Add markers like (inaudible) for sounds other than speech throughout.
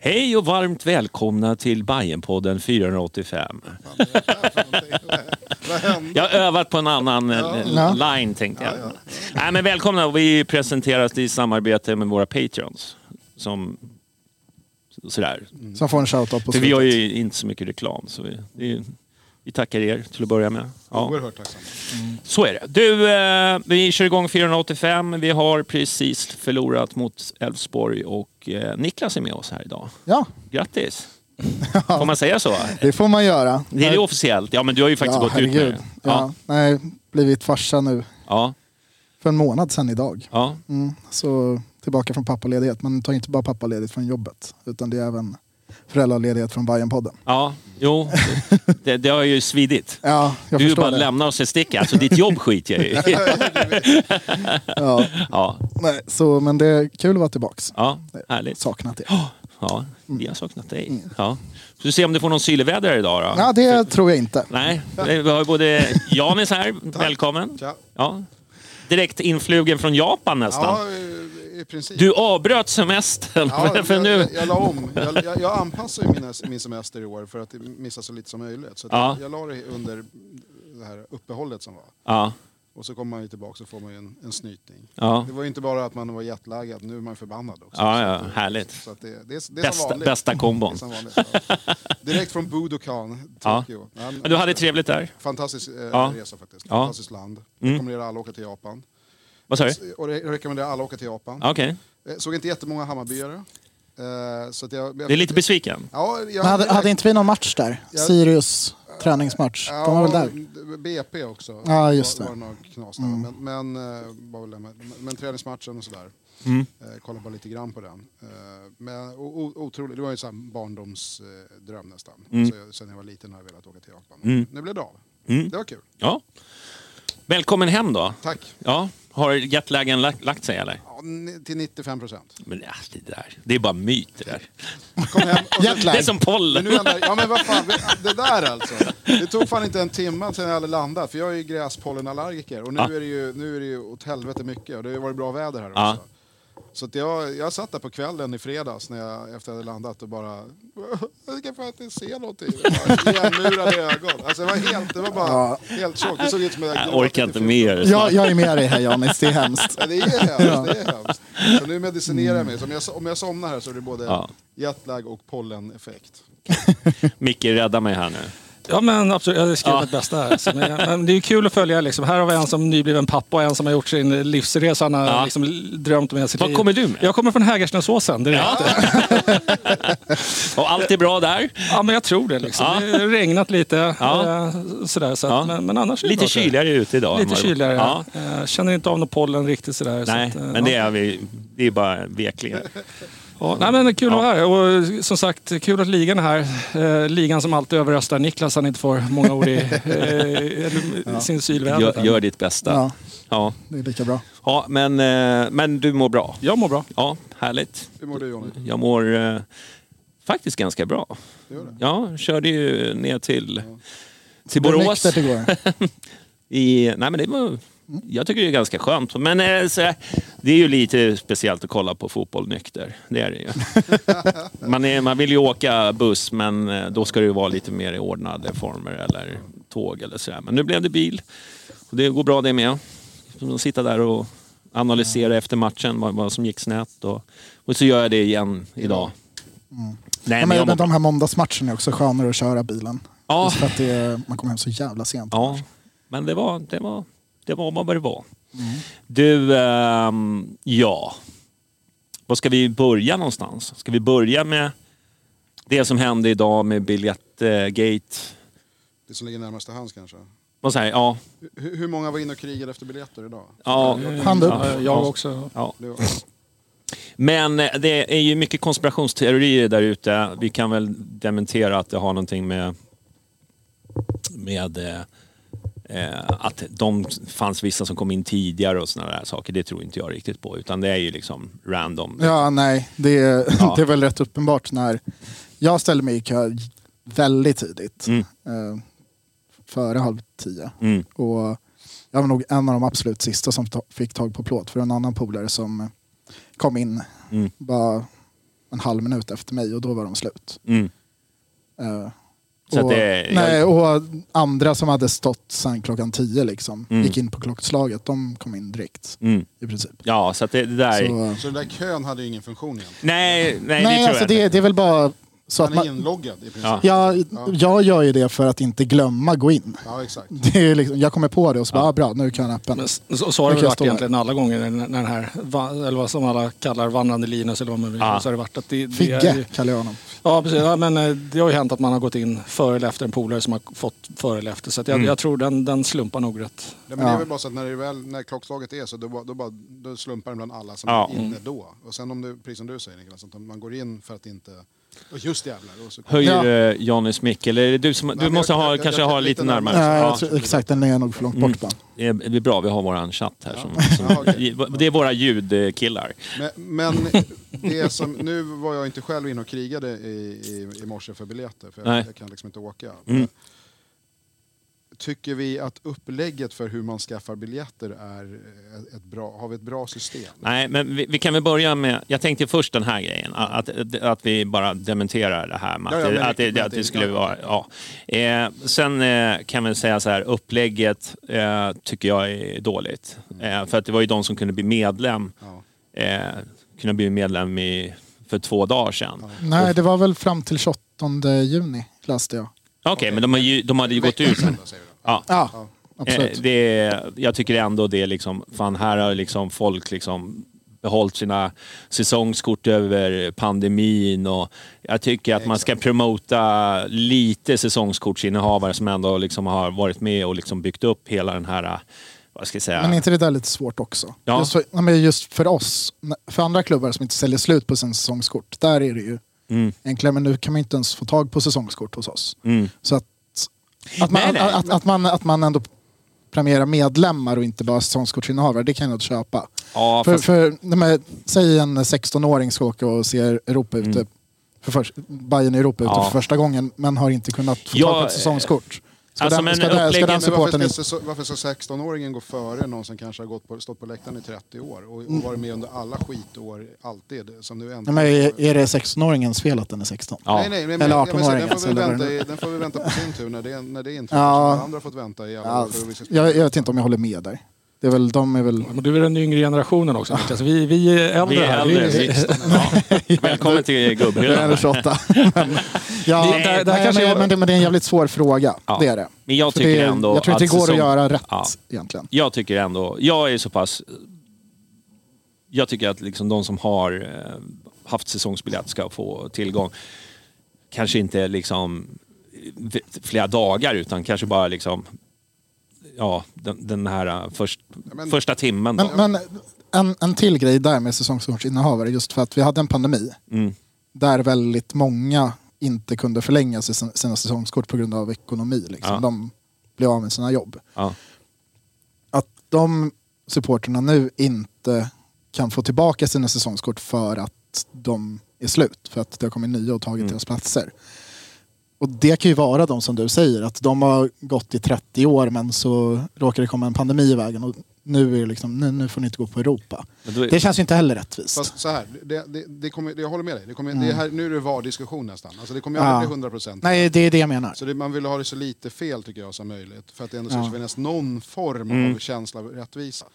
Hej och varmt välkomna till Bajenpodden 485. Vad hände? Jag har övat på en annan eh, Ja. line tänkte jag. Nej, men välkomna, vi presenteras i samarbete med våra patreons. Som sådär. Som får en shoutout på För vi har slutet. ju inte så mycket reklam. Så vi, det är, vi tackar er till att börja med. Ja. Oerhört tacksam. Så är det. Du, eh, vi kör igång 485. Vi har precis förlorat mot Elfsborg och eh, Niklas är med oss här idag. Ja, Grattis! (laughs) Får man säga så? det får man göra. Det är det officiellt. Ja, men du har ju faktiskt ja, gått ut med herregud. det. Ja. Ja. Nej, blivit farsa nu Ja. för en månad sedan idag. ja. Mm, så tillbaka från pappaledighet. Men tar inte bara pappaledighet från jobbet. Utan det är även föräldraledighet från Bajenpodden. Ja, jo. Det, det har ju svidit. Ja, jag Du bara det. lämnar oss ett stick. Alltså ditt jobb skiter jag i. (laughs) Ja, Ja, nej, så, men det är kul att vara tillbaks. ja härligt. Saknat det. Ja, vi har saknat dig. Ja. Så vi ser om du får någon sylväder idag då. Ja, det tror jag inte. Nej, vi har ju både Janis här, (laughs) välkommen. Ja. Direkt influgen från Japan nästan. Ja, i princip. Du avbröt semestern. ja, (laughs) för jag, nu... jag, jag la om. Jag, jag, jag anpassar ju mina, min semester i år för att missa så lite som möjligt. Så Ja. jag, jag la det under det här uppehållet som var. Ja, Och så kommer man ju tillbaka så får man en, en snytning. ja. Det var ju inte bara att man var jetlaggad, nu är man förbannad också. Ja, ja, det- härligt. Så det, det, det som Bästa, bästa Det kombon. vanligt ja. (laughs) Direkt från Budokan. Tokyo. Ja. Men du hade trevligt där. Fantastisk eh, resa faktiskt. Fantastiskt land. Mm. Rekommenderar alla att åka till Japan. Vad sa du? Och jag rekommenderar alla att åka till Japan. Okej. Eh, Såg inte jättemånga Hammarbyare. Eh, så att jag, jag, Det är lite besviken. Ja, jag, Men hade, hade inte vi någon match där? Ja. Sirius träningsmatch. De var väl där? BP också. Ja, just var, det. var några knas där. Mm. Men, men, eh, var väl där med, men träningsmatchen och sådär. Mm. Kollade bara lite grann på den. Men o, o, otroligt, det var ju en barndomsdröm nästan. Mm. Så jag, sen jag var liten har jag velat åka till Japan. Mm. Nu blev det av. Mm. Det var kul. Ja. Välkommen hem då. Tack. Ja. Har jetlagen lagt, lagt sig eller? Ja, ni- till 95 procent. Men ja, det där. Det är bara myt det där. Kom hem. Och Jetlag. (laughs) Det är som men pollen. nu ändrar, ja men vad fan, det där alltså. Det tog fan inte en timme sen jag hade landat. För jag är ju gräspollenallergiker. Och nu, Ja. är det ju, nu är det ju åt helvete mycket. Och det har ju varit bra väder här Ja. också. Så att jag, jag satt där på kvällen i fredags när jag, efter att jag hade landat och bara... Jag kan fan inte se någonting. Bara Igenmurade ögon. Alltså det var helt, det var bara Ja. helt tjockt. Det såg ut som att Jag orkar inte mer. Jag, jag är med dig här Janis, det är hemskt. Ja, det är hemskt, det är hemskt. Så nu medicinerar jag mig. Så om jag, om jag somnar här så är det både Ja. jetlag och polleneffekt. Micke, rädda mig här nu. Ja men absolut, jag göra Ja. mitt bästa här. Så, men, men det är kul att följa liksom. Här har vi en som nybliven pappa och en som har gjort sin livsresa. Han har Ja. liksom drömt om sitt Vad liv. kommer du med? Jag kommer från Hägersnäsåsen direkt. Ja. Ja. (laughs) Och allt är bra där? men jag tror det liksom. Ja. Det har regnat lite. Ja. eh, Sådär, så att, Ja. men, men annars Lite jag. kyligare ute idag. Lite var. kyligare. Ja. Ja. Känner inte av någon pollen riktigt sådär. Nej, så att, eh, men det ja. är, vi, det är bara veklingar. Ja, nej, men kul att vara här. Och som sagt, kul att ligan är här. Eh, ligan som alltid överröstar Niklas, han inte får många ord i (laughs) eh, sin sylväder. Gör, gör ditt bästa. Ja, Ja. det är lika bra. Ja, men, eh, men du mår bra? Jag mår bra. Ja, härligt. Hur mår du Johnny? Jag mår eh, faktiskt ganska bra. Gör det? Ja, körde ju ner till, till Borås. nyktert (laughs) igår. I, nej, men det var, jag tycker det är ganska skönt. Men eh, så, det är ju lite speciellt att kolla på fotboll nykter. Det är det ju. (laughs) man, är, man vill ju åka buss, men eh, då ska det ju vara lite mer i ordnade former eller tåg eller sådär. Men nu blev det bil. Och det går bra det med. Sitta där och analysera efter matchen vad, vad som gick snett. Och, och så gör jag det igen idag. Nej, Ja, men men de här måndagsmatcherna är också skönare att köra bilen. Ja. Just för att det man kommer hem så jävla sent. Ja, men det var, det var, det var vad det var. Du, ehm, ja. Var ska vi börja någonstans? Ska vi börja med det som hände idag med biljettgate? Det som ligger närmast till hands kanske. Vad säger Ja, Hur, hur många var inne och krigade efter biljetter idag? ja, Hand upp. Ja, jag också. ja. (laughs) Men eh, det är ju mycket konspirationsteorier där ute. Vi kan väl dementera att det har någonting med, med eh, att de fanns vissa som kom in tidigare och sådana där saker. Det tror inte jag riktigt på. Utan det är ju liksom random. Ja, nej. Det är, (laughs) Ja. det är väl rätt uppenbart när jag ställde mig i kö väldigt tidigt. Mm. Eh, före halv tio. Mm. Och jag var nog en av de absolut sista som ta- fick tag på plåt. För en annan polare som eh, kom in Mm. bara en halv minut efter mig och då var de slut. Mm. Eh, Så och, det- nej, jag- och andra som hade stått sen klockan tio liksom, Mm. gick in på klockslaget, de kom in direkt Mm. i princip. Ja, så att det, det där... Så, så den där kön hade ju ingen funktion egentligen. Nej, nej, nej, det tror alltså jag det, inte. det är väl bara så att Man är man... inloggad i princip. Ja. Ja, Ja, jag gör ju det för att inte glömma gå in. exakt. Det är liksom, jag kommer på det och så bara, ah, bra, nu är kön öppen. Men så, så har det kan jag varit här. egentligen alla gånger när, när den här, va- eller vad som alla kallar vandrande Linus eller vad man vill. Ja. Så har det varit att det, det är Figge ju- kallar jag honom. Ja, precis. Ja, men eh, det har ju hänt att man har gått in före eller efter en polare som har fått före eller efter. Så att jag, Mm. jag tror den, den slumpar nog rätt. Ja, men Det är Ja. väl bara så att när, det väl, när klockslaget är så då, då, bara, då slumpar den bland alla som Ja. är inne då. Och sen om du, precis som du säger Niklas, att man går in för att inte... Och just jävlar. Och så, Höjer Ja. eh, Johnnys mick, eller är det du som... Du men måste jag- ha, jag- kanske jag- ha lite lite närmare. närmare. Nej, Ja. tror, exakt, den är nog för långt Mm. bort bara. Det är, det är bra, vi har våran chatt här. Som, Ja, okej. som, det är våra ljudkillar. Men, men det som, nu var jag inte själv inne och krigade i, i, i morse för biljetter, för Nej. jag, jag kan liksom inte åka. Mm. Tycker vi att upplägget för hur man skaffar biljetter är ett, ett bra, har vi ett bra system? Nej, men vi, vi kan väl börja med... Jag tänkte först den här grejen. Att, att, att vi bara dementerar det här med att, Ja, ja, det, men- att, det, men att det det- skulle ja. vara... Ja. Eh, sen eh, kan man säga så här, upplägget eh, tycker jag är dåligt. Eh, för att det var ju de som kunde bli medlem. Ja. Eh, kunde bli medlem i, för två dagar sedan. Nej, det var väl fram till 28 juni läste jag. Okej, men de, har ju, de hade ju gått ut. Ja. Ja, absolut. Eh, det, jag tycker ändå det är liksom, fan här har liksom folk liksom behållit sina säsongskort över pandemin och jag tycker att man ska promota lite säsongskortsinnehavare som ändå liksom har varit med och liksom byggt upp hela den här, vad ska jag säga? Men är inte det där lite svårt också? Ja. Just, för, just för oss, för andra klubbar som inte säljer slut på sin säsongskort, där är det ju Mm, enklare. Men nu kan man inte ens få tag på säsongskort hos oss. mm. Så att, att, man, Nej, nej. Att, att, att, man, att man ändå premierar medlemmar och inte bara säsongskortsinnehavare, det kan jag köpa. Ja, för, fast, för, nej, säg en 16-åring ska åka och se Europa ute, Mm. för först, Bayern i Europa ute Ja. för första gången, men har inte kunnat få Ja, tag på ett säsongskort. Ska, alltså, den, men ska, den, ska den supporten varför ska, varför ska 16-åringen gå före någon som kanske har gått på, stått på läktaren i 30 år och, och varit med under alla skitår alltid? Som nu Nej, äntligen men är, är det 16-åringens fel att den är 16? ja. Nej, nej, men, Eller jag vill säga, 18-åringen, den, den får vi vänta på sin tur när det, när det (laughs) inträffar. Ja. Andra har fått vänta i alla Ja, år. jag, jag vet inte om jag håller med där. Det är väl, de är väl... Men du är den yngre generationen också (laughs) Niklas. Vi, vi är äldre Vi är här. äldre. Vi- ja. (laughs) Välkommen till Jag är gubbhyllan. (laughs) 28. men, ja, Det- det- det här nej, kanske men, var- men, det, men det är en jävligt svår fråga. Ja. Det är det. Men jag tycker det, ändå jag tror inte att det går säsong- att göra rätt Ja. egentligen. Jag tycker ändå, jag är så pass... Jag tycker att liksom de som har eh, haft säsongsbiljett ska få tillgång. Kanske inte liksom flera dagar utan kanske bara liksom... Ja, den, den här eh, först, men- första timmen. Men, men en, en till grej där med säsongskortsinnehavare, just för att vi hade en pandemi Mm. där väldigt många inte kunde förlänga sina säsongskort på grund av ekonomi. Liksom. Ja. De blev av med sina jobb. Ja. Att de supporterna nu inte kan få tillbaka sina säsongskort för att de är slut. För att det har kommit nya och tagit Mm. deras platser. Och det kan ju vara de som du säger, att de har gått i 30 år men så råkar det komma en pandemi i vägen och nu, är det liksom, nu, nu får ni inte gå på Europa. Är- Det känns ju inte heller rättvist. Fast så här, det, det, det kommer, jag håller med dig. Det kommer, det här, nu är det VAR-diskussion nästan. Alltså det kommer ju Ja. aldrig bli 100 procent. Nej, det är det jag menar. Så det, man vill ha det så lite fel tycker jag som möjligt. För att det ändå ska Ja. finnas någon form Mm. av känsla av rättvisa.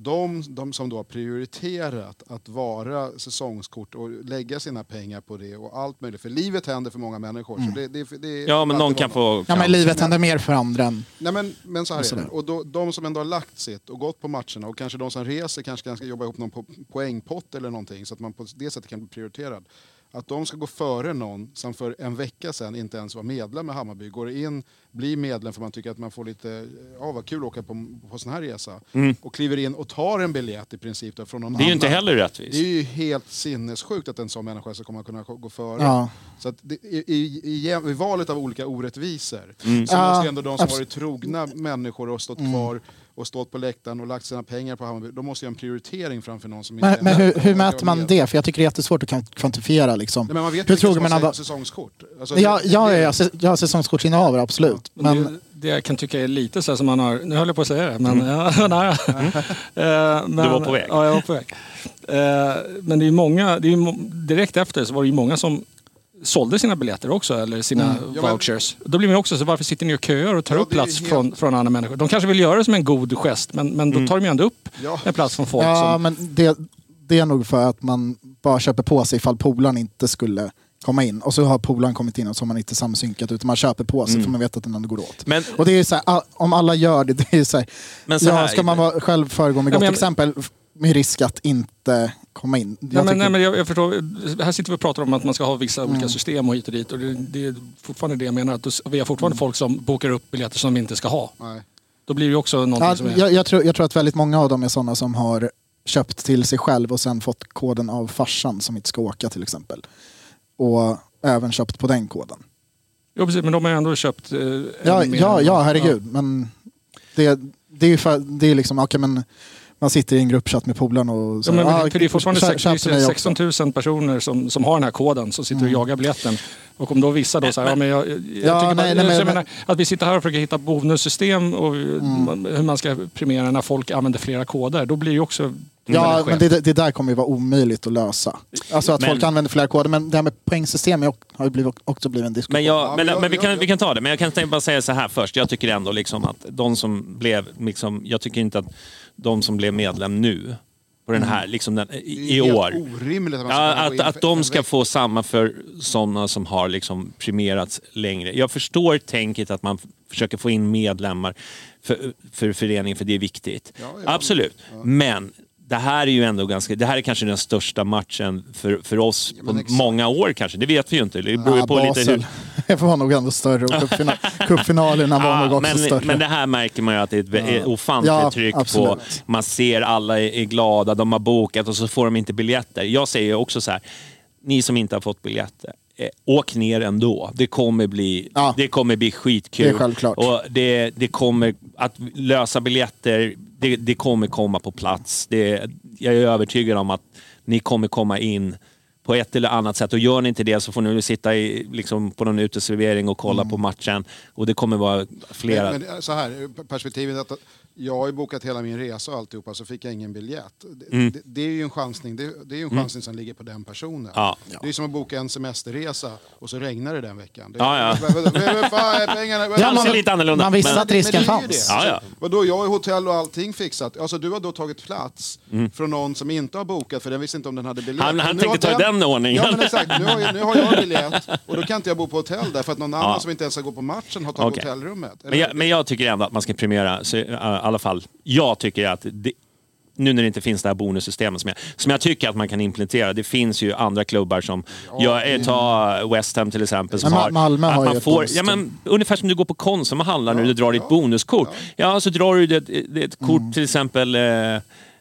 De, de som då har prioriterat att vara säsongskort och lägga sina pengar på det och allt möjligt. För livet händer för många människor. Så det, det, det, Ja, men någon kan få... Ja, men livet händer mer för andra än... Nej men, men så här Och är det. Och då, de som ändå har lagt sitt och gått på matcherna och kanske de som reser kanske ska jobba ihop någon po poängpott eller någonting så att man på det sättet kan bli prioriterad. Att de ska gå före någon som för en vecka sedan inte ens var medlem i Hammarby, går in, blir medlem för man tycker att man får lite, ja vad kul att åka på, på sån här resa. Och kliver in och tar en biljett i princip då, från någon Mm. Det är ju annan. inte heller Det är rättvist. ju helt sinnessjukt att en sån människa ska komma kunna gå före. Ja. Så att det, i, i, i, I valet av olika orättvisor Mm. så måste ju ändå de som varit trogna människor och stått kvar och stått på läktaren och lagt sina pengar på Hammarby, de måste göra en prioritering framför någon som Men, inte... men hur, hur mäter man det? För jag tycker det är jättesvårt att kvant- kvantifiera. Liksom. Nej, men man vet hur tror man har säsongskort. Alltså, Ja, det- jag är jag har säsongskortsinnehavare, absolut. Men Men det, det jag kan tycka är lite så här som man har, nu höll jag på att säga det, men (laughs) ja, nära. (laughs) Eh, men, Du var på väg. Ja, jag var på väg. Eh, men det är många, det är direkt efter så var det ju många som sålde sina biljetter också, eller sina Mm. Ja, men- vouchers. Då blir man också så varför sitter ni och köar och tar Ja, upp plats helt- från, från andra människor? De kanske vill göra det som en god gest, men, men då tar de ju ändå upp Ja. en plats från folk ja, som... men det, det är nog för att man bara köper på sig ifall polaren inte skulle komma in. Och så har polaren kommit in och så har man inte samsynkat utan man köper på sig för man vet att den ändå går åt. Men- och det är så här, om alla gör det, det är så här, Men så ja, här- ska man vara, själv föregå med Ja, gott men- exempel med risk att inte komma in. Jag Nej, men, nej, men jag, jag förstår, här sitter vi och pratar om att man ska ha vissa olika system och hit och dit. Och det, det är fortfarande det jag menar. Att vi har fortfarande folk som bokar upp biljetter som de inte ska ha. Nej. Då blir det också någonting Ja, som är... jag, jag, tror, jag tror att väldigt många av dem är sådana som har köpt till sig själv och sen fått koden av farsan som inte ska åka till exempel. Och även köpt på den koden. Jo, precis, men de har ändå köpt... Eh, Ja, ja, ja herregud. Men det, det är ju för, det är liksom, okej men man sitter i en gruppchatt med polarna och så, Ja, men, ah, för det är fortfarande kö- sex, det är köp till mig också. 16 000 personer som, som har den här koden som sitter och jagar biljetten. Och om då vissa då säger, ja, men jag, jag, Ja, tycker bara, nej, nej, jag men- menar, att vi sitter här och försöker hitta bonussystem och hur man ska premiera när folk använder flera koder. Då blir det ju också Ja, men det, det där kommer ju vara omöjligt att lösa. Alltså att Men- folk använder flera koder. Men det här med poängsystem har ju blivit, också blivit en diskussion. Men, jag, Ja, men, men vi, kan, vi kan ta det. Men jag kan tänka- bara säga så här först. Jag tycker ändå liksom att de som blev... Liksom, jag tycker inte att de som blev medlem nu, på den här, liksom den, i, år. orimligt att Ja, att, att de ska få samma för sådana som har liksom premierats längre. Jag förstår tänket att man försöker få in medlemmar för, för föreningen, för det är viktigt. Ja, ja. Absolut. Men det här är ju ändå ganska, det här är kanske den största matchen för, för oss på många år kanske. Det vet vi ju inte. Det beror ju på lite Basel. hur... (laughs) Det var nog ändå större och cupfina, cupfinalerna var (laughs) nog också men, större. men det här märker man ju att det är ett ofantligt Ja, tryck på. absolut. Man ser alla är, är glada, de har bokat och så får de inte biljetter. Jag säger också så här, ni som inte har fått biljetter, eh, åk ner ändå. Det kommer bli, Ja. det kommer bli skitkul. Det är självklart. Och det, det kommer att lösa biljetter, det, det kommer komma på plats. Det, jag är övertygad om att ni kommer komma in på ett eller annat sätt. Och gör ni inte det så får ni sitta i, liksom, på någon uteservering och kolla Mm. på matchen. Och det kommer vara flera... Men, men så här, perspektivet att jag har ju bokat hela min resa och alltihopa så fick jag ingen biljett. Det, det, det är ju en chansning, det, det är ju en chansning som ligger på den personen. Mm. Ja. Det är som att boka en semesterresa och så regnar det den veckan. Det, Ja, ja. Pengarna? Ja, man- lite annorlunda. man visste men- att risken det är ju fanns. det. Ja, ja. Vadå, jag har ju hotell och allting fixat. Alltså du har då tagit plats från någon som inte har bokat för den visste inte om den hade biljett. Mm. Han- han tänkte har ta den ordningen. Ja men exakt, nu har, jag, nu har jag biljett och då kan inte jag bo på hotell där för att någon annan Ja. som inte ens ska gå på matchen har tagit Okej. hotellrummet. Men jag, men jag tycker ändå att man ska premiera, så, äh, alla fall, jag tycker att det, nu när det inte finns det här bonussystemet som jag, som jag tycker att man kan implementera. Det finns ju andra klubbar som, jag, eh, ta West Ham till exempel. Som har, Malmö att har man ju ett får, ja, bonussystem. men, Ungefär som du går på Konsum och handlar när du drar ditt bonuskort. Ja, så drar du det ett kort Mm. till exempel eh,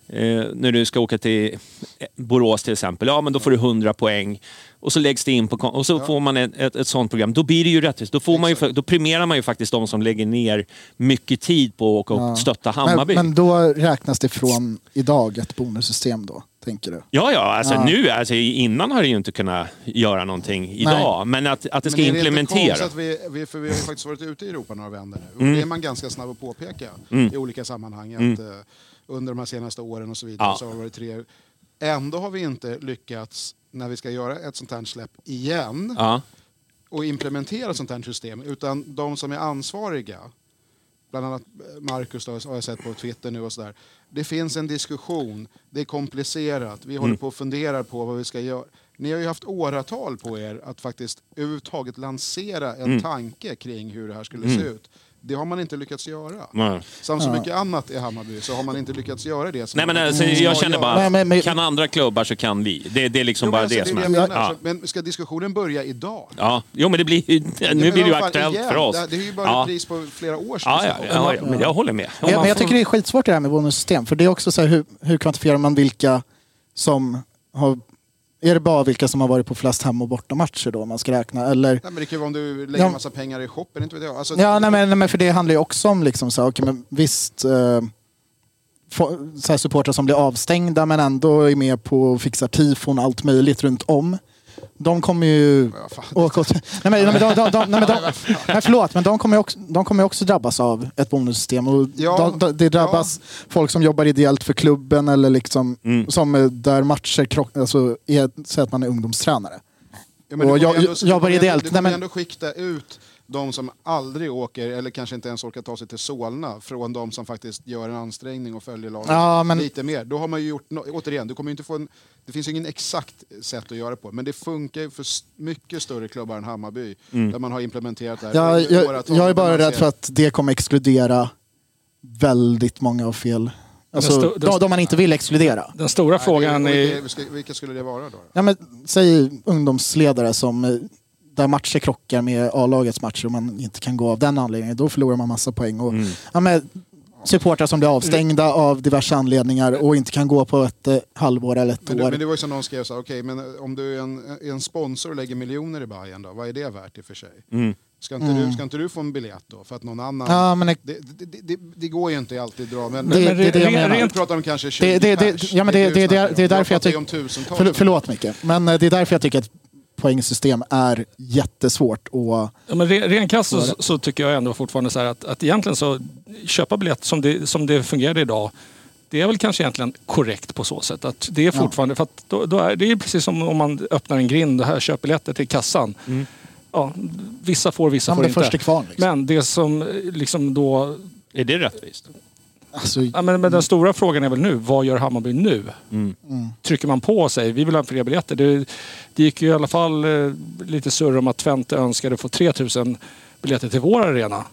Eh, när du ska åka till Borås till exempel, ja men då får du 100 poäng. Och så läggs det in på och så får man ett, ett, ett sånt program. Då blir det ju rättvist. Då, får man ju, då premierar man ju faktiskt de som lägger ner mycket tid på att åka och stötta Hammarby. Men, men då räknas det från idag ett bonussystem då, tänker du? Ja, ja, alltså Ja. nu, alltså innan har det ju inte kunnat göra någonting idag. Men att, att det ska Men är det inte implementera. konstigt att vi, vi, för vi har ju faktiskt varit ute i Europa några vändor nu. Och det är man ganska snabb att påpeka i olika sammanhang. Att, eh, under de här senaste åren och så vidare Ja. så har det varit tre... Ändå har vi inte lyckats, när vi ska göra ett sånt här släpp igen, Ja. och implementera ett sånt här system. Utan de som är ansvariga, bland annat Marcus då, har jag sett på Twitter nu och sådär. Det finns en diskussion, det är komplicerat, vi håller på och funderar på vad vi ska göra. Ni har ju haft åratal på er att faktiskt överhuvudtaget lansera en tanke kring hur det här skulle se ut. Det har man inte lyckats göra. Ja. Som så mycket annat i Hammarby så har man inte lyckats göra det. Nej, men alltså, jag känner bara, Nej, men- men- kan andra klubbar så kan vi. Det, det är liksom Jo, bara alltså, det som är menar. Ja. Så- Men ska diskussionen börja idag? Ja. Jo, men det blir ju, nu Men blir det ju aktuellt igen, för oss. Det, det är ju bara ja. ett pris på flera år sedan. Ja, ja, ja, ja, men jag håller med. Men, jag- men jag tycker det är skitsvårt det här med bonussystem. För det är också så här, hur, hur kvantifierar man vilka som har... Är det bara vilka som har varit på flest hem och bortamatcher då man ska räkna? Eller... Nej, men det kan ju vara om du lägger Ja. massa pengar i shoppen, inte vet jag. Alltså, Ja, nej, men, nej, men för det handlar ju också om liksom så här, okej, men visst eh, få- så här supportrar som blir avstängda men ändå är med på att fixa tifon och allt möjligt runt om. De kommer ju Ja, fan. åka åt... Nej men, nej, men, de, de, de, nej, men de, nej, förlåt, men de kommer ju också, de kommer också drabbas av ett bonussystem. Och Ja, de, de, det drabbas folk som jobbar ideellt för klubben eller liksom Mm. som där matcher krock, alltså, säg att man är ungdomstränare. Ja, men Och jag- ändå- kommer ändå- ideellt. Du Nej, kommer men- ändå skikta ut de som aldrig åker, eller kanske inte ens orkar ta sig till Solna, från de som faktiskt gör en ansträngning och följer laget Ja, men- lite mer. Då har man ju gjort, no återigen, du kommer ju inte få en, det finns ju ingen exakt sätt att göra det på, men det funkar ju för mycket större klubbar än Hammarby, där man har implementerat det här. Jag, under jag, jag är bara rädd ser- för att det kommer exkludera väldigt många av fel. Alltså, den- de, de man inte vill exkludera. Den stora Nej, frågan är... vilka, vilka skulle det vara då? Ja, men, säg ungdomsledare som eh, där matcher krockar med A-lagets matcher och man inte kan gå av den anledningen. Då förlorar man massa poäng. Och, ja, men, supportrar som blir avstängda av diverse anledningar och inte kan gå på ett eh, halvår eller ett Men, det- år. men det var ju som någon skrev okej, men om du är en, är en sponsor och lägger miljoner i Bayern då, vad är det värt i och för sig? Ska, inte du, ska inte du få en biljett då? För att någon annan... Mm. Ja, men det- det, det, det, det, det går ju inte alltid att dra, men... Det- det är det jag rent- pratar om kanske 20 Det- det- det- pers. ja, men det- det- det- om. det är därför jag pratar ju tyck- om tusentals. Förl- förlåt Micke, men eh, det är därför jag tycker att poängsystem är jättesvårt. Och, Ja, men re- ren krasst så, så tycker jag ändå fortfarande så här att, att egentligen så köpa biljett som det, som det fungerar idag. Det är väl kanske egentligen korrekt på så sätt. Att det är fortfarande, för att då, då är det är precis som om man öppnar en grind och här köper biljetter till kassan. Ja, vissa får, vissa Ja, får men inte. kvarn, liksom. Men det som eh, liksom då... Är det rättvist? Alltså, Ja, men, men den stora frågan är väl nu, vad gör Hammarby nu? Trycker man på säger vi vill ha fler biljetter? Det, det gick ju i alla fall eh, lite surr om att Twente önskade få 3000 biljetter till vår arena.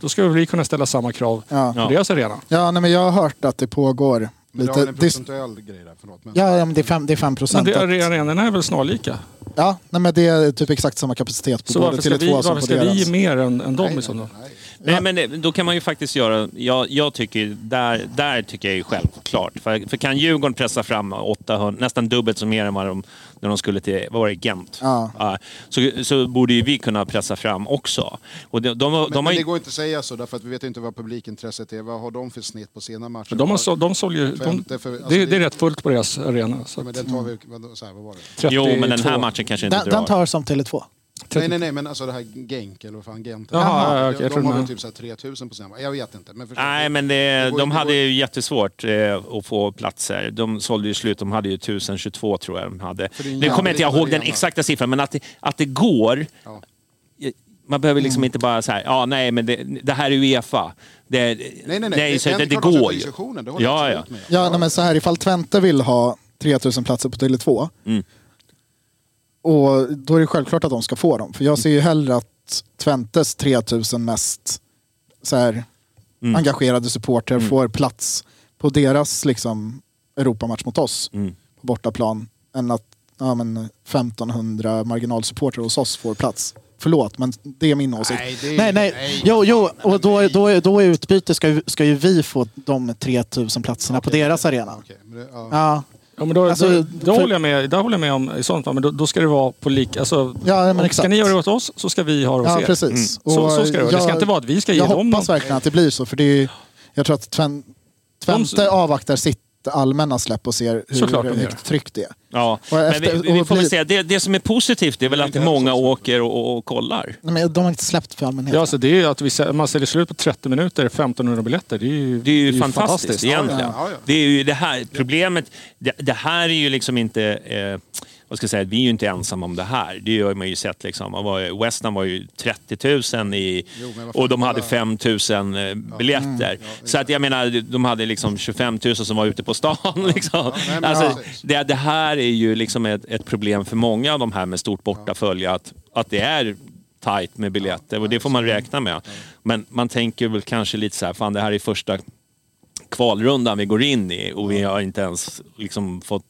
Då ska vi kunna ställa samma krav Ja. på deras arena. ja, nej, men jag har hört att det pågår Men det lite... en procentuell grej där, förlåt. Men, Ja, ja, men det är fem, det är fem Men procent. det, att- arenorna är väl snarlika? Ja, nej, men det är typ exakt samma kapacitet på Så både varför ska, vi, Tele2 som varför på ska deras. vi ge mer än, än dem nej, i så nej, fall? nej. Nej, men det- då kan man ju faktiskt göra... Jag, jag tycker, där, där tycker jag är självklart. För, för kan Djurgården pressa fram 800, nästan dubbelt så mer än vad de, när de skulle till, vad var det, Gent? Ja. så, så borde ju vi kunna pressa fram också. Och de, de, de, Men, har men ju, det går inte att säga så, därför att vi vet inte vad publikintresset är. Vad har de för snitt på sina matcher? Men de, har, så- de sålde ju... De, Femte för- alltså det, det- det är rätt fullt på deras arena. Så Ja, men att, den tar vi, så här, vad var det? 32. jo, men den här matchen kanske inte Den, drar. den tar som Tele2. Nej, nej, nej, men alltså det här Genk eller vad fan, Gent. Jaha, Jaha, ja, okej, jag de, tror har väl typ så här 3000 på sina Jag vet inte. Men förstå, Nej, men det, det går- de det hade går- ju jättesvårt eh, att få platser. De sålde ju slut, de hade ju 1022 tror jag de hade. För det är en Nu kommer jag inte jävla ihåg den arena. exakta siffran, men att det, att det går. Ja. Man behöver liksom inte bara så här, ja nej men det, det här är Uefa. Det, Nej, nej, nej. Det, är så, det, det klart går ju. diskussionen, det håller jag Ja, ja. Ja, nej, men så här, ifall Twente vill ha 3000 platser på Tele2 Mm. Och då är det självklart att de ska få dem. För jag ser ju hellre att Twentes 3000 mest så här, Mm. engagerade supportrar får plats på deras liksom, Europamatch mot oss Mm. på bortaplan än att ja, men 1500 marginalsupportrar hos oss får plats. Förlåt, men det är min åsikt. Nej, är- nej, nej. nej. Jo, jo, och då, då, då i utbyte ska, ju- ska ju vi få de 3000 platserna på deras arena. Men det, ja. Ja, Ja, men då, Alltså, då, då, för- håller jag med, där håller jag med om i sånt fall. Men då, då ska det vara på lika... Alltså, ja men exakt. ska ni göra det åt oss så ska vi ha det hos Ja, er. precis. Så, så ska det vara. Det ska jag- inte vara att vi ska ge Jag dem hoppas någon... verkligen att det blir så, för det är, jag tror att Twen, Twente De- avvaktar sitt allmänna släpp och ser Såklart hur gör. högt tryck det är. Ja, Och men efter- vi, vi och får väl bli- säga, det, det som är positivt är väl att många åker och, och, och kollar. Nej, men de har inte släppt för allmänheten. Ja, alltså det är ju att vi, man säljer slut på 30 minuter, 1500 biljetter. Det är ju, Det är ju fantastiskt, egentligen. Ja, ja. Det är ju det här problemet. Det, det här är ju liksom inte... Eh, vad ska jag säga? Vi är ju inte ensamma om det här. Det har man ju sett. Liksom. Var, West Ham var ju 30 000 i, Jo, och de hade ja. 5 000 eh, biljetter. Så att jag menar, de hade liksom 25 000 som var ute på stan. (laughs) Liksom. nej, men alltså, det, det här är ju liksom ett, ett problem för många av de här med stort bortafölje. Att, att det är tajt med biljetter och det får man räkna med. Men man tänker väl kanske lite så här, fan det här är första kvalrundan vi går in i och vi har inte ens liksom fått...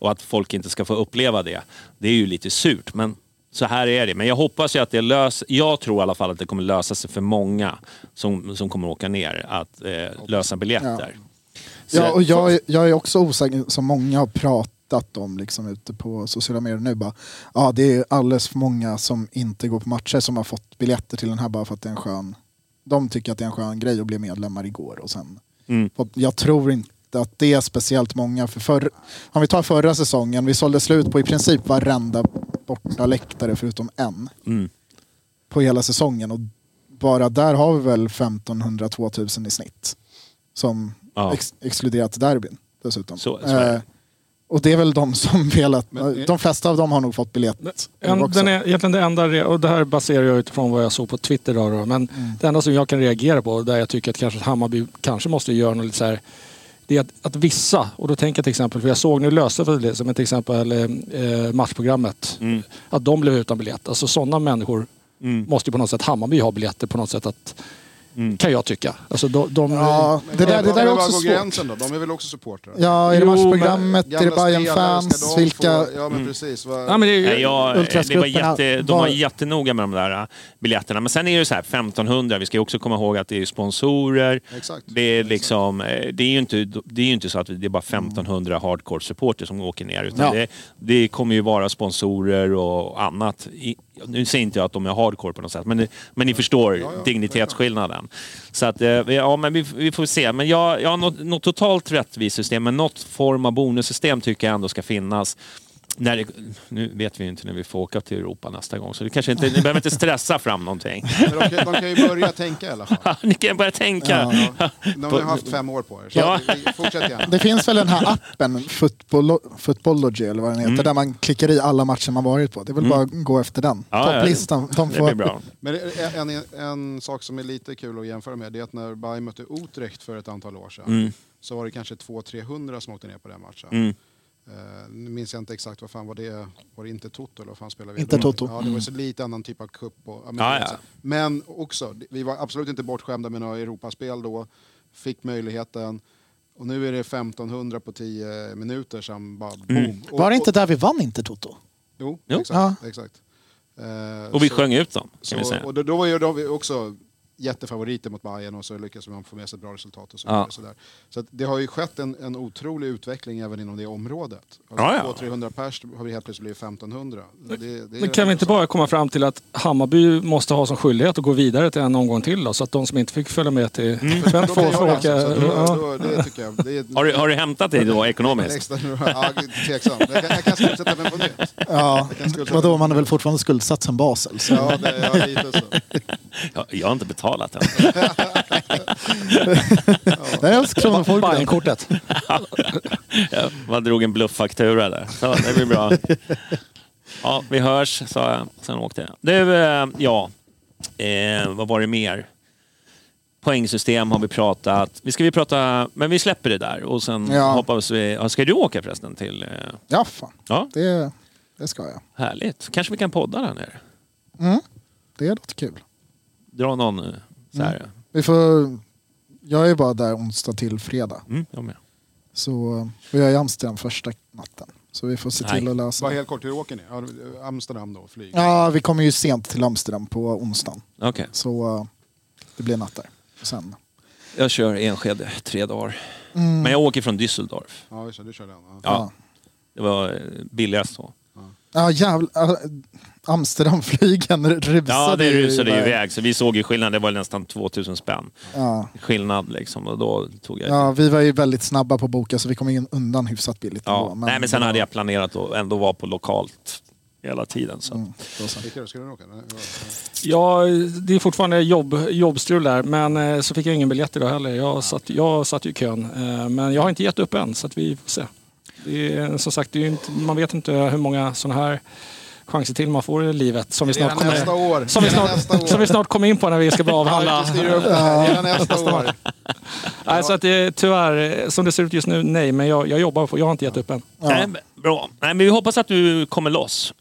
Och att folk inte ska få uppleva det. Det är ju lite surt, men så här är det. Men jag hoppas ju att det löser... Jag tror i alla fall att det kommer lösa sig för många som, som kommer åka ner att eh, lösa biljetter. Så- Ja, och jag, jag är också osäker, som många har pratat om liksom, ute på sociala medier nu. Bara, ja, det är alldeles för många som inte går på matcher som har fått biljetter till den här bara för att det är en skön... De tycker att det är en skön grej att bli medlemmar igår. Och sen, Mm. och jag tror inte att det är speciellt många. För förr, om vi tar förra säsongen, vi sålde slut på i princip varenda borta läktare förutom en. Mm. På hela säsongen. Och bara där har vi väl 1500-2000 i snitt. Som Ja. ex exkluderat derbyn dessutom. Så- så är det. Eh, och det är väl de som (laughs) velat, Men- de flesta av dem har nog fått biljett. En, den är egentligen det enda, och det här baserar jag utifrån vad jag såg på Twitter då, då men Mm. det enda som jag kan reagera på, där jag tycker att kanske Hammarby kanske måste göra något lite så här, det är att, att vissa, och då tänker jag till exempel, för jag såg nu det som ett exempel eh, matchprogrammet, Mm. att de blev utan biljett. Alltså sådana människor Mm. måste ju på något sätt Hammarby ha biljetter på något sätt att, Mm. kan jag tycka. Alltså de, de, Ja, det där, var- det där var- är var också svårt. gränsen då? De är väl också supportrar? Ja, är det matchprogrammet? Är det Bayern-fans? de Vilka... Få, ja men precis. Vad- ja, men det är, jag, det var jätte, de var var- jättenoga med de där äh, biljetterna. Men sen är det så här 1500, vi ska ju också komma ihåg att det är sponsorer. Exakt. Det är, liksom, eh, det är ju inte, det är ju inte så att det är bara 1500 hardcore supporter som åker ner. Utan Ja. det, det kommer ju vara sponsorer och annat. I, nu säger inte jag att de är hardcore på något sätt, men, det- men ni förstår ja, dignitetsskillnaden. Så att, eh, ja, men vi, vi får se. Men jag, jag har något, något totalt rättvist system, men något form av bonussystem tycker jag ändå ska finnas. När det, nu vet vi ju inte när vi får åka till Europa nästa gång, så det kanske inte, ni behöver inte stressa fram någonting. Men de, kan, de kan ju börja tänka i alla fall. ni kan börja tänka. De har ju haft fem år på er. Så Ja. vi- fortsätt gärna. Det finns väl den här appen, Football, Footballogy eller vad den heter, där man klickar i alla matcher man varit på. Det är väl bara att gå efter den. Mm. Ja, ja. Topplistan. De Det får... blir bra. Men det- en, en, en sak som är lite kul att jämföra med det är att när Bayern mötte Utrecht för ett antal år sedan Mm. så var det kanske 200-300 som åkte ner på den matchen. Mm. Eh, nu minns jag inte exakt vad fan var det, var det inte Toto eller vad fan spelade vi? Inte Toto. Ja, det var så lite annan typ av cup. Och, ja, men, Ja, ja. men också, vi var absolut inte bortskämda med några Europaspel då, fick möjligheten. Och nu är det 1500 på 10 minuter som bara boom. Mm. Och, Var det inte där vi vann inte Toto? Jo, Jo. exakt. exakt. Eh, Och vi så- sjöng ut dem, kan så, vi säga. och då, då var ju de också jättefavoriter mot Bayern och så lyckades man få med sig ett bra resultat. Och så, Ja. så, där. så att det har ju skett en, en otrolig utveckling även inom det området. Alltså Ja, ja. 200-300 pers har vi helt plötsligt blivit 1500. Det, det Men kan vi inte bara komma fram till att Hammarby måste ha som skyldighet att gå vidare till en omgång till då, så att de som inte fick följa med till Mm. Då får, åka... Har du, har du hämtat dig då (laughs) ekonomiskt? Extra, ja, tveksam. Jag kan, jag kan skuldsätta mig på nytt. Ja, vadå, man är väl fortfarande skuldsatt sen Basel. Så. Ja, det, ja, lite så. Jag, jag har inte betalat (laughs) än. Nej, (laughs) jag Kronofogden. Bajenkortet. (laughs) Jag bara drog en blufffaktura där. Så det blir bra. Ja, vi hörs, sa jag. Sen åkte jag. Du, eh, ja. Eh, vad var det mer? Poängsystem har vi pratat. Vi ska vi prata, men vi släpper det där och sen Ja. hoppas vi... Ska du åka förresten till... Eh, Ja, fan. ja, Det, det ska jag. härligt. Kanske vi kan podda där nere. Mm. Det låter kul. Dra någon eh, så här. Vi får... Jag är bara där onsdag till fredag. Mm, jag med. Så vi är i Amsterdam första natten. Så vi får se Nej. till att lösa Bara det. helt kort, hur åker ni? Ja, Amsterdam då, flyg? Ja, vi kommer ju sent till Amsterdam på onsdagen. Okej. Så eh, det blir natt där. Och Sen. Jag kör Enskede tre dagar. Men jag åker från Düsseldorf. Ja, det, du kör den. Ja. Ja. Det var eh, billigast så. Ja, jävlar. Amsterdamflygen (laughs) rusade Ja, det rusade ju iväg. Så vi såg ju skillnaden. Det var nästan 2000 spänn. Ja. Skillnad liksom. Och då tog jag... ja, vi var ju väldigt snabba på att boka så vi kom in undan hyfsat billigt. Ja. ändå, Nej, men sen hade jag planerat att ändå vara på lokalt hela tiden. Så. Mm, ja, det är fortfarande jobb, jobbstrul där. Men eh, så fick jag ingen biljett idag heller. Jag satt, jag satt ju i kön. Eh, Men jag har inte gett upp än så att vi får se. Det är, som sagt, det är inte, man vet inte hur många sådana här chanser till man får i livet. Som vi snart Redan nästa kommer, år. som vi snart, nästa år. som vi snart kommer in på när vi ska börja avhandla. Nästa år. Nej, så att det, tyvärr, som det ser ut just nu, nej. Men jag, jag jobbar på, jag har inte gett upp än. Nej, men bra. Nej, men vi hoppas att du kommer loss.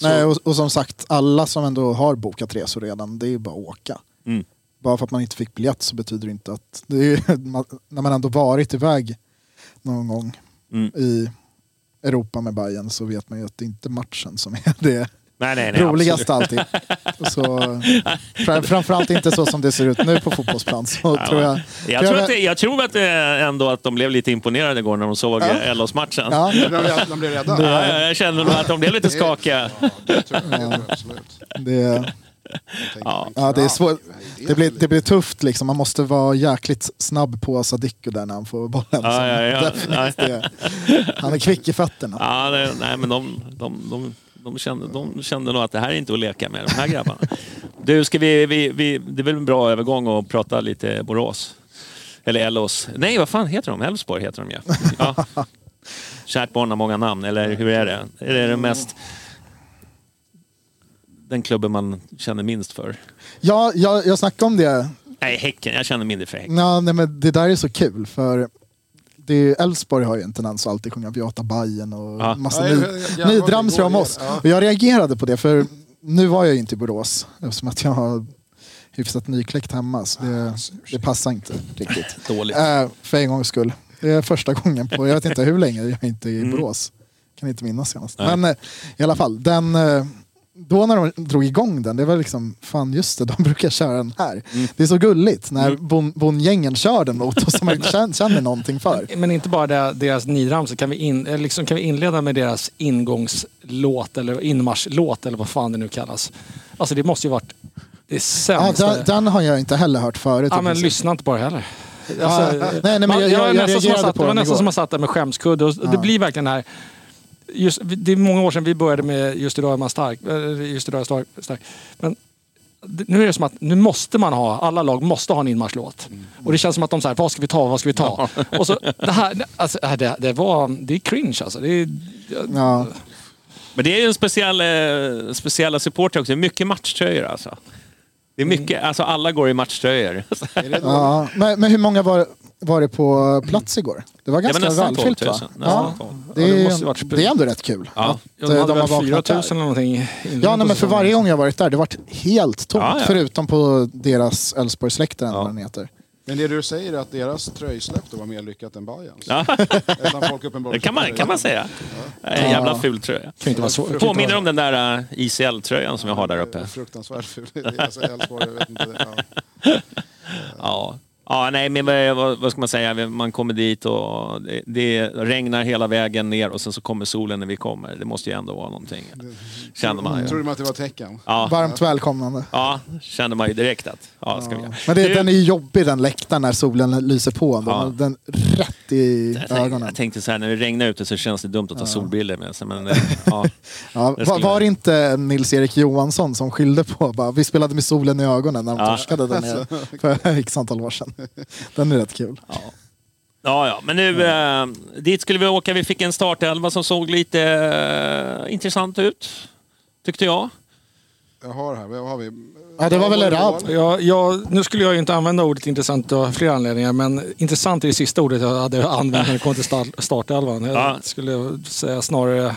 Nej, och, och som sagt, alla som ändå har bokat resor redan, det är ju bara att åka. Mm. Bara för att man inte fick biljett så betyder det inte att... Det är, (laughs) när man ändå varit iväg någon gång Mm. i Europa med Bayern så vet man ju att det inte är matchen som är det Nej, nej, nej. roligaste alltid. Så, fram- framförallt inte så som det ser ut nu på fotbollsplan. Så Ja. tror jag, Jag tror, att det, jag tror att det ändå att de blev lite imponerade igår när de såg Ja. ja. LOs-matchen. ja, De blev- rädda. Ja, ja, jag kände nog att de blev lite skakiga. Ja, det tror jag, det tror jag absolut. det, Ja. ja, det är svårt. det blir, det blir tufft liksom. Man måste vara jäkligt snabb på Sadiko där när han får bollen. Ja, ja, ja. (laughs) Han är kvick i fötterna. Ja, det, nej, men de, de, de, de, kände, de kände nog att det här är inte att leka med, de här grabbarna. (laughs) Du, ska vi, vi, vi, det är väl en bra övergång att prata lite Borås? Eller Ellos. Nej, vad fan heter de? Elfsborg heter de ju. Ja. (laughs) Kärt barn har många namn, eller hur är det? Är det det mest... Den klubben man känner minst för? Ja, jag, jag snackade om det. Nej, Häcken. Jag känner mindre för Häcken. Ja, nej, men det där är så kul för det är, Elfsborg har ju en tendens att alltid sjunga Beata Bajen och Ja. massa Ja, ny, hörde om oss. ja. Och jag reagerade på det för nu var jag ju inte i Borås eftersom att jag har hyfsat nykläckt hemma så det, det passar inte riktigt. (laughs) Dåligt. Äh, för en gångs skull. Det är första gången på, jag vet inte hur länge jag inte är i Mm. Borås. Kan inte minnas senast. Nej. Men eh, i alla fall, den, eh, då när de drog igång den, det var liksom, fan just det, de (laughs) brukar köra den här. Mm. Det är så gulligt när bon, bondgängen kör den mot oss som man (laughs) känner, känner någonting för. Men inte bara det, deras nidramsor. Kan vi, in, eller liksom, kan vi inleda med deras ingångslåt eller inmarschlåt eller vad fan det nu kallas. Alltså det måste ju varit det Ja, sämsta. den, den har jag inte heller hört förut. Ja, men lyssna inte på det heller. Ja, Alltså, nej, nej, men jag, jag jag, är jag nästan som man satt, det den där med skämskudde. Och Det Ja. blir verkligen det här. Just, det är många år sedan vi började med Just idag är man stark. eh, Just idag är stark. stark. Men nu är det som att nu måste man ha, alla lag måste ha en inmarschlåt. Och det känns som att de säger vad ska vi ta, vad ska vi ta? (laughs) Och så, det här, alltså, det, det, var, det är cringe alltså. Det är, Ja. Men det är ju en speciell, eh, speciella supporter också. Det är mycket matchtröjor alltså. Det är mycket, alltså alla går i matchtröjor. Ja, men, men hur många var, var det på plats igår? Det var Det var ganska välfyllt 12 va? 000. Ja, Nästan 12 det, Ja, det är, måste varit det är ändå rätt kul. Ja. att, Ja, de eh, hade väl vaknat 4 000 där. eller någonting. Ja, nej, men för varje gång jag varit där, det har varit helt tomt. Ja, ja. Förutom på deras Elfsborgsläktare, Ja. den heter. Men det du säger är att deras tröjsläpp då var mer lyckat än Bajans? Ja, det kan man, kan man säga. En jävla ful tröja. Kan inte vara så. Påminner om den där uh, ICL-tröjan som jag har där uppe. Fruktansvärt ful. Alltså, Elfsborg, jag vet inte. Ja. (laughs) Ja. Ja, nej, men vad- vad, ska man säga? Man kommer dit och det, det regnar hela vägen ner och sen så kommer solen när vi kommer. Det måste ju ändå vara någonting. Känner man Trodde ju. man att det var tecken? Ja, Varmt välkomnande. ja känner man ju direkt att ja, ska vi göra. Men det, Du, den är ju jobbig den läktaren när solen lyser på. Den, Ja. den rätt i jag, tänkte, ögonen. jag tänkte så här, när det regnar ute så känns det dumt att ta solbilder med sig. Men, eh, (laughs) ja. Ja, det var, var det inte Nils-Erik Johansson som skyllde på bara, vi spelade med solen i ögonen när de Ja. torskade där nere (laughs) för x antal år sedan. (laughs) Den är rätt kul. Ja, ja, men nu eh, dit skulle vi åka. Vi fick en startelva som såg lite eh, intressant ut, tyckte jag. Jag har här, vad har vi? Ja, det var väl Ja, Rad. mål. Ja, ja, nu skulle jag ju inte använda ordet intressant av flera anledningar, men intressant är det sista ordet jag hade använt när det kom till start, startelvan. Jag Ja. skulle säga snarare,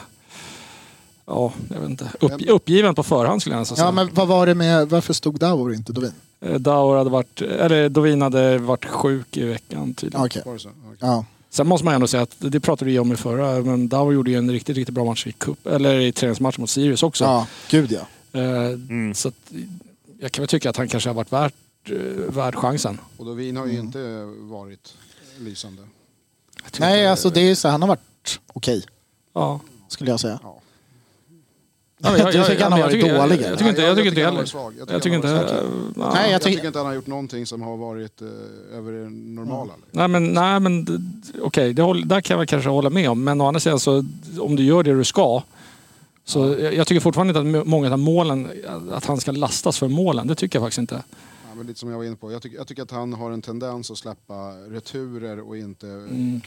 ja, jag vet inte, upp, uppgiven på förhand skulle jag nästan säga. Ja, men vad var det med, varför stod och inte Dovin? Eh, Daur hade varit, eller Dovin hade varit sjuk i veckan tydligen. Okej. Okej. Ja. Sen måste man ändå säga att, det pratade vi om i förra, men Dauer gjorde ju en riktigt, riktigt bra match i cup, eller i träningsmatch mot Sirius också. Ja, gud ja. Eh, Så att, jag kan väl tycka att han kanske har varit värt, eh, värd chansen. Och Dovin har ju inte varit lysande. Nej, alltså det är så, han har varit okej, Ja. skulle jag säga. Ja, jag- tycker han har varit dålig, Jag, tycker inte, jag tycker inte han har heller. varit svag. Jag tycker inte... Nej, jag tycker- inte han har gjort någonting som har varit eh, över det normala. Nej men, nej, men okej, där kan jag kanske hålla med om. Men å andra sidan så, om du gör det du ska. Så jag, jag tycker fortfarande inte att många av målen, att han ska lastas för målen. Det tycker jag faktiskt inte. Men lite som jag var inne på. Jag, tycker- jag tycker att han har en tendens att släppa returer och inte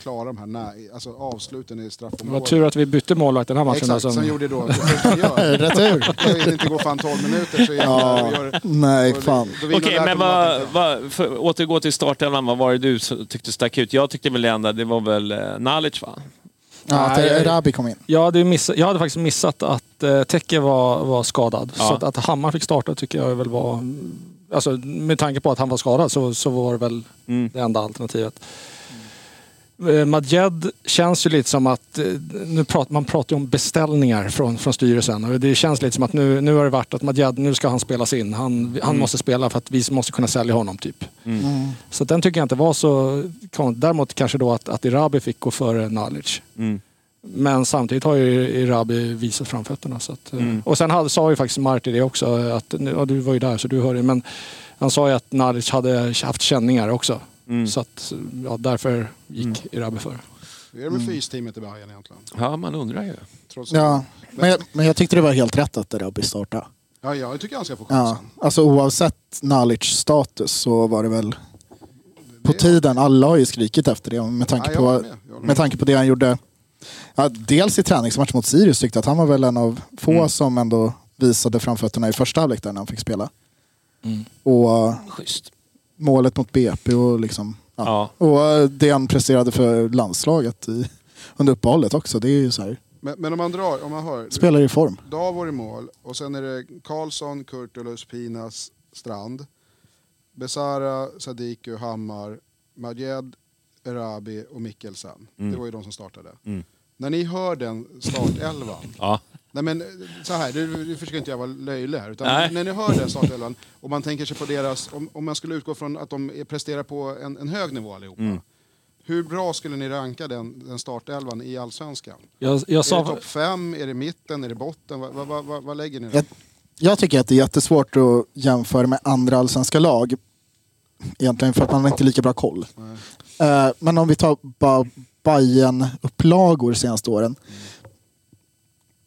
klara de här nä- alltså avsluten i Det var straffområdet. tur att vi bytte målvakt den här matchen. Exakt, där, sen som, gjorde då det. (laughs) Retur. Det inte går fan 12 minuter så Ja, gör, nej fan. Okej, lärt men vad, att- vad, för, återgå till startelvan, vad var det du som tyckte stack ut? Jag tyckte väl ändå det var väl eh, Nalic va? Ja, att Erabi kom in. jag, hade missat, jag hade faktiskt missat att eh, Teke var, var skadad. Ja. Så att, att Hammar fick starta tycker jag väl var... Alltså med tanke på att han var skadad så, så var det väl Mm. det enda alternativet. Eh, Madjed känns ju lite som att, eh, nu prat, man pratar ju om beställningar från, från styrelsen och det känns lite som att nu, nu har det varit att Madjed, nu ska han spelas in. Han, han måste spela för att vi måste kunna sälja honom typ. Mm. Så den tycker jag inte var så. Däremot kanske då att, att Irabi fick gå före Nalic. Mm. Men samtidigt har ju Irabi visat framfötterna. Så att, eh, Mm. Och sen hade, sa ju faktiskt Marti det också, att, ja, du var ju där så du hörde men han sa ju att Nalic hade haft känningar också. Mm. Så att, ja, därför gick Irabi före. Hur är det med fysteamet i Bayern egentligen? Ja, man undrar ju. Trots Ja, men jag, men jag tyckte det var helt rätt att Erabi startade. ja, jag tycker han ska få chansen. Ja, alltså oavsett Nalic status så var det väl på tiden. Alla har ju skrikit efter det med tanke, Ja, på, med, med tanke på det han gjorde. Ja, dels i träningsmatch mot Sirius tyckte jag att han var väl en av få Mm. som ändå visade framfötterna i första halvlek där när han fick spela. Mm. Och Schysst. målet mot BP och liksom ja. Ja. Och uh, det han presterade för landslaget i, under uppehållet också. Det är ju så här, Men, men om man drar, om man hör. spelar i form. Davor i mål och sen är det Karlsson, Kurtulus, Pinas, Strand. Besara, Sadiku, Hammar, Majed, Erabi och Mikkelsen. Mm. Det var ju de som startade. Mm. När ni hör den startelvan. Ja. Nej men så här, du, du försöker inte jag vara löjlig här. Utan Nej. när ni hör den startelvan och man tänker sig på deras, om, om man skulle utgå från att de presterar på en, en hög nivå allihopa. Mm. Hur bra skulle ni ranka den, den startelvan i Allsvenskan? Jag, jag Är det sa... topp fem, är det mitten, är det botten? Vad, vad, vad, vad lägger ni då? Jag, jag tycker att det är jättesvårt att jämföra med andra allsvenska lag. Egentligen för att man har inte lika bra koll. Nej. Eh, men om vi tar bara bayern upplagor senaste åren.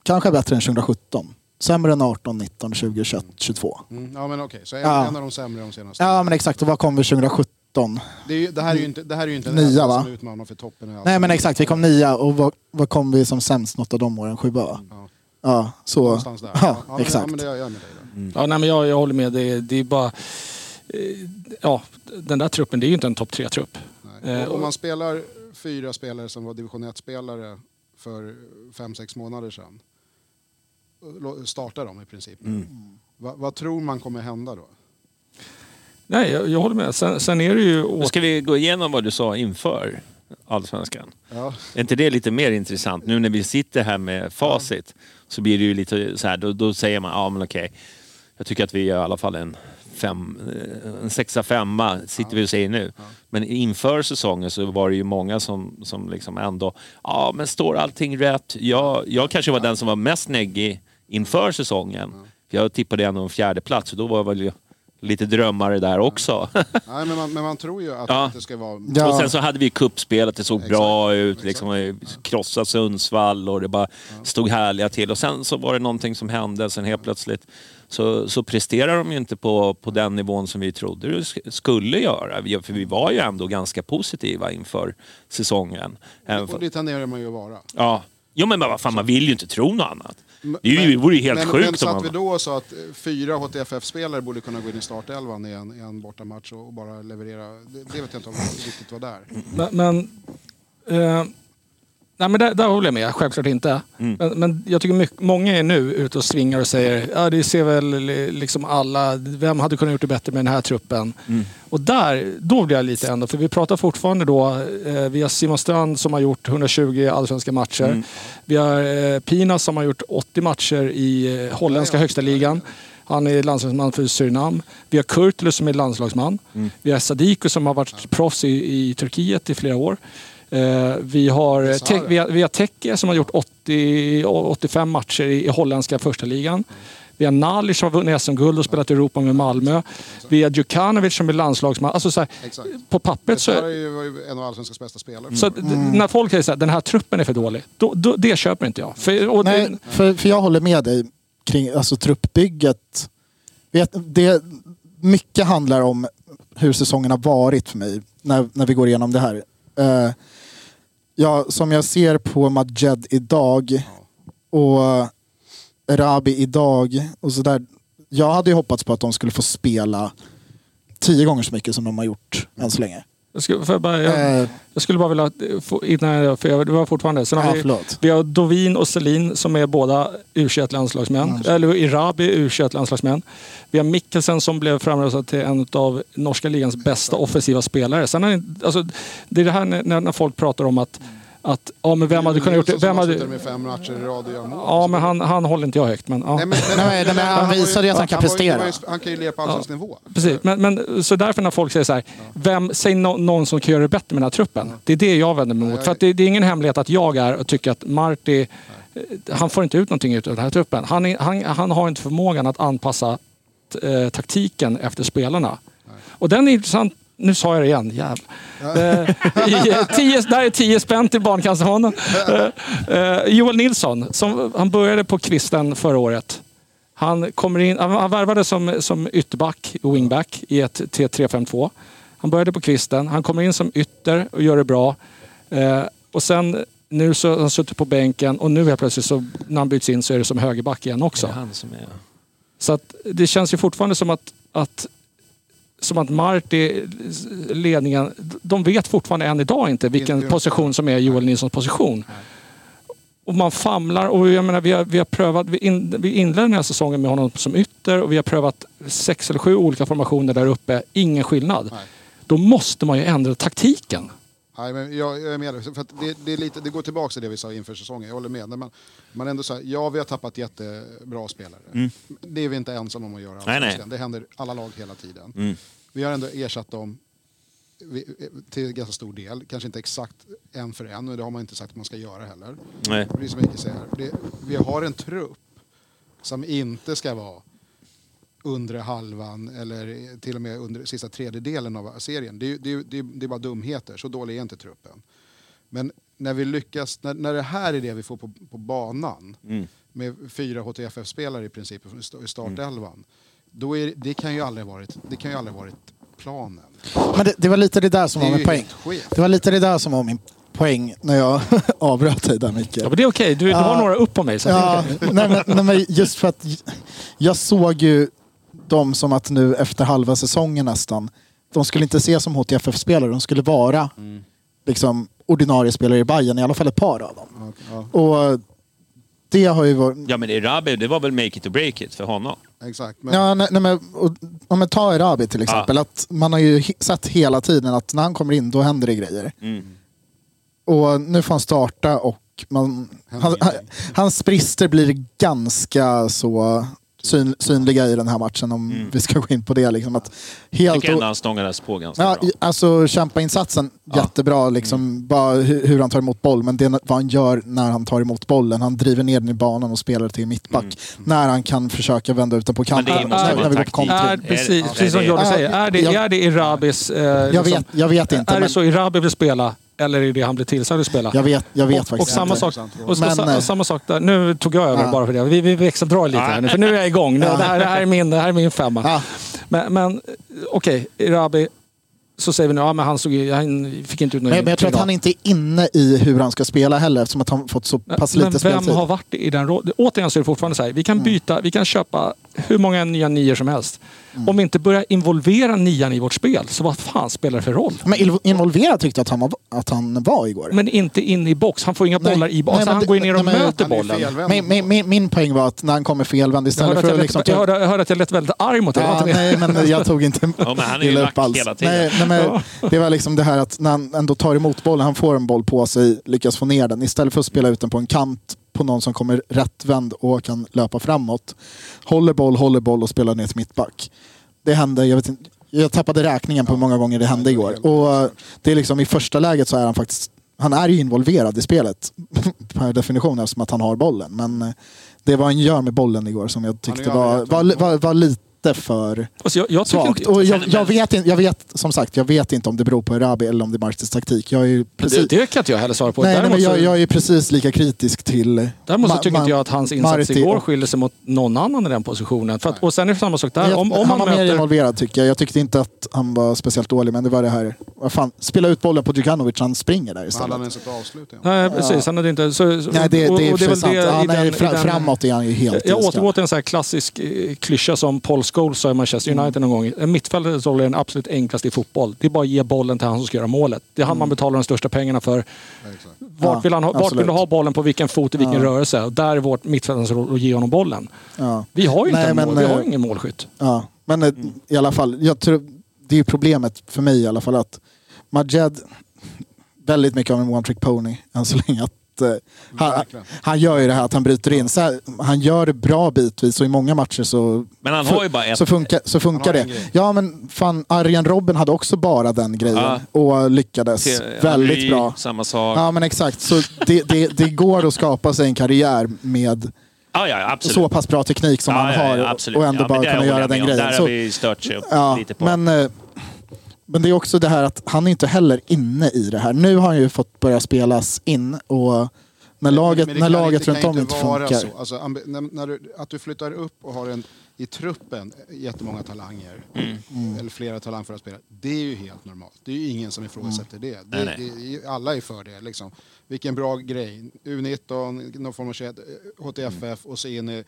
Kanske bättre än 2017. Sämre än 18, 19, 20, 21, 22. Mm, ja men okej, så en, Ja. en av de sämre de senaste. Ja men exakt, och vad kom vi 2017? Det, är ju, det, här är ju inte, det här är ju inte Nia, va? som utmanar för toppen. Nej men exakt, vi kom nia och vad, vad kom vi som sämst något av de åren? Sjua va? Ja. Ja, så. Någonstans där. Ja, men, exakt. Ja, men det är jag med dig där. Ja, nej, men jag, jag håller med. Det, det är bara... eh, Ja, den där truppen, det är ju inte en topp tre-trupp. Och Om man spelar fyra spelare som var division 1-spelare för fem sex månader sedan. Startar de i princip. Mm. Va, vad tror man kommer hända då? Nej, jag, jag håller med. Sen, sen är det ju... Nu Åt, ska vi gå igenom vad du sa inför Allsvenskan. Ja. Är inte det lite mer intressant? Nu när vi sitter här med facit så blir det ju lite så här, då, då säger man, ja men okej. Jag tycker att vi är i alla fall en, fem, eh, en sexa, femma, sitter vi och säger nu. Men inför säsongen så var det ju många som, som liksom ändå, ja men står allting rätt? Jag, jag kanske var den som var mest neggig inför säsongen. Jag tippade ändå en fjärde plats och då var väl lite drömmare där också. Nej, men, man, men man tror ju att Ja. det ska vara... Ja. Och sen så hade vi kuppspelet, det såg Exakt. bra ut. Liksom, vi krossade Sundsvall och det bara stod härliga till. Och sen så var det någonting som hände. Sen helt plötsligt så, så presterar de ju inte på, på den nivån som vi trodde det sk- skulle göra. Vi- För vi var ju ändå ganska positiva inför säsongen. Och det tenderar man ju att vara. ja. Jo men vad fan, man vill ju inte tro något annat. Men- Det, ju, det vore ju helt men, sjukt Men om satt man... vi då och sa att eh, fyra HTFF-spelare borde kunna gå in i startelvan i en, i en bortamatch och, bara leverera. Det, det vet jag inte om vi riktigt var där. men men eh, Nej, men där, där håller jag med. Självklart inte. Mm. Men, men jag tycker mycket, många är nu ute och svingar och säger ja, det ser väl li- liksom alla. Vem hade kunnat gjort det bättre med den här truppen? Mm. Och där, då blir jag lite ändå. För vi pratar fortfarande då. Eh, vi har Simon Strand som har gjort 120 allsvenska matcher. Mm. Vi har eh, Pina som har gjort 80 matcher i eh, holländska högsta ligan. Han är landslagsman för Surinam. Vi har Kurtulus som är landslagsman. Mm. Vi har Sadiku som har varit proffs i, i Turkiet i flera år. Eh, vi, har, te, vi, har, vi har Teke som har gjort 80, 85 matcher i, i holländska första ligan. Vi har Nalic som har vunnit SM-guld och spelat i Europa med Malmö. Vi har Djukanovic som är landslagsman. Alltså så här, Exakt. på pappret så... Är ju- var ju en av Allsvenskans bästa spelare. Så att d- när folk säger att den här truppen är för dålig, då, då, det köper inte jag. För, och Nej, det, för, för jag håller med dig kring alltså, truppbygget. Vet, det, mycket handlar om hur säsongen har varit för mig när, när vi går igenom det här. Eh, ja, som jag ser på Majed idag och Rabi idag och sådär. Jag hade ju hoppats på att de skulle få spela tio gånger så mycket som de har gjort än så länge jag, skulle, för jag, bara, jag, Eh, jag skulle bara vilja, få, innan jag, för jag, det var fortfarande, sen har ja, vi, förlåt. vi har Dovin och Selin som är båda U21-landslagsmän. Eller Irabi U21-landslagsmän. Vi har Mikkelsen som blev framröstad till en av norska ligans bästa offensiva spelare. Sen är, det- alltså, det är det här när, när folk pratar om att, att ja, men vem hade kunnat gjort det? Vem hade, med fem matcher i rad och gör mål. ja, men han, han håller inte jag högt. Men, ja. Nej, men, Nej, men han visade ju att han kan prestera. ju- Han kan ju lira på allsvensk nivå. Precis, men, men så därför när folk säger så här, vem, säg no, någon som kan göra det bättre med den här truppen. Det är det jag vänder mig mot. För att det, det är ingen hemlighet att jag är och tycker att Marti, eh, han får inte ut någonting ut av den här truppen. Han, är, han, han har inte förmågan att anpassa eh, taktiken efter spelarna. Och den är intressant, nu sa jag det igen, jävlar. Eh, tio, där är 10 spänn till Barncancerfonden. Eh, eh, Joel Nilsson, som, han började på kvisten förra året. Han, kommer in, han han värvade som, som ytterback, wingback, i ett T352. Han började på kvisten. Han kommer in som ytter och gör det bra. Eh, och sen nu så har han suttit på bänken och nu helt plötsligt så när han byts in så är det som högerback igen också. Det är han som är... Så att det känns ju fortfarande som att, att som att Marti, ledningen, de vet fortfarande än idag inte vilken position som är Joel Nilssons position. Och man famlar och jag menar, vi har, vi har prövat, vi, in, vi inledde den här säsongen med honom som ytter och vi har prövat sex eller sju olika formationer där uppe. Ingen skillnad. Nej. Då måste man ju ändra taktiken. Nej, men jag, jag är med. För det, det, är lite, det går tillbaka till det vi sa inför säsongen. Jag håller med. När man, ändå säger, ja vi har tappat jättebra spelare. Det är vi inte ensamma om att göra. Mm. Nej, nej. Det händer alla lag hela tiden. Mm. Vi har ändå ersatt dem vi- till ganska stor del. Kanske inte exakt en för en, och det har man inte sagt att man ska göra heller. Nej. Det är som Micke säger, det, vi har en trupp som inte ska vara undre halvan eller till och med under sista tredjedelen av serien. Det, är det, är- det, är- det är bara dumheter, så dålig är inte truppen. Men när vi lyckas, när, när det här är det vi får på, på banan Mm. med fyra HTFF-spelare i princip i st- i startelvan. Då är, det, kan ju aldrig varit, det kan ju aldrig varit planen. Men det, det var lite det där som Det var min poäng. Det var lite det där som var min poäng när jag (laughs) avbröt dig där Micke. Ja, men det är okej. Du, du har Ja. några upp på mig. Så Ja, nej, men, nej, men just för att jag såg ju dem som att nu efter halva säsongen nästan, de skulle inte ses som HTFF-spelare, de skulle vara liksom, ordinarie spelare i Bayern i alla fall ett par av dem. Ja, Och det har ju varit... Ja men Erabi, det var väl make it or break it för honom. exakt. Men, Ja, nej, nej, men, och, om man tar Erabi till exempel, att man har ju sett hela tiden att när han kommer in då händer det grejer. Mm. Och nu får han starta och man, han, han, hans brister blir ganska så syn, synliga i den här matchen om vi ska gå in på det. Liksom, att Jag helt tycker ändå han stångades på ganska Ja, bra. alltså kämpa-insatsen, jättebra. Liksom, bara hur, hur han tar emot boll. Men det är vad han gör när han tar emot bollen. Han driver ner den i banan och spelar till mittback. När han kan försöka vända ut den på kanten. det måste när, vara när vi går på taktik. kontring. Är, precis, Är- precis som Jordi Ja, säger. Är det, jag- är det Irabis... Eh, Jag vet, jag vet inte. Är det Men så Irabi vill spela eller är det han blir tillsagd att spela? jag vet, jag vet och, och faktiskt samma inte. sak, och, och, Men, sa- eh, och samma sak där. Nu tog jag över Ja. bara för det. Vi, vi växeldrar lite här nu, för nu är jag igång. Nu, Ja. det, här, det, här är min, det här är min femma. Ja. Men, men okej, Irabi. Så säger vi nu, ja men han, såg, han fick inte ut något Men, men jag tror att han inte är inne i hur han ska spela heller eftersom att han fått så pass Men lite vem speltid. har varit i den rollen? Återigen så är det fortfarande så här, vi kan byta, vi kan köpa hur många nya nior som helst. Mm. Om vi inte börjar involvera nian i vårt spel, så vad fan spelar det för roll? Men involverad tyckte jag att han var, att han var igår. Men inte in i box. Han får inga Nej. bollar i box. Han det- går ner och nej, möter bollen. Min, min, min, min poäng var att när han kommer felvänd Jag istället att för jag, att liksom... jag, hörde, jag hörde att jag lät väldigt arg mot dig. Ja, nej, men jag tog inte (laughs) Ja, men han är ju illa upp alls. hela tiden. Nej, nej, men det var liksom det här att när han ändå tar emot bollen, han får en boll på sig, lyckas få ner den. Istället för att spela ut den på en kant på någon som kommer rättvänd och kan löpa framåt. Håller boll, håller boll och spelar ner till mittback. Det hände, jag vet inte, jag tappade räkningen på hur många gånger det hände igår. Och det är liksom i första läget så är han faktiskt, han är ju involverad i spelet (laughs) per definition eftersom att han har bollen. Men eh, det var han gör med bollen igår som jag tyckte var, var, rätt var, var lite för Alltså, jag, jag svagt. inte, Och jag, jag, vet inte, jag vet, som sagt, jag vet inte om det beror på Erabi eller om det är Martins taktik. Jag är precis, det, det kan inte jag heller svara på. nej, nej, men jag, jag är precis lika kritisk till... däremot så tycker inte jag att hans insats Marti igår skiljer sig mot någon annan i den positionen. Att, och sen är det samma sak där. Om, om han var mer möter... involverad tycker jag. Jag tyckte inte att han var speciellt dålig, men det var det här... Vad fan, spela ut bollen på Djukanovic, han springer där Hade istället. han ens ett avslut? Nej, precis. Han hade inte... Så, så, Nej, det, och- det är väl sant. det Ja, i nej, den- i fra, den- framåt är han ju helt Jag återgår till en sån här klassisk eh, klyscha som Paul Scholes sa i Manchester Mm. United någon gång. Mittfältets roll är den absolut enklaste i fotboll. Det är bara att ge bollen till han som ska göra målet. Det är han man betalar de största pengarna för. Exakt. Vart, Ja, vill, han ha, vart vill du ha bollen, på vilken fot, i vilken Ja. rörelse? Och där är vårt mittfältens roll att ge honom bollen. Ja. Vi har ju inte Nej, men, mål, vi har eh, ingen målskytt. Ja, men eh, i alla fall, jag tror, det är ju problemet för mig i alla fall att Majed, väldigt mycket av en one trick pony än så länge. Att, eh, han, Verkligen. han gör ju det här att han bryter in. Så här, han gör det bra bitvis och i många matcher så, Men han har ju bara ett... så funkar, så funkar Han det. Ja men fan, Arjen Robben hade också bara den grejen Ja. och lyckades väldigt Henry, bra. Samma sak. Ja men exakt, så det, det, det går att skapa sig en karriär med Ja, ja, absolut. så pass bra teknik som ja, han ja, har ja, och- ändå bara kunna göra den grejen. Där Så- har vi stört sig upp Ja, lite på. men, eh, men det är också det här att han är inte heller inne i det här. Nu har han ju fått börja spelas in och när laget, när laget runt om inte funkar. Så. Alltså, när, när du, att du flyttar upp och har en i truppen jättemånga talanger, Mm. eller flera talanger för att spela, det är ju helt normalt. Det är ju ingen som ifrågasätter det. det, Nej, nej. det alla är för det. Liksom. Vilken bra grej. U19, någon form av tjej- HTFF och så in i...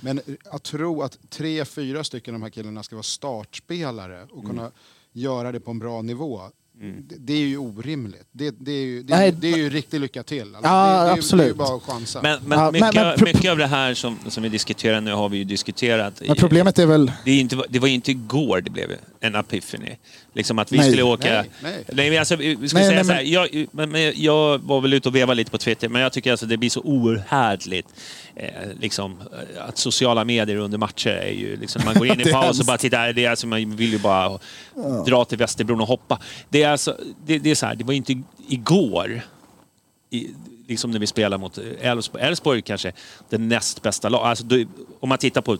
Men att tro att tre, fyra stycken av de här killarna ska vara startspelare och kunna göra det på en bra nivå. Det, det är ju orimligt. Det, det, är, ju, det, Nej, det är ju riktig lycka till. Alltså, Ja, det, det, är Det är ju absolut. bara att chansa. Men, men, Ja, mycket, men mycket av det här som, som vi diskuterar nu har vi ju diskuterat. Men problemet är väl... Det, är inte, det var ju inte igår det blev en epiphany. Liksom att vi Nej. skulle åka... Nej, nej. Alltså, vi Nej, säga nej, så här, jag, men, men jag var väl ute och vevade lite på Twitter, men jag tycker alltså det blir så oerhärligt eh, liksom, eh, att sociala medier under matcher är ju liksom, man går in i (laughs) paus och bara tittar, det är alltså, man vill ju bara dra till Västerbron och hoppa. Det är alltså, det, det är så här, det var inte igår i, liksom när vi spelar mot Elfsborg. Elfsborg kanske det näst bästa laget. Alltså, om man tittar på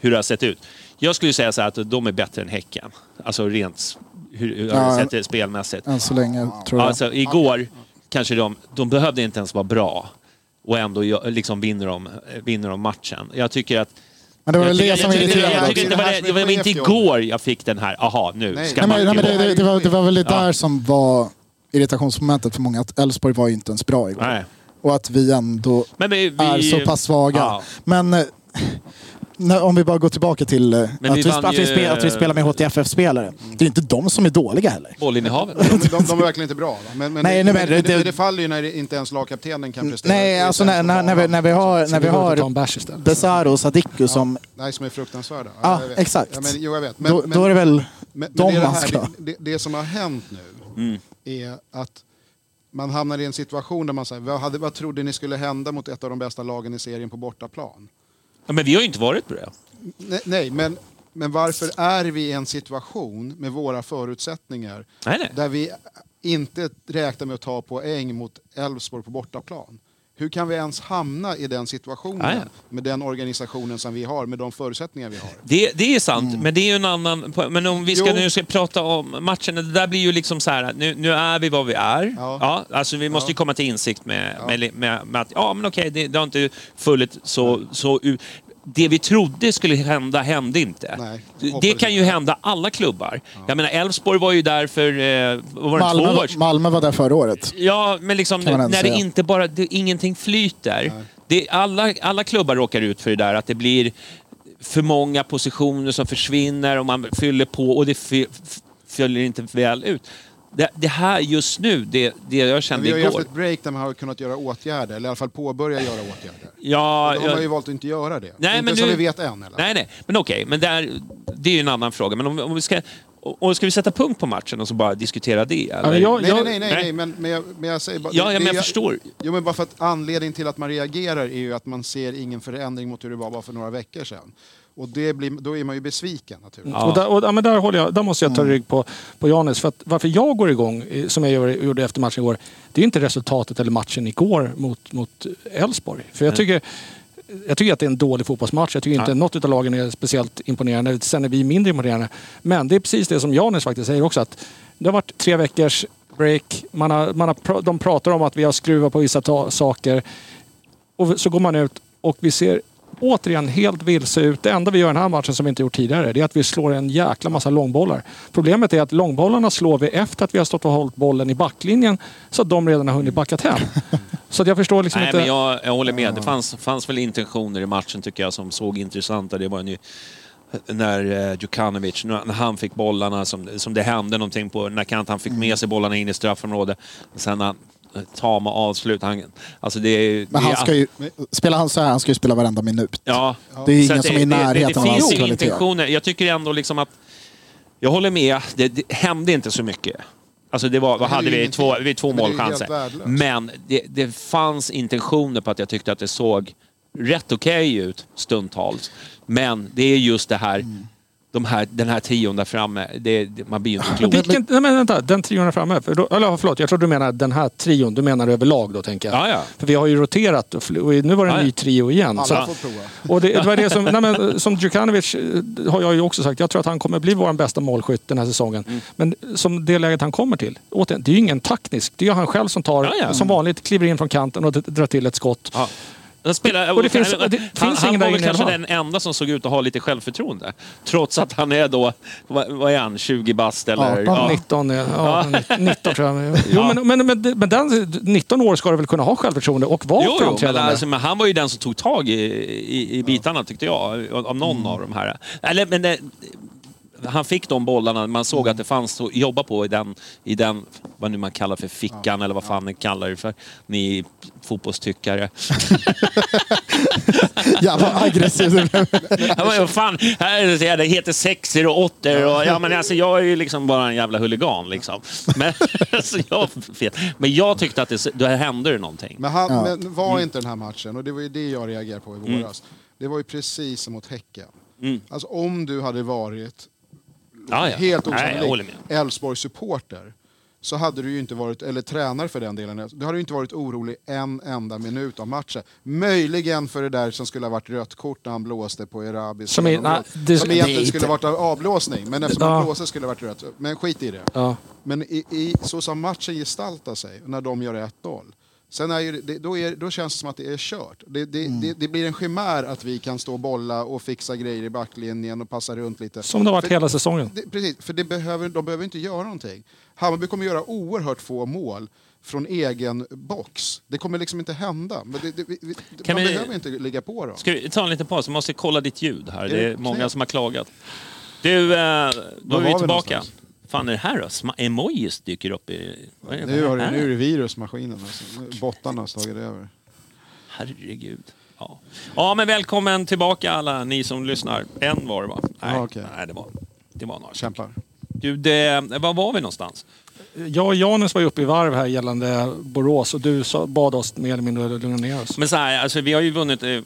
hur det har sett ut. Jag skulle säga så här att de är bättre än Häcken. Alltså rent hur, hur det har Ja. sett ut spelmässigt. Än så länge, tror jag. Alltså igår kanske de, de behövde inte ens vara bra och ändå liksom vinner de, vinner de matchen. Jag tycker att men det var väl det som irriterade jag också. tycker inte Det är det det var, inte igår jag fick den här, aha nu Nej. ska Nej, man men, nej, men det, det, var, det var väl det Ja. där som var irritationsmomentet för många. Att Elfsborg var ju inte ens bra igår. Nej. Och att vi ändå Men vi, vi, är så pass svaga. Ja. Men eh, när, om vi bara går tillbaka till eh, att, vi vi, att, vi ju- spelar, att vi spelar med HTFF-spelare. Det är inte de som är dåliga heller. Bollinnehavet. De, de, de är verkligen inte bra. Men, men, Nej, det, men, men det, det- det, det faller ju när inte ens lagkaptenen kan prestera. Nej, alltså när, när, när, vi, när vi har, när vi har. Besaro och Sadiku som... Nej, som är fruktansvärda. Ja, jag vet. exakt. Ja, men, jo, jag vet. Men, Då, men, då är det väl men, de man här, ska... det, det, det som har hänt nu är att man hamnar i en situation där man säger, vad, hade, vad trodde ni skulle hända mot ett av de bästa lagen i serien på bortaplan? Ja, men vi har ju inte varit på det. Nej, nej men, men varför är vi i en situation med våra förutsättningar Nej, nej. där vi inte räknar med att ta poäng mot Elfsborg på bortaplan? Hur kan vi ens hamna i den situationen Ja, ja. med den organisationen som vi har, med de förutsättningar vi har? Det, det är sant, men det är ju en annan... Men om vi ska Jo. nu ska prata om matchen, det där blir ju liksom så här, nu, nu är vi vad vi är. Ja. Ja. alltså vi måste ju Ja. komma till insikt med, med, med, med att, ja men okej, det, det har inte fullit så... så det vi trodde skulle hända hände inte. Nej, det kan ju inte. hända alla klubbar. Jag menar, Elfsborg var ju där för, eh, var det, Malmö, två år var- Malmö var där förra året. Ja, men liksom när det säga. inte bara, det, ingenting flyter. Det, alla, alla klubbar råkar ut för det där att det blir för många positioner som försvinner och man fyller på och det följer inte väl ut. Det, det här just nu, det, det jag kände vi har ju haft igår. ett break där man har kunnat göra åtgärder, eller i alla fall påbörja göra åtgärder. Ja, Då har man ju jag, valt att inte göra det. Nej, inte men som nu- vi vet än. Eller? nej, nej, men okej, men där, det är ju en annan fråga. Men om, om vi ska, och ska vi sätta punkt på matchen och så bara diskutera det? Eller? men jag- Nej, nej, jag- nej, nej, nej. nej, men, men, jag, men jag säger bara... Ja, ja, det- men jag det- förstår. Jo, men bara för att anledningen till att man reagerar är ju att man ser ingen förändring mot hur det var bara för några veckor sedan. Och det blir, då är man ju besviken naturligtvis. Ja. Och, där, och ja, men där, håller jag, där måste jag ta rygg på, på Janis. För att varför jag går igång, eh, som jag gjorde efter matchen igår, det är inte resultatet eller matchen igår mot mot Elfsborg. För jag tycker, jag tycker att det är en dålig fotbollsmatch. Jag tycker inte Ja. något av lagen är speciellt imponerande. Sen är vi mindre imponerande. Men det är precis det som Janis faktiskt säger också. Att det har varit tre veckors break. Man har, man har, de pratar om att vi har skruvat på vissa ta- saker. Och så går man ut och vi ser återigen helt vilse ut. Det enda vi gör i den här matchen som vi inte gjort tidigare det är att vi slår en jäkla massa långbollar. Problemet är att långbollarna slår vi efter att vi har stått och hållit bollen i backlinjen så att de redan har hunnit backat hem. (laughs) Så att jag förstår liksom Nej, inte... men jag, jag håller med. Det fanns, fanns väl intentioner i matchen tycker jag som såg intressanta. Det var ju när eh, Djukanovic, när han fick bollarna, som, som det hände någonting på, när Kant han fick med sig bollarna in i straffområdet. Sen han tama avslut. Han, alltså det, är- Men det han är- ska ju, spelar han så här, han ska ju spela varenda minut. Ja. Det är ingen att som är i det, det, närheten det av hans kvalitet. intentioner. Jag tycker ändå liksom att... Jag håller med. Det, det hände inte så mycket. Alltså det var, vad det hade vi? Två, vi två det målchanser. Men det, det fanns intentioner på att jag tyckte att det såg rätt okej ut stundtals. Men det är just det här, de här den här trion där framme. Det, det, man blir ju inte klok. Vilken, nej men vänta, den trion är framme. För då, eller förlåt, jag tror du menar den här trion. Du menar överlag då tänker jag. Ja, ja. För vi har ju roterat och, fl- och nu var det en Ja, ja. ny trio igen. Alla Så, får prova. och det, det var det som, nej men, som Djukanovic eh, har jag ju också sagt. Jag tror att han kommer bli vår bästa målskytt den här säsongen. Mm. Men som det läget han kommer till. Återigen, det är ju ingen taktisk. Det är han själv som tar, Ja, ja. som vanligt, kliver in från kanten och drar till ett skott. Ja. Han, spelar, Och det finns- han, det han, han var väl kanske den enda som såg ut att ha lite självförtroende. Trots att han är då, vad, vad är han, 20 bast eller? 18. Ja. 19, ja, ja. 19 tror jag. (laughs) Jo, men, men, men, men den, 19 år ska du väl kunna ha självförtroende och vara Jo, jo men, framträdande? alltså, men han var ju den som tog tag i, i, i bitarna tyckte jag, av någon av de här. Eller, men det, han fick de bollarna, man såg att det fanns att jobba på i den, i den vad nu man kallar för fickan eller vad fan ni kallar det för, ni fotbollstyckare. (laughs) Jävla aggressiv du (laughs) blev. Ja, men vad fan, här är det, det heter sexer och åttor och ja, men alltså, jag är ju liksom bara en jävla huligan liksom. Men, (laughs) alltså, jag, men jag tyckte att det, det hände det någonting. Men, han, Ja. men var inte den här matchen, och det var ju det jag reagerade på i våras, det var ju precis som mot Häcken. Mm. Alltså om du hade varit Ja, ja. helt Nej, jag håller osannolik med. Elfsborgs supporter så hade du ju inte varit, eller tränare för den delen, du hade ju inte varit orolig en enda minut av matchen. Möjligen för det där som skulle ha varit rött kort när han blåste på Erabi. Som är- nej, det- som det egentligen inte- skulle ha varit avblåsning, men eftersom Ja. han blåste skulle det ha varit rött. Men skit i det. Ja. Men i, i, så som matchen gestaltar sig, när de gör 1-0, sen är ju, det, då, är, då känns det som att det är kört. Det, det, Mm. det, det blir en chimär att vi kan stå och bolla och fixa grejer i backlinjen och passa runt lite. Som det har varit För- hela säsongen. det, precis, för det behöver, de behöver inte göra någonting. Hammarby kommer göra oerhört få mål från egen box. Det kommer liksom inte hända. Men det, det, vi, vi, Kan man vi- behöver inte ligga på dem. Ska vi ta en liten paus? Jag måste kolla ditt ljud här. Det är det många knäpp? som har klagat. Du, eh, då är var vi vi tillbaka. någonstans? Fan är det här då? Sma- emojis dyker upp i... Vad är det, Nu, har, är det- nu är det virusmaskinen. Alltså. Bottarna har slagit över. Herregud. Ja. ja, men välkommen tillbaka alla ni som lyssnar. En var det va? Nej, Ja, okej. nej det var det var några. Kämpar. Du, det, var var vi någonstans? Jag och Janus var ju uppe i varv här gällande Borås och du sa, bad oss mer eller mindre att lugna ner oss. Men så här, alltså, vi har ju vunnit... Eh,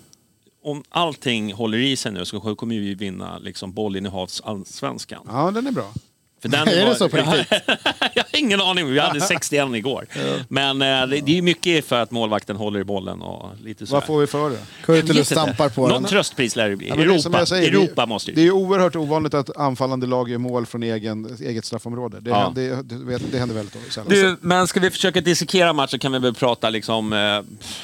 om allting håller i sig nu så kommer vi vinna liksom, bollinnehavsallsvenskan. Ja, den är bra. För den (laughs) Är det så på riktigt? (laughs) jag har ingen aning. Vi hade (laughs) 61 igår. Men eh, det, det är mycket för att målvakten håller i bollen och lite så. Vad får vi för det? Kurtulus stampar på Någon den. tröstpris lär det bli. Ja, det Europa, säger, Europa det, måste Det ju... är oerhört ovanligt att anfallande lag gör mål från egen, eget straffområde. Det, Ja. det, det, det händer väldigt sällan. Du, men ska vi försöka dissekera matchen kan vi väl prata liksom, eh,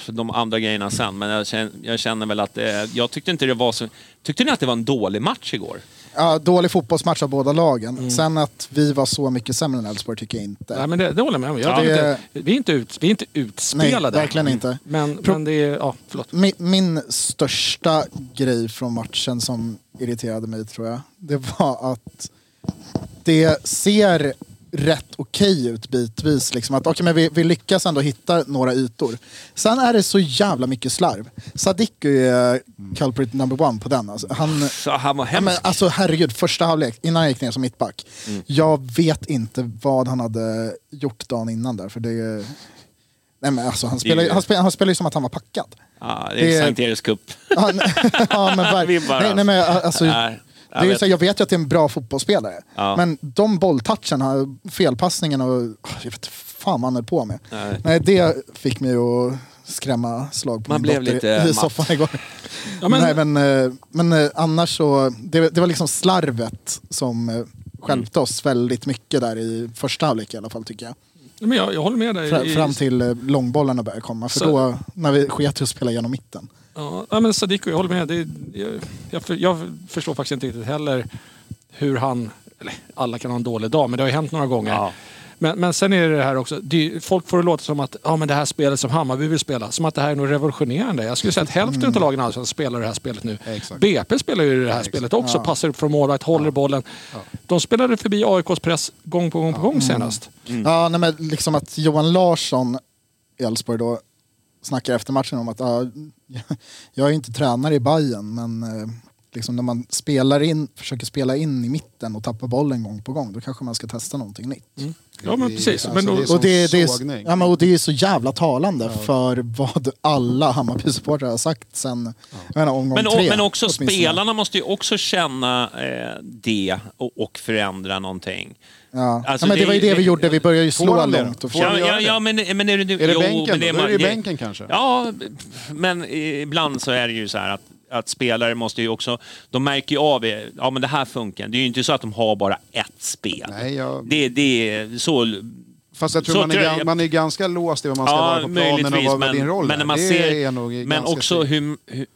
de andra grejerna sen. Men jag känner, jag känner väl att eh, jag tyckte inte det var så... Tyckte ni att det var en dålig match igår? Ja, dålig fotbollsmatch av båda lagen. Mm. Sen att vi var så mycket sämre än Elfsborg tycker jag inte. Nej, men det, det håller jag med om. Jag Ja, det- inte, vi, är inte ut, vi är inte utspelade. Nej, verkligen inte. Men, Pro- men det är... Ja, förlåt. Min, min största grej från matchen som irriterade mig tror jag. Det var att det ser rätt okej ut bitvis. Liksom. Att, okay, men vi, vi lyckas ändå hitta några ytor. Sen är det så jävla mycket slarv. Sadik är culprit number one på den. Alltså, han, Så han var hemsk. men, alltså herregud, första halvlek, innan han gick ner som mittback. Jag vet inte vad han hade gjort dagen innan där. För det. Nej, men alltså, han, spelar, ju- han, spelar, han spelar ju som att han var packad. ja, det är Sankt Eriks cup. Ja, men (laughs) nej, nej, men alltså, Nej, det är vet. så, jag vet ju att det är en bra fotbollsspelare. Ja. Men de bolltoucherna, felpassningen och... åh, Jag vet fan vad han höll på med. Nej. Nej, det fick mig att skrämma slag på Man min blev dotter lite i matt. soffan igår. Ja, men- Nej, men, eh, men eh, annars så... Det, det var liksom slarvet som eh, stjälpte oss väldigt mycket där i första halvlek i alla fall tycker jag. Men jag, jag håller med dig. Fra, i- fram till långbollarna började komma. För Så- då, när vi sket att spela genom mitten. Ja, ja, men Sadiko, jag håller med. Det, jag, jag, för, jag förstår faktiskt inte riktigt heller hur han... Eller, alla kan ha en dålig dag, men det har ju hänt några gånger. Ja. Men, men sen är det det här också. Det, folk får det låta som att ja, men det här spelet som Hammarby vill spela, som att det här är något revolutionerande. Jag skulle säga att hälften av lagen Allsvenskan spelar det här spelet nu. Exakt. BP spelar ju det här spelet också. Passar upp från målvakt, håller bollen. De spelade förbi AIKs press gång på gång på gång senast. Ja, nej, men liksom att Johan Larsson i Elfsborg då snackar efter matchen om att ah, (laughs) jag är inte tränare i Bayern men eh, liksom när man spelar in, försöker spela in i mitten och tappar bollen gång på gång då kanske man ska testa någonting nytt. Ja, men Det är- precis. alltså, Men då, det är Och det, är, ja, men, och det är så jävla talande för vad alla Hammarby-supportrar har sagt sen jag menar, omgång Men, tre. men också spelarna måste ju också känna eh, det och, och förändra någonting. Ja. Alltså, ja, men det, det- var ju det vi gjorde, vi började ju slå långt. Och Ja, ja, det? ja, men, men är det, Är det jo, bänken men är det det- bänken kanske? Ja, men ibland så är det ju så här att, att spelare måste ju också... De märker ju av, ja men det här funkar. Det är ju inte så att de har bara ett spel. Nej, jag... Det, det är så... Fast jag tror Så man är, tror jag- man är ganska låst i vad man ska vara på planen och vad, vad din roll men när är. man det ser, är nog Men också hur, hur...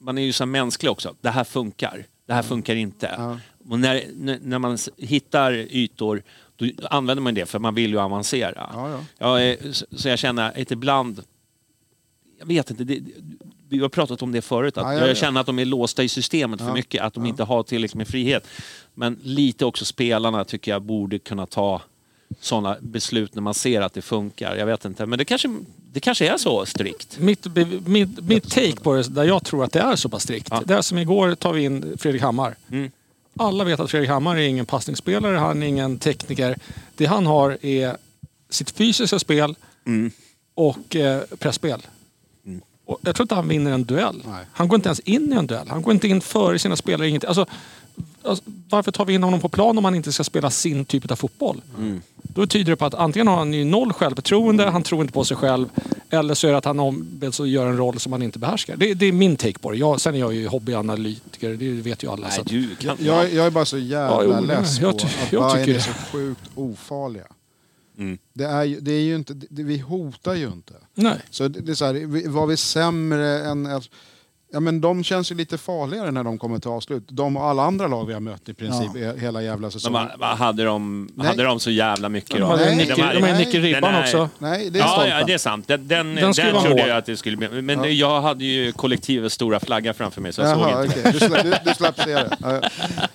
Man är ju så mänsklig också. Det här funkar. Det här funkar inte. Ja. Och när, när man hittar ytor, då använder man det för man vill ju avancera. Ja, ja. Ja, eh, så- så jag känner att ibland... Jag vet inte. Det, vi har pratat om det förut. Att Ja, ja, ja. Jag känner att de är låsta i systemet för mycket. Att de inte har tillräckligt med frihet. Men lite också spelarna tycker jag borde kunna ta sådana beslut när man ser att det funkar. Jag vet inte. Men det kanske, det kanske är så strikt. mitt, mitt, mitt take på det, där jag tror att det är så pass strikt. Ja. Det är som igår tar vi in Fredrik Hammar. Mm. Alla vet att Fredrik Hammar är ingen passningsspelare, han är ingen tekniker. Det han har är sitt fysiska spel Mm. och eh, pressspel. Och jag tror inte han vinner en duell. Nej. Han går inte ens in i en duell. Han går inte in före sina spelare. Ingenting. Alltså, alltså, varför tar vi in honom på plan om han inte ska spela sin typ av fotboll? Då tyder det på att antingen har han ju noll självförtroende, han tror inte på sig själv. Eller så är det att han ombeds att göra en roll som han inte behärskar. Det, det är min take på det. Jag, sen är jag ju hobbyanalytiker, det vet ju alla. så Nej, att- du kan... Jag, jag är bara så jävla Ja, jo, less jag på ty- att jag Bayern tycker är så sjukt ofarliga. Mm. Det, är ju, det är ju inte, det, vi hotar ju inte. Nej. Så det, det är så här, var vi sämre än... Ja men de känns ju lite farligare när de kommer till avslut. De och alla andra lag vi har mött i princip i hela jävla Men säsongen. vad hade, de, Nej. hade de så jävla mycket då? Nej, de hade- har nej, Nicky Ribban också. Nej, det är Ja, ja, det är sant. Den, den, Den den, trodde jag att det skulle bli. Men jag hade ju kollektivets stora flagga framför mig så jag Jaha, såg inte. okej. Du, slapp, du, du slapp se det. (laughs) Ja,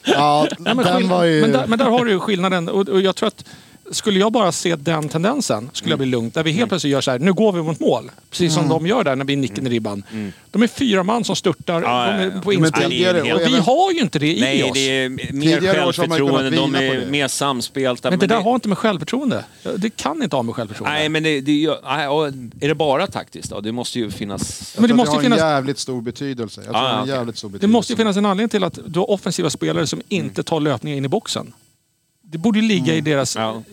ja. Ja, men, den var ju... men, där, men där har du ju skillnaden. Och, och jag tror att skulle jag bara se den tendensen skulle jag bli lugnt. Där vi helt plötsligt gör så här, nu går vi mot mål. Precis som de gör där när vi nicken i ribban. De är fyra man som störtar Ja, de ja, är ja. på Men inspel. tidigare- Och vi även- har ju inte det i Nej, oss. det är mer Tidigare år så har man kunnat självförtroende, de vila på är det. mer samspelta. Men det där det, har inte med självförtroende. Det kan inte ha med självförtroende. Nej, men det, det, gör- nej, och är det bara taktiskt då? Det måste ju finnas... Men det måste ju har finnas- en jävligt stor betydelse. Jag tror Ah, det har en okej. jävligt stor det betydelse. måste ju finnas en anledning till att du har offensiva spelare som inte tar löpningar in i boxen. Det borde ju ligga i deras Ja.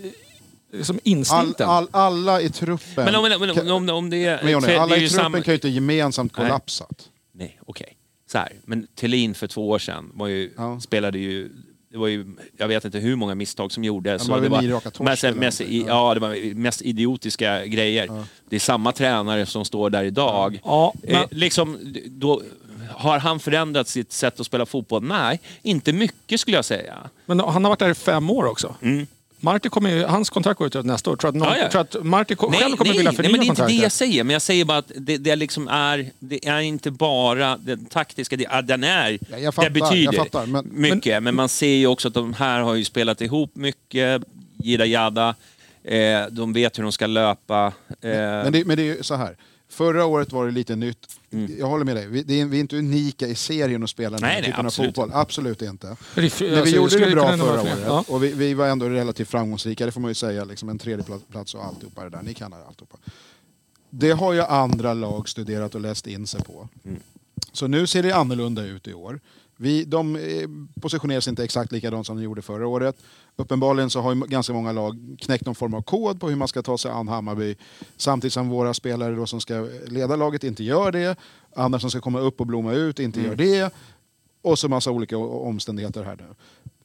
eh, som All, instinkten. all, alla i truppen... Men om, men, om, om, om det är... Men Johnny, det är alla i truppen samma- kan ju inte gemensamt kollapsat. Nej, okej. Så här, men Thelin för två år sedan var ju, Ja. spelade ju... Det var ju, jag vet inte hur många misstag som gjordes. det var mest, mest, i, ja, det var mest idiotiska grejer. Det är samma tränare som står där idag. Ja, Eh, men, liksom, då, har han förändrat sitt sätt att spela fotboll? Nej, inte mycket skulle jag säga. men han har varit där i fem år också. Mm. Marti kommer hans kontrakt går ut nästa år. Tror att, någon, Ja, ja. tror att Marti själv kommer nej, vilja nej, förnya men det är inte det jag kontraktet. säger. Men jag säger bara att det, det, liksom är, det är inte bara den taktiska, det, den är, Ja, fattar, det betyder fattar, men- mycket. Men, man ser ju också att de här har ju spelat ihop mycket, jidda jadda. Eh, de vet hur de ska löpa. Eh, Men det, men det är ju så här. Förra året var det lite nytt. Mm. Jag håller med dig. Vi, det är, vi är inte unika i serien att spela den Nej, här nej, typen absolut av fotboll. Absolut inte. Men alltså, vi gjorde skulle det bra förra året. Ja. Och vi, vi var ändå relativt framgångsrika, det får man ju säga. Liksom en tredje pla- plats och alltihopa det där. Ni kan alltihopa. Det har ju andra lag studerat och läst in sig på. Mm. Så nu ser det annorlunda ut i år. Vi, de eh, positionerar sig inte exakt likadant som de gjorde förra året. Uppenbarligen så har ju ganska många lag knäckt någon form av kod på hur man ska ta sig an Hammarby. Samtidigt som våra spelare då som ska leda laget inte gör det. Andra som ska komma upp och blomma ut inte gör det. Och så massa olika omständigheter här nu.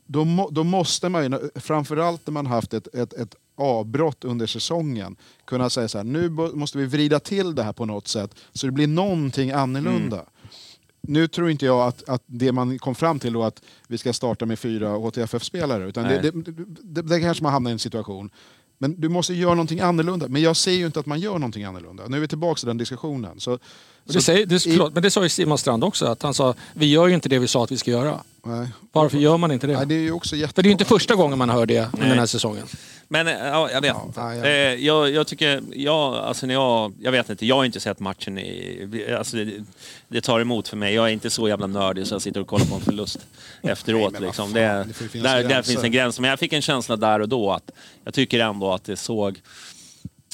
Då, må, då måste man ju, framförallt när man haft ett, ett, ett avbrott under säsongen, kunna säga så här, nu måste vi vrida till det här på något sätt så det blir någonting annorlunda. Nu tror inte jag att, att det man kom fram till då att vi ska starta med fyra HTFF-spelare, utan det, det, det, det kanske man hamnar i en situation. Men du måste göra någonting annorlunda. Men jag ser ju inte att man gör någonting annorlunda. Nu är vi tillbaka till den diskussionen. Så- Det, säger, det, i- förlåt, men det sa ju Simon Strand också, att han sa vi gör ju inte det vi sa att vi ska göra. nej. Varför gör man inte det? Nej, det är ju också jätte... För det är ju inte första gången man hör det under Nej. den här säsongen. Men eh, ja, jag vet Ja, inte. ja, ja. Eh, jag, jag tycker, jag, alltså när jag, jag vet inte, jag har inte sett matchen i, alltså det, det tar emot för mig. Jag är inte så jävla nördig så jag sitter och kollar på en förlust (laughs) efteråt. vad liksom. det, det där, där finns en gräns. Men jag fick en känsla där och då att jag tycker ändå att det såg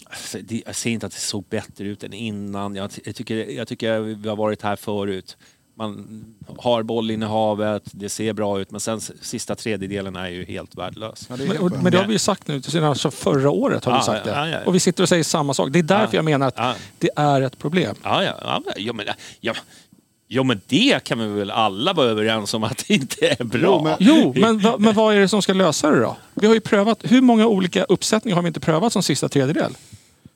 alltså, det- jag ser inte att det såg bättre ut än innan. Jag, jag, tycker, jag tycker vi har varit här förut. Man har bollinnehavet, det ser bra ut, men sen sista tredjedelen är ju helt värdelös. Ja, det Men, och, men det har vi ju sagt nu, sedan alltså förra året har vi Ja, sagt det. ja, ja. Och vi sitter och säger samma sak. Det är därför Ja. jag menar att Ja. det är ett problem. Ja, ja, ja, ja, men, ja, ja, men det kan vi väl alla vara överens om att det inte är bra. Jo, men- Jo, men, va- men vad är det som ska lösa det då? Vi har ju prövat, hur många olika uppsättningar har vi inte prövat som sista tredjedel?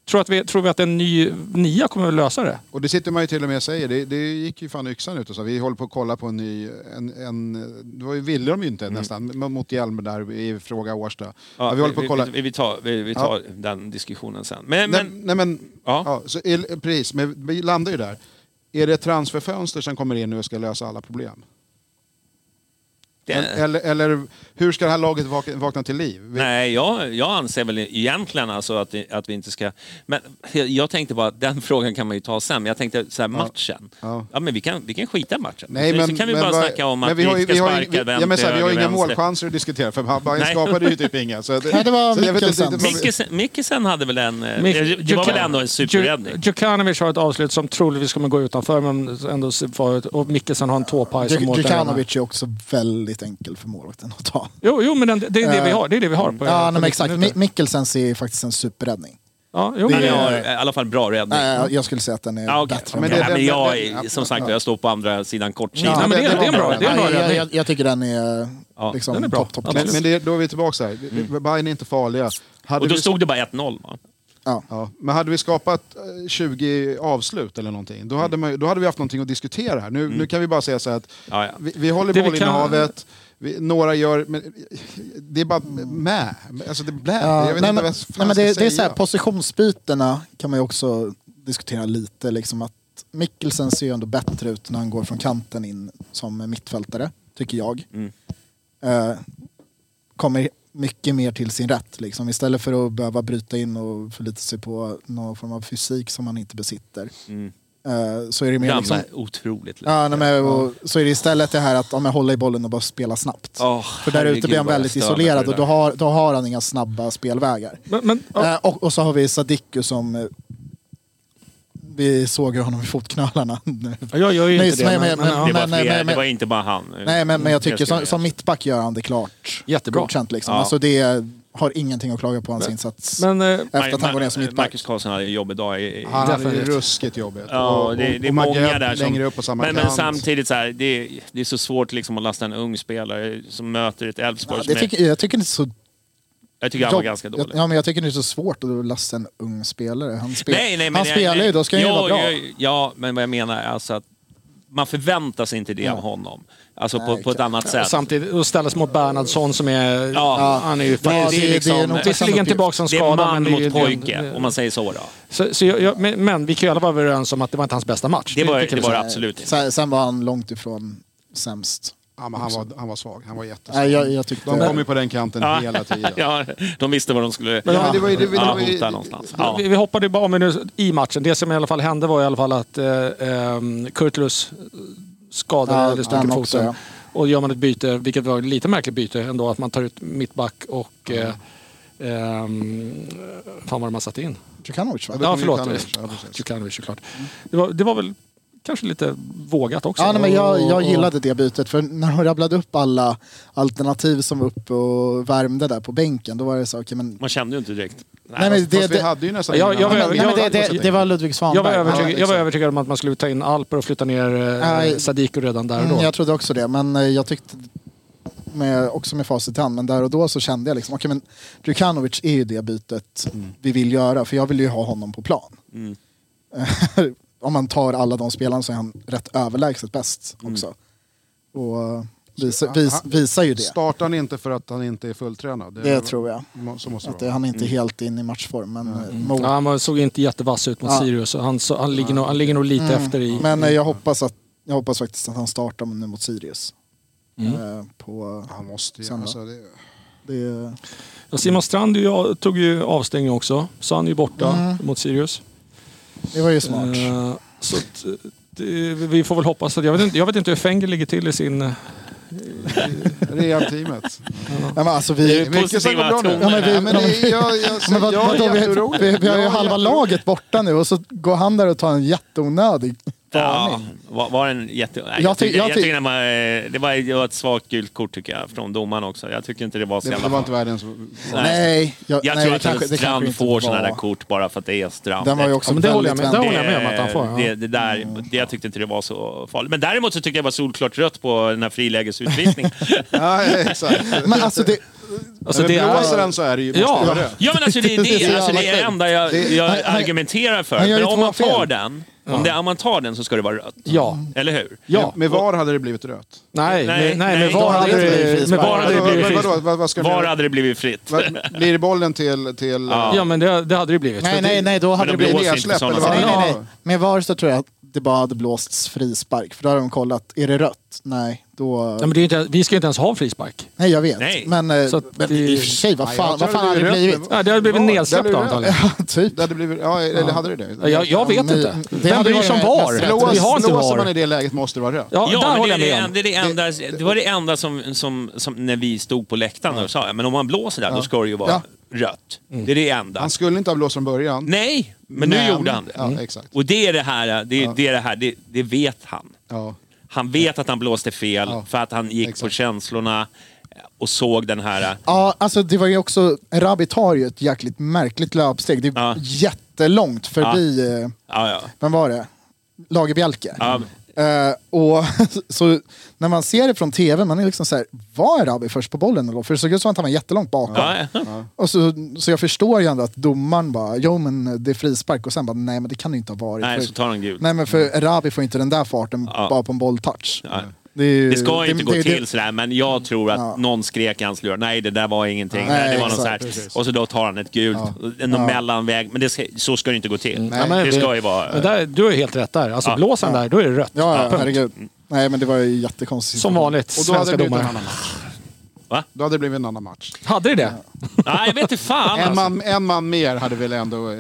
Tror, att vi, tror vi att en ny nia kommer att lösa det? Och det sitter man ju till och med och säger, det, det gick ju fan yxan ut och så. Vi håller på att kolla på en ny, en, en, det var ju, ville de ju inte nästan, m- mot Hjelm där i fråga Årsta. Mm. Ja, Ja, vi håller på att kolla. Vi, vi, tar, vi, vi tar den diskussionen sen. Men, nej, men, nej men, Ja. ja. så, precis, men vi landar ju där. Är det ett transferfönster som kommer in nu och ska lösa alla problem? Det, Eller, eller hur ska det här laget vakna, vakna till liv? Vi, nej, jag, jag anser väl egentligen alltså att, vi- att vi inte ska... Men jag tänkte bara den frågan kan man ju ta sen. Men jag tänkte så här, matchen. Ja. Ja. men vi kan, vi kan skita i matchen. Nej, så, men, så kan vi men bara vad- snacka om men att vi, har ju- ska vi har sparka vi, ja, men så här, Vi har inga målchanser att diskutera för Bayern skapade ju typ inga. Så Nej, det var Mikkelsen. vi- hade väl en... eh, Mik- det, det var väl ändå en superräddning? Dju- Djukanovic har ett avslut som troligtvis kommer gå utanför men ändå var- och Mikkelsen har en tåpaj som målvakt. Djukanovic är också väldigt enkel för målvakten att ta. Jo, jo men den, det är det vi Eh, har. Det är det vi har på, Ja, på nej, men exakt. 90 minuter. Mi- Mikkelsen ser faktiskt en superräddning. Ja, jo, Det är- det, har i alla fall bra räddning. Nej, jag skulle säga att den är Ja, okej. bättre. Men det- den. ja, men jag, den- den- som sagt jag står på andra sidan kortsidan. Ja, men det- det är en bra- det är en bra räddning. jag, jag tycker den är Ja, liksom den är bra. topp, topp. Men, men det, då är vi tillbaka här. Mm. Bayern är inte farliga. Hade Och då vi, stod det bara 1-0 va? Ja. ja, men hade vi skapat eh, 20 avslut eller någonting, då hade, man, då hade vi haft någonting att diskutera här. Nu, nu kan vi bara säga så här att Ja, ja. vi, vi håller Det vi bollinnehavet, vi, några gör... Men, det är bara med. Alltså det är blä. Ja, jag vet nej, inte vad fan nej, men det, det är så här, säga. positionsbytena kan man ju också diskutera lite. Liksom att Mikkelsen ser ju ändå bättre ut när han går från kanten in som mittfältare, tycker jag. Mm. Eh, kommer mycket mer till sin rätt. Liksom. Istället för att behöva bryta in och förlita sig på någon form av fysik som man inte besitter. Mm. Eh, så är det mer Gamla, liksom, otroligt lätt. Ja, nej, men, och, så är det istället det här att om jag håller i bollen och bara spela snabbt. Åh, För där ute blir han väldigt isolerad och då har, då har han inga snabba spelvägar. men, men, ja, Eh, och, och så har vi Sadiku som... vi såg ju honom i fotknölarna. (laughs) jag gör ju Nej, inte det. men- Men, men- men. Det var, men- men- fler, men- det var inte bara han. Nej, men, men jag tycker som, som mittback gör han det klart. Jättebra. Godkänt liksom. Ja. Alltså det har ingenting att klaga på hans insats. men, eh, efter att han går ner som mittback. Marcus Karlsson hade en jobbig dag. I, i, Han hade ju ruskigt jobbigt. Ja, Och- det, och- det är många där som... längre upp på samma men, men samtidigt så här, det, det är så svårt liksom att lasta en ung spelare som möter ett Elfsborg Ja, som är, jag tycker det är så... Jag tycker han var jag- ganska dålig. Ja, men jag tycker det är så svårt att lasta en ung spelare. Han, spel, nej, nej, men han jag- spelar ju, nej, då ska han ju ja, vara bra. Ja, ja, men vad jag menar är alltså att man förväntar sig inte det av honom. Alltså på, Nej, på ett annat sätt. Samtidigt att ställas mot Bernhardsson som är... Ja. Han är ju Ja, faktiskt... det är- liksom- det är nog Visserligen tillbaka som det är skada, man men det ju... mot pojke, om man säger så. Då. Så, så jag, jag, men, men vi kan ju alla vara överens om att det var inte hans bästa match. Det var det var det säga. absolut inte. Sen, sen var han långt ifrån sämst. Ja, men han, var, han var svag, han var jättesvag. Nej, jag, jag tyckte... De kom ju på den kanten Ja. hela tiden. (laughs) Ja, de visste vad de skulle Men det var det var ja, det var hota någonstans. Ja. Vi, vi hoppade bara om nu i matchen. Det som i alla fall hände var i alla fall att eh, eh, Kurtulus skadade Ja, eller också, foten. ja. Och gör man ett byte, vilket var ett lite märkligt byte ändå, att man tar ut mittback och... Eh, ehm, fan vad de har satt in. Djukanovic va? det Ja, förlåt. Djukanovic såklart. Det var, det var väl kanske lite vågat också. Ja, nej, men jag, jag gillade det bytet för när hon rabblade upp alla alternativ som var uppe och värmde där på bänken då var det så, okej men... Man kände ju inte direkt. Nej, men det, Fast vi hade ju nästan Jag- jag- jag- nej, men det, det, det var Ludvig Jag Svanberg. var, övertygad, Ja, jag var övertygad om att man skulle ta in Alper och flytta ner eh. Sadiko redan där och då. Mm, jag trodde också det, men eh, jag tyckte med, också med facit i hand, men där och då så kände jag liksom, okej men Djukanovic är ju det bytet vi vill göra, för jag vill ju ha honom på plan. Mm. (laughs) Om man tar alla de spelarna så är han rätt överlägset bäst också. Och eh, visa, vis, visar ju det. Startar han inte för att han inte är fulltränad? Det tror jag. Så måste Att det det, han är inte helt in i matchform. Men, eh, mot, Ja, han såg inte jättevass ut mot Ja. Sirius. så Han, så, han, ligger nog, han ligger nog lite Mm. efter i... men eh, jag hoppas, att, jag hoppas faktiskt att han startar nu mot Sirius. Mm. Eh, på, Han måste ju. Alltså, det, det, Ja, Simon Strand ju- tog ju avstängning också, så han är ju borta Mm. mot Sirius. Det var ju smart. Eh, så eh, det, vi får väl hoppas att... Jag vet inte, jag vet inte hur Fenger ligger till i sin... eh, (laughs) Rehab-teamet. ja, men alltså, Det vi, är Mycket som går bra nu. toner Ja, men vi- Ja, men det, jag, jag, men vad, jag är vadå, vi, jätteorolig. vi, vi har ju halva laget borta nu och så går han där och tar en jätteonödig Ja, varning. var, var en jätte... Nej, Jag jag, ty- tycker, jag jag ty- tycker det, var, det, var, det var ett svagt gult kort tycker jag, från domaren också. Jag tycker inte det var så Det, jävla det var inte världens... Nej. Jag, Jag nej, tror det att kanske, det Strand får sådana där kort bara för att det är Strand. Den var ju också Ja, men det håller jag med- det håller jag med om att han får, ja. Det, det där, det, jag tyckte inte det var så farligt. Men däremot så tyckte jag det var solklart rött på den här frilägesutvisningen. (laughs) Ja, exakt. (laughs) Men alltså det, Alltså, men det blåser är, den så är det ju, Ja. ja men alltså det, Det (laughs) är det, så alltså, det är det enda jag, Det- jag han- argumenterar för. Men om man tar fel. den, om, det, om man tar den så ska det vara rött. Ja. Eller hur? Ja. Med VAR hade det blivit rött. Nej, Nej, nej, med VAR hade det med VAR hade det blivit vad- vadå? Vad, vad Var de hade det blivit fritt? Blir det bollen till... till Ja. Ja, men det, det hade det blivit. nej, nej, det- nej, då hade de det blivit... nedsläpp, sådana eller vad? Nej, nej, nej. Med VAR så tror jag att det bara hade blåsts frispark. För då hade de kollat, är det rött? Nej, då... Ja, men det är inte, vi ska ju inte ens ha frispark. Nej, jag vet. Nej. Men, eh, Så att men det- i och för sig, vad Nej, fan, vad fan det hade det blivit? Ja, det hade blivit VAR, nedsläppt det antagligen. Ja, typ. Det hade blivit... Ja, eller hade det det? Ja, jag, jag vet men- inte. det Vem bryr sig om VAR? rätt. Vi har inte Blåser man i VAR. det läget måste det vara rött. Ja, Ja, där men håller det, jag är med det, om. det, enda, det var det enda som, som, som när vi stod på läktaren och sa, ja, men om man blåser där, då ska det ju vara Ja. rött. Det är det enda. Han skulle inte ha blåst från början. Nej, men nu gjorde han det. Ja, exakt. Och det är det här, det, det, är det, här det, det vet han. Ja. Han vet att han blåste fel Ja. för att han gick på Exakt. känslorna och såg den här... Ja, alltså det var ju också... Rabi tar ju ett jäkligt märkligt löpsteg. Det är Ja. jättelångt förbi... eh, Ja, ja. Vem var det? Lagerbjälke. Ja, Eh, och (laughs) så när man ser det från tv, man är liksom så här, var Rabi först på bollen eller? För det såg ut som att han var jättelångt bakom. ja, ja. Och så, så jag förstår ju ändå att domaren bara, jo men det är frispark och sen bara, nej men det kan det inte ha varit. Nej, för, så tar han gult. nej men för Rabi får inte den där farten Ja. bara på en bolltouch. Ja. Det, ju- Det ska inte gå det- till sådär, men jag tror att Ja. någon skrek i hans lurar. Nej, det där var ingenting. Nej, Nej, det var exakt, här. Och så då tar han ett gult. En Ja. mellanväg. Men det ska, så ska det inte gå till. Ja, men det ska ju vara... men där, du är helt rätt där. Alltså Ja. blåser han där, då är det rött. Ja, ja herregud. Nej men det var ju jättekonstigt. Som vanligt, Och då hade det svenska domare. Va? Då hade det blivit en annan match. Hade det det? Nej, jag vet inte fan En alltså. man, en man mer hade väl ändå eh,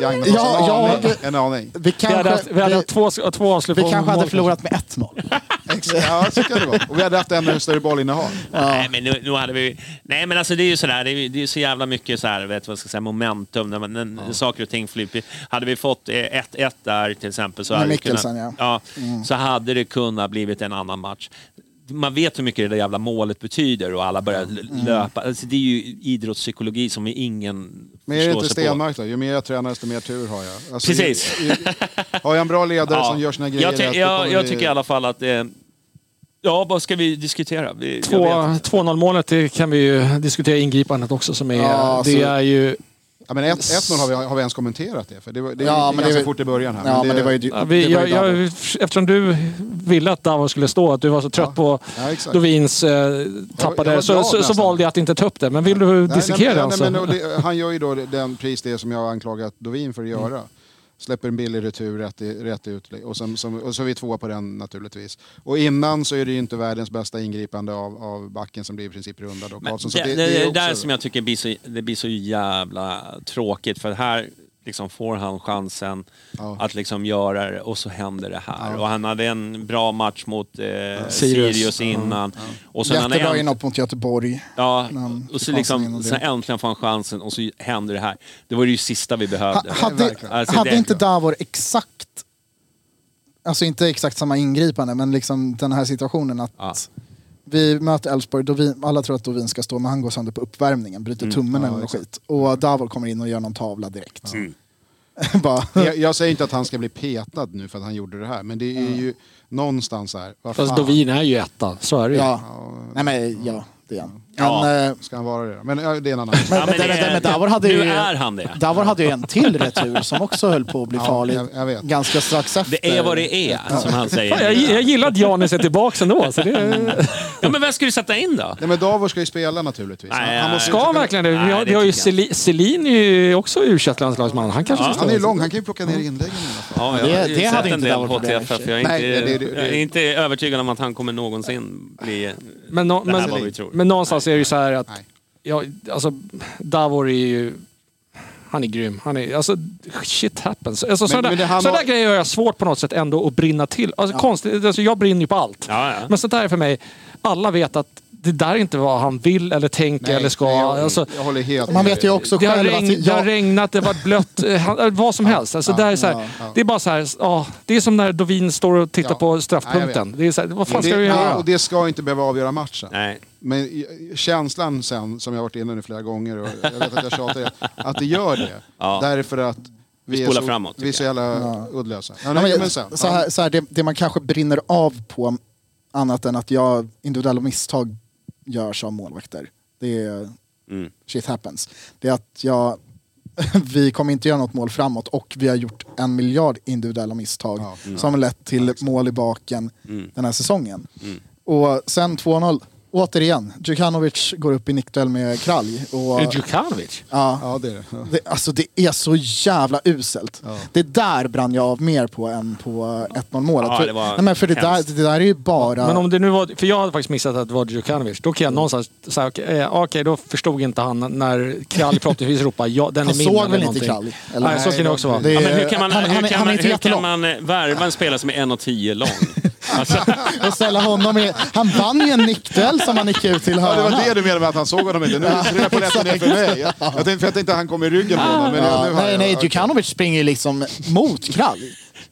gagnat oss Ja, en, ja, aning, det- en aning. Vi Vi kanske, hade haft, vi hade haft vi, två, två avslut vi på kanske hade mål. förlorat med 1-0. (laughs) Exakt. Ja, så kan det vara. Och vi hade haft ännu större bollinnehav. Nej, men nu, nu hade vi... Nej, men alltså det är ju sådär. Det är, det är så jävla mycket så här, vet, vad ska jag säga, momentum. När man, när saker och ting flyter. Hade vi fått eh, 1-1 där till exempel så Med hade, det Mikkelsen, kunnat, ja. så hade det kunnat blivit en annan match. Man vet hur mycket det där jävla målet betyder och alla börjar l- löpa. Alltså, det är ju idrottspsykologi som ingen Men är det inte. Stenmark då? Ju mer jag tränar desto mer tur har jag. Alltså, Precis. ju- ju- Har jag en bra ledare som gör sina grejer jag, ty- rätt, jag, jag vi- tycker i alla fall att... Eh, ja, vad ska vi diskutera? Vi, jag Två- vet inte. 2-0 målet det kan vi ju diskutera ingripandet också som är... Ja, det så- är ju Ja, men 1-0 har vi, har vi ens kommenterat det? För det, var, det Ja, ja, men ganska det- fort i början här. Ja, men det var ju... Ja, vi, det var jag, ju jag, eftersom du ville att Davos skulle stå, att du var så trött på Ja. Dovins eh, jag tappade, var så, så, så valde jag att inte ta upp det. Men vill du Nej, dissekera nej, alltså? nej, men, det, Han gör ju då den, precis det som jag har anklagat Dovin för att göra. Släpper en billig retur rätt, i, rätt ut och, sen, som, och så är vi tvåa på den naturligtvis. Och innan så är det ju inte världens bästa ingripande av, av backen som blir i princip rundad. Men Karlsson. Det, det, det, är är där också- som jag tycker blir så, det blir så jävla tråkigt. För här liksom får han chansen Ja. att liksom göra det och så händer det här. Ja. Och han hade en bra match mot eh, Sirius. Sirius innan. Och sen han Jättebra änt- inhopp mot Göteborg. Ja, och så liksom, sen äntligen får han chansen och så händer det här. Det var ju det sista vi behövde. Ha, hade. Alltså, hade det- inte Davor exakt, alltså inte exakt samma ingripande, men liksom den här situationen att Ja. Vi möter Elfsborg, Dovin- alla tror att Dovin ska stå, men han går sönder på uppvärmningen, bryter Mm. tummen Ja, eller något skit. Och Davor kommer in och gör någon tavla direkt. Mm. (laughs) Jag, jag säger inte att han ska bli petad nu för att han gjorde det här, men det är ju någonstans här. Fast Dovin är ju etta, så är det ju. ja. Nej men ja, det är han. Ja. Men, eh, ska han vara det? då? Men ja, det är en annan men, (laughs) Ja, men men, det- men, men Davor hade nu ju... är han det. Davor hade ju en till retur som också höll på att bli Ja, farlig. jag- jag vet. Ganska strax efter. Det är vad det är, som han säger. Fan, jag, jag gillar att Janis är tillbaka ändå. Så det, Ja, men vem ska du sätta in då? Nej men Davor ska ju spela naturligtvis. Nej, han, nej. måste ska han verkligen det? Vi Nej, har, det vi har ju tycker Selin, är ju också u landslagsman Han kanske Ja. ska han är ju lång, han kan ju plocka ner inläggen i alla fall. Ja, jag Det- har ju det sett hade en inte del Davor problem för HTFF. Jag är, Nej, inte, det- det- det- jag är inte övertygad om att han kommer någonsin bli Men, nå- här men, vad vi tror. men någonstans är det ju så här att Nej. ja, alltså, Davor är ju... Han är grym. Han är, alltså, shit happens. Alltså, sådana där, han sådana där grejer har jag svårt på något sätt ändå att brinna till. Alltså, konstigt, alltså, jag brinner ju på allt. Ja, ja. Men sånt där är för mig, alla vet att det där är inte vad han vill eller tänker Nej, eller ska. nej, jag, Alltså, jag håller helt Man vet ju också det har, själv regn, att... det har Jag, regnat, det har varit blött, eh, eh, vad som helst. Alltså, det, är så här, ja, ja. det är bara så här, ja, det är som när Dovin står och tittar Ja. på Ja, straffpunkten. jag det är så här, vad fan ska det, du ja, göra? och det ska inte behöva avgöra matchen. Nej. Men känslan sen, som jag har varit inne nu flera gånger och jag vet att jag tjatar det, att det gör det. Ja. Därför att vi, är spolar så, framåt, vi är så jävla uddlösa. Ja, Ja, nej, men, så här, så här, det, det man kanske brinner av på, annat än att jag individuella misstag görs av målvakter. Det är Mm. shit happens. Det är att jag, (laughs) vi kommer inte göra något mål framåt och vi har gjort en miljard individuella misstag Ja. Som har lett till mål i baken Mm. den här säsongen. Mm. Och sen 2-0. Återigen, Djukanovic går upp i nickduell med Kralj. Och, Är det Djukanovic? ja, Ja, det är det. Ja. det, alltså det är så jävla uselt. Ja. Det där brann jag av mer på än på 1-0 målet. Ja, för, det var nej, men för det där, det där är ju bara... Men om det nu var, för jag hade faktiskt missat att det var Djukanovic. Då kan jag någonstans säga, okej, eh, okej, då förstod inte han när Kralj (laughs) förhoppningsvis ropar ja, den är han min såg eller väl inte. Kralj? Eller? Nej, så kan det också vara. Det- Ja, men hur kan man, han- han- hur kan han man, inte hur kan man eh, värva en spelare som är 1,10 lång? (laughs) Alltså, Och ställa honom i, han vann ju en nickduell som han nickade ut till Ja, det var det du menade med att han såg honom inte. Nu trillar polletten ner för mig. Jag, tänkte, för jag tänkte att han kom i ryggen på honom. Men Ja, nu har nej, jag- nej. Djukanovic springer ju liksom mot Kralj.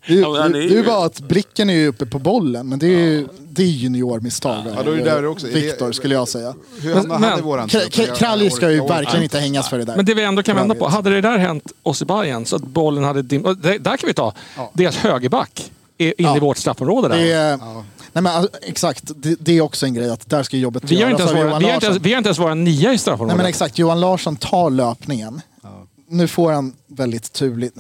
Det är, Ja, men han det är är ju ju- bara att blicken är ju uppe på bollen, men det är ju det är juniormisstag. Ja, då är det där också. Är det- Viktor skulle jag säga. Hur Men- hamnade men- våran K- trupp? K- Jag- Kralj jag ska ju orkar verkligen inte. hängas för det där. Men det vi ändå kan vända på, hade det där hänt oss i Bayern så att bollen hade dim- och det, Där kan vi ta Ja. deras högerback är inne Ja. i vårt straffområde där. Det är, Ja. Nej men, alltså, exakt, det, det är också en grej att där ska jobbet vi, inte göras ens av våra, vi, har inte ens, vi har inte ens våra nia i straffområdet. Nej men exakt, Johan Larsson tar löpningen. Nu får han väldigt turligt,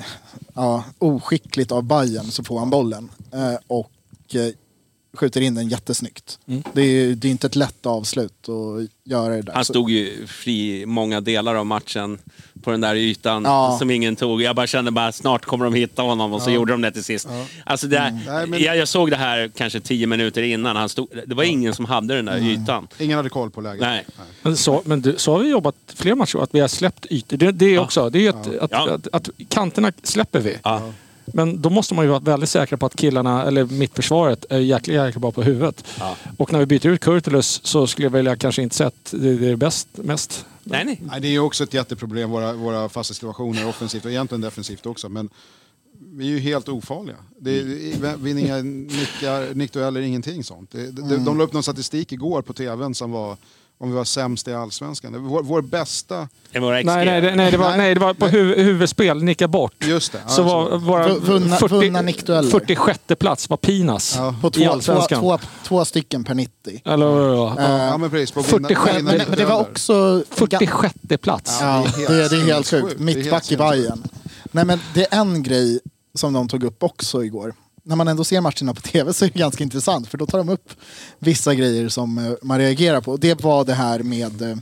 ja, oskickligt av Bayern så får han bollen. Eh, och eh, skjuter in den jättesnyggt. Mm. Det, är, det är inte ett lätt avslut att göra det där. han stod ju fri många delar av matchen på den där ytan Ja. som ingen tog. Jag bara kände bara snart kommer de hitta honom och så gjorde de det till sist. Alltså det, Mm. Nej, men- jag, jag såg det här kanske tio minuter innan. Han stod, det var ingen som hade den där ytan. Ingen hade koll på läget. Nej. Men, så, men du, så har vi jobbat fler matcher, att vi har släppt ytor. Det, det är också, det är ju att, att, Ja. att, att, kanterna släpper vi. Ja. Men då måste man ju vara väldigt säker på att killarna, eller mittförsvaret, är jäkligt, jäkligt bra på huvudet. Ja. Och när vi byter ut Kurtulus så skulle jag vilja kanske inte att det, det är bäst, mest. Nej, nej. Nej, det är ju också ett jätteproblem, våra, våra fasta situationer offensivt och egentligen defensivt också. Men vi är ju helt ofarliga. Det är, vinner inga nickar, nickdueller, ingenting sånt. Det, det, De la upp någon statistik igår på tvn som var om vi var sämst i allsvenskan. Det var Vår, vår bästa... Nej, nej, det- nej, det var, Nej. det var på hu huvudspel, nicka bort. Just det. Så var våra V- vunna- vunna nickdueller. 46 plats var Pinas Ja. På i två, två, Allsvenskan. två, två stycken per 90. Eller, ja. Eh, Ja, men precis. På 47, vinna- men, men det var också... 46 plats. Ja, Det är helt det, är- helt sjukt. Mittback i Bayern. Nej men det är en grej som de tog upp också igår. När man ändå ser matcherna på tv så är det ganska intressant för då tar de upp vissa grejer som eh, man reagerar på. Det var det här med eh,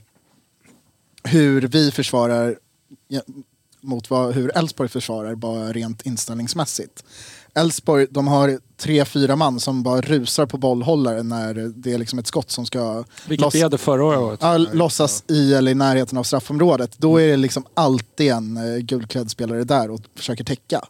hur vi försvarar mot vad, hur Elfsborg försvarar bara rent inställningsmässigt. Elfsborg, de har tre, fyra man som bara rusar på bollhållaren när det är liksom ett skott som ska Vilket loss- vi hade förra året. ja, låtsas i eller i närheten av straffområdet. Då är det liksom alltid en uh, gulklädd spelare där och försöker täcka.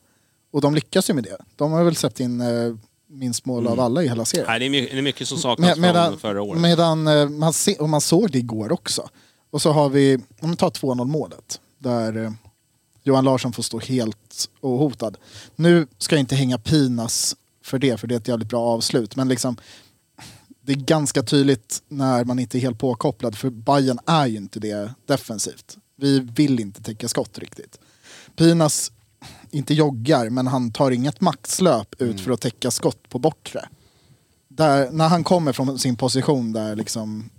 Och de lyckas ju med det. De har väl släppt in eh, minst mål av alla i hela serien. Nej, det, är mycket, det är mycket som saknas Med, medan från förra året. medan eh, man, se, och man såg det igår också. Och så har vi, om vi tar 2-0 målet. Där eh, Johan Larsson får stå helt ohotad. Nu ska jag inte hänga Pinas för det, för det är ett jävligt bra avslut. Men liksom, det är ganska tydligt när man inte är helt påkopplad, för Bayern är ju inte det defensivt. Vi vill inte täcka skott riktigt. Pinas inte joggar, men han tar inget maxlöp ut för att täcka skott på bortre. Där, när han kommer från sin position där liksom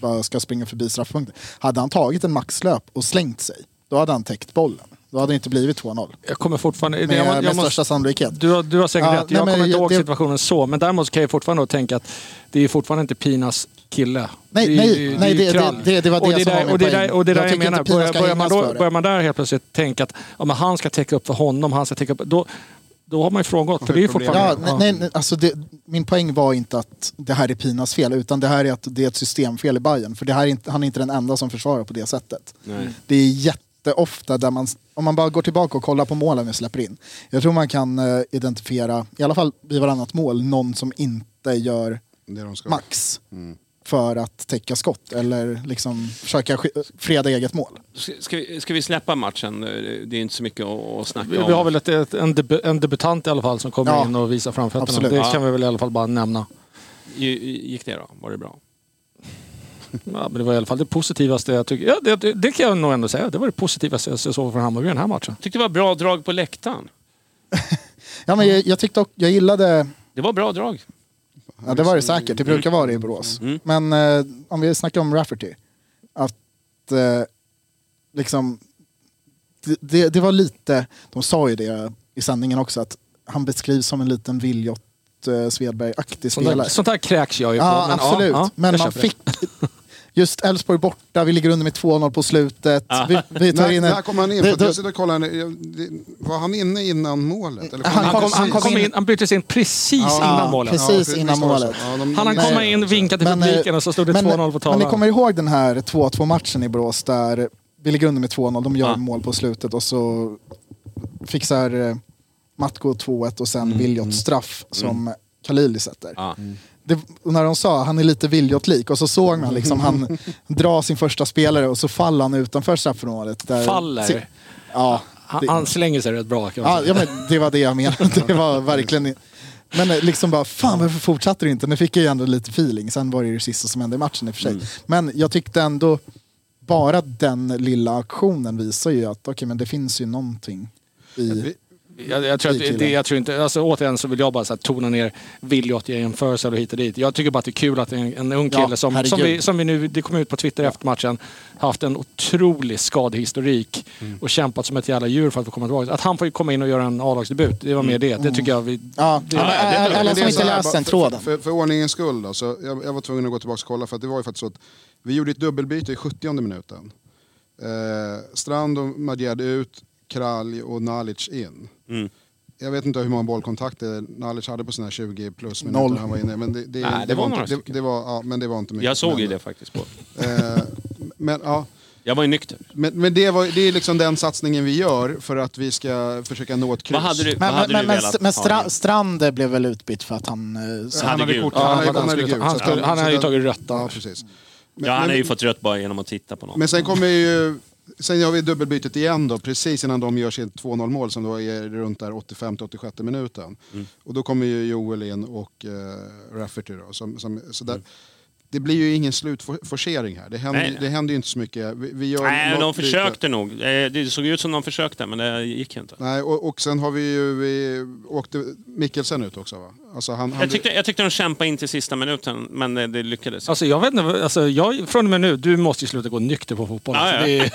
bara ska springa förbi straffpunkten. Hade han tagit en maxlöp och slängt sig, då hade han täckt bollen. Då hade det inte blivit 2-0. Jag kommer fortfarande... Med, jag, må- med jag måste- största sannolikhet. Du, har- du har säkert Ja, rätt. nej, Jag men kommer inte jag- ihåg det- situationen så. Men däremot kan jag fortfarande tänka att det är fortfarande inte Pinas kille. Nej, det, är- nej, nej, är det- det- det- det var det och som var där, min och det poäng. där, och det där Jag jag, menar. Börjar, börjar, man då, det. börjar man där helt plötsligt tänka att ja, men han ska täcka upp för honom, han ska täcka upp... Då, då har man ju frångått. För det är fortfarande... Ja, nej, nej, alltså det, min poäng var inte att det här är Pinas fel, utan det här är att det är ett systemfel i Bayern. För det här är inte, han är inte den enda som försvarar på det sättet. Nej. Det är jätteofta där man, om man bara går tillbaka och kollar på målen vi släpper in. Jag tror man kan eh, identifiera, i alla fall vid varannat mål, någon som inte gör Det de ska. max för att täcka skott eller liksom försöka freda eget mål. Ska, vi, ska vi släppa matchen? Det är inte så mycket att, snacka Vi, om. vi har väl ett, ett, en, debu, en debutant i alla fall som kommer Ja, in och visar framfötterna. absolut. Det Ja. kan vi väl i alla fall bara nämna. Gi- Gick det då? Var det bra? Ja, men det var i alla fall det positivaste jag tycker. Ja, det, det, det kan jag nog ändå säga. Det var det positivaste jag såg från Hammarby i den här matchen. tyckte det var bra drag på läktaren. (laughs) Ja, men jag, jag tyckte också, jag gillade Det var bra drag. Ja, det var det säkert. Det brukar vara det i Borås. Mm. Men eh, om vi snackar om Rafferty. Att eh, liksom... Det, det, det var lite... De sa ju det i sändningen också att han beskrivs som en liten Viljot eh, Svedberg-aktig Sånt där, spelare. sånt där kräks jag ju på. Ja, men, absolut. Ja, ja, men man fick... (laughs) Just Elfsborg borta, vi ligger under med 2-0 på slutet. Ah. Vi, vi tar in en, när kom han in? Det- För att då- jag sitter och kollar. Var han inne innan målet? Eller Han Han, kom, han, precis. kom in, han byttes in precis Ja, innan målet. precis. för- innan målet. Ja, de- Han hann komma in, vinka till Men, eh, publiken och så stod det men, 2-0 på Men ni tavlan. kommer ihåg den här 2-2 matchen i Borås där vi ligger under med 2-0, de gör Ja. mål på slutet och så fixar eh, Matko 2-1 och sen Mm. Viljot straff som Khalili sätter. Ja. Det, när de sa han är lite Viljot-lik och så såg man liksom han dra sin första spelare och så faller han utanför straffområdet. där- Faller. Ja, Han, det- han slänger sig rätt bra kan man Ja, säga. ja, men det var det jag menade. (laughs) Det var verkligen... Men eh, liksom bara, fan varför fortsatte du inte? Nu fick jag ju ändå lite feeling. Sen var det ju det sista som hände i matchen i och för sig. Men jag tyckte ändå, bara den lilla aktionen visar ju att okej, men det finns ju någonting i... Jag, jag, tror att det, jag tror inte, alltså, återigen så vill jag bara så här, tona ner Viljot i jämförelser och hit och dit. Jag tycker bara att det är kul att en, en ung Ja, kille som, herregud. som, vi, som vi nu, det kom ut på Twitter efter matchen, haft en otrolig skadehistorik och kämpat som ett jävla djur för att få komma tillbaka. Att han får komma in och göra en A-lagsdebut, det var mer det. Det tycker jag vi... Ja, det, ja, men, det- alla som inte läst den för- tråden. För, för ordningens skull då, så jag, jag var tvungen att gå tillbaka och kolla för att det var ju faktiskt så att vi gjorde ett dubbelbyte i 70 minuten. Eh, Strand och Madjed ut, Kralj och Nalic in. Mm. Jag vet inte hur många bollkontakter Nalic hade på sina 20 plus minuter Noll. han var inne. Men det, det, Nej, det var inte, några det, det var, ja, men det var inte mycket. Jag såg men, ju det faktiskt på. Eh, men, ja, Jag var ju nykter. men, men det, var, det är liksom den satsningen vi gör för att vi ska försöka nå ett kryss. Vad hade du, Men, hade men, du men, velat men Stra? Strand blev väl utbytt för att han... Han hade gult. han, han, han, han, han ju tagit rött Ja, precis. Ja, han har ju men, fått rött bara genom att titta på någon. men sen kommer ju... Sen gör vi dubbelbytet igen då, precis innan de gör sitt 2-0 mål som då är runt där 85-86 minuten. Och då kommer ju Joel in och uh, Rafferty då. Som, som, så där, det blir ju ingen slutforcering här. Det händer, Nej. det händer ju inte så mycket. Vi, vi gör Nej, de försökte nog. Eh, Det såg ut som de försökte, men det gick inte. Nej, och, och sen har vi ju, vi åkte Mikkelsen ut också va? Alltså han, han, Jag tyckte, jag tyckte de kämpade in till sista minuten, men det, det lyckades. Alltså jag vet inte, alltså jag, från och med nu, du måste ju sluta gå nykter på fotboll. Ja, Alltså, ja. det är,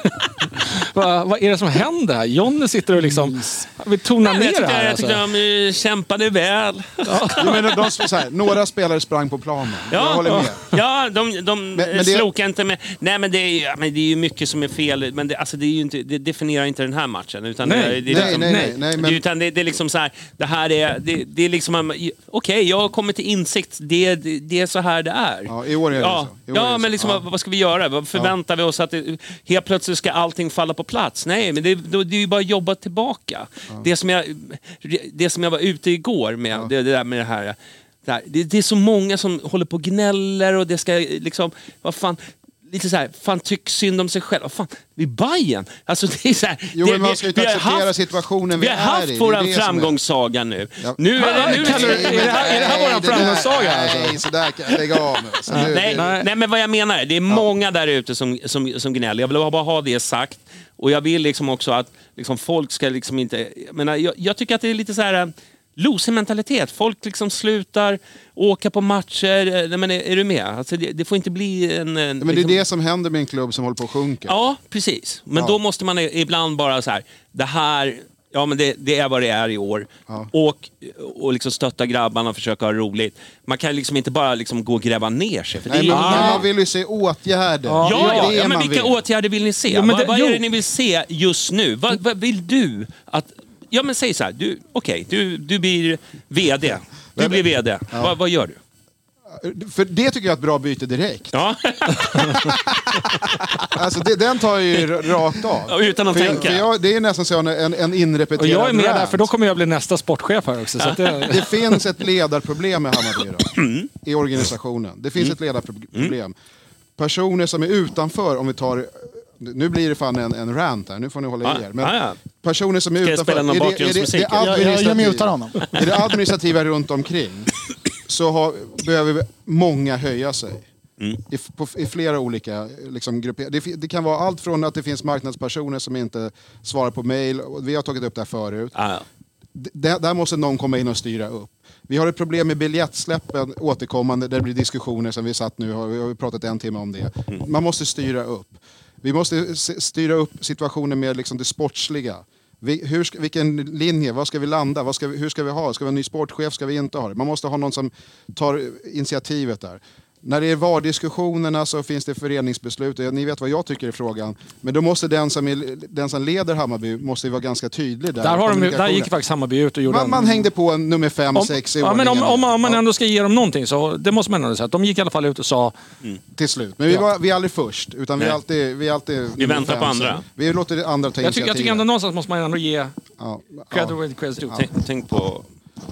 (laughs) vad, vad är det som händer? Jonny sitter och liksom vill tona Nej, ner jag det tyckte, här. jag Alltså. tyckte de eh, kämpade väl. Ja, (laughs) men de, så här, några spelare sprang på planen. jag håller med. Ja, de, de Men- men det- slokade inte med... Nej, men det är, ju- ja, men det är ju mycket som är fel. Men det, alltså, det, är ju inte, det definierar inte den här matchen. Utan Nej, det, det är Nej, liksom, nej, nej, nej, det, men, utan det, det är liksom så här, det här är, det, det är liksom, okej, jag har kommit till insikt, det, det, det är så här det är. ja, I år är det Ja, så. Ja det men liksom, Ja. vad, ska vi göra? Vad förväntar vi oss att det, helt plötsligt ska allting falla på plats? Nej, men det, det är ju bara att jobba tillbaka. Det, som jag, det som jag var ute igår med, det, där med. Det, här det, det är så många som håller på och gnäller och det ska liksom, vad fan, lite så här, fan tyck synd om sig själv. Vad fan, vi är Bajen. Alltså det är så här, Jo, det, men man ska ju inte vi har acceptera haft- situationen vi Vi har är i. haft Det är vår framgångssaga nu. Ja. Nu är det... Nu är Kallar du- det är det här- är det här våran Nej, det där- framgångssaga? Nej, sådär lägga av nu. Nej. men vad jag menar är, det är många där ute som, som, som gnäller. Jag vill bara ha det sagt. Och jag vill liksom också att liksom, folk ska liksom inte... Jag, menar, jag, jag tycker att det är lite så här... Loser-mentalitet. Folk liksom slutar åka på matcher. Eh, Nej, men är, är du med? Alltså det, det får inte bli en... en Men det är liksom, det som händer med en klubb som håller på att sjunka. Ja, precis. Men Ja. då måste man ibland bara så här, det här, ja men det, det är vad det är i år. Ja. Och, och liksom stötta grabbarna och försöka ha roligt. Man kan liksom inte bara liksom gå och gräva ner sig. För det är Nej, ju men, ingen- men man vill ju se åtgärder. Ja, Ja, Det är ja, det ja, men man vilka vill. åtgärder vill ni se? Ja, men vad det- vad är det ni vill se just nu? Vad, vad vill du att... Ja men säg så här, du, okej, du, du blir VD. Du blir VD. Vad, vad gör du? För det tycker jag är ett bra byte direkt. Ja, (laughs) Alltså, det, den tar jag ju rakt av. utan att för jag, tänka. för jag, det är nästan så en, en, en inrepeterad Och jag är med där rant. för då kommer jag bli nästa sportchef här också. Så att det, Det finns ett ledarproblem med Hammarby idag. Mm. I organisationen. Det finns ett ledarproblem. Personer som är utanför, om vi tar... Nu blir det fan en, en rant här, nu får ni hålla i er. Men ja. personer som är jag utanför... spela någon är det- är det- bakgrundsmusik? det Jag, jag, jag administrativa- mutar honom. (laughs) I det administrativa runt omkring så har, behöver många höja sig. Mm. I, på, I flera olika liksom, grupper. Det, det kan vara allt från att det finns marknadspersoner som inte svarar på mail. och Vi har tagit upp det här förut. Ja. D- där, där måste någon komma in och styra upp. Vi har ett problem med biljettsläppen återkommande där det blir diskussioner som vi satt nu, har, vi har pratat en timme om det. Man måste styra upp. Vi måste styra upp situationen med liksom det sportsliga. Vi, hur ska, vilken linje, vad ska vi landa, vad ska vi, hur ska vi ha? Ska vi ha en ny sportchef, ska vi inte ha det? Man måste ha någon som tar initiativet där. När det är VAR-diskussionerna så finns det föreningsbeslut. Ni vet vad jag tycker i frågan. Men då måste den som, är, den som leder Hammarby måste vara ganska tydlig där. där, har de, där gick faktiskt Hammarby ut och gjorde Man, en- man hängde på en nummer fem, om, sex i ja, men om, ordningen. om, om man ändå ska ge dem någonting så det måste man ändå säga. De gick i alla fall ut och sa Till slut. Men vi, Ja. var, vi är aldrig först. Utan vi är alltid, vi är alltid nummer väntar fem, på andra. Vi låter andra ta jag tycker, jag tycker ändå någonstans måste man ändå ge Ja, cred ja. where due. Tänk på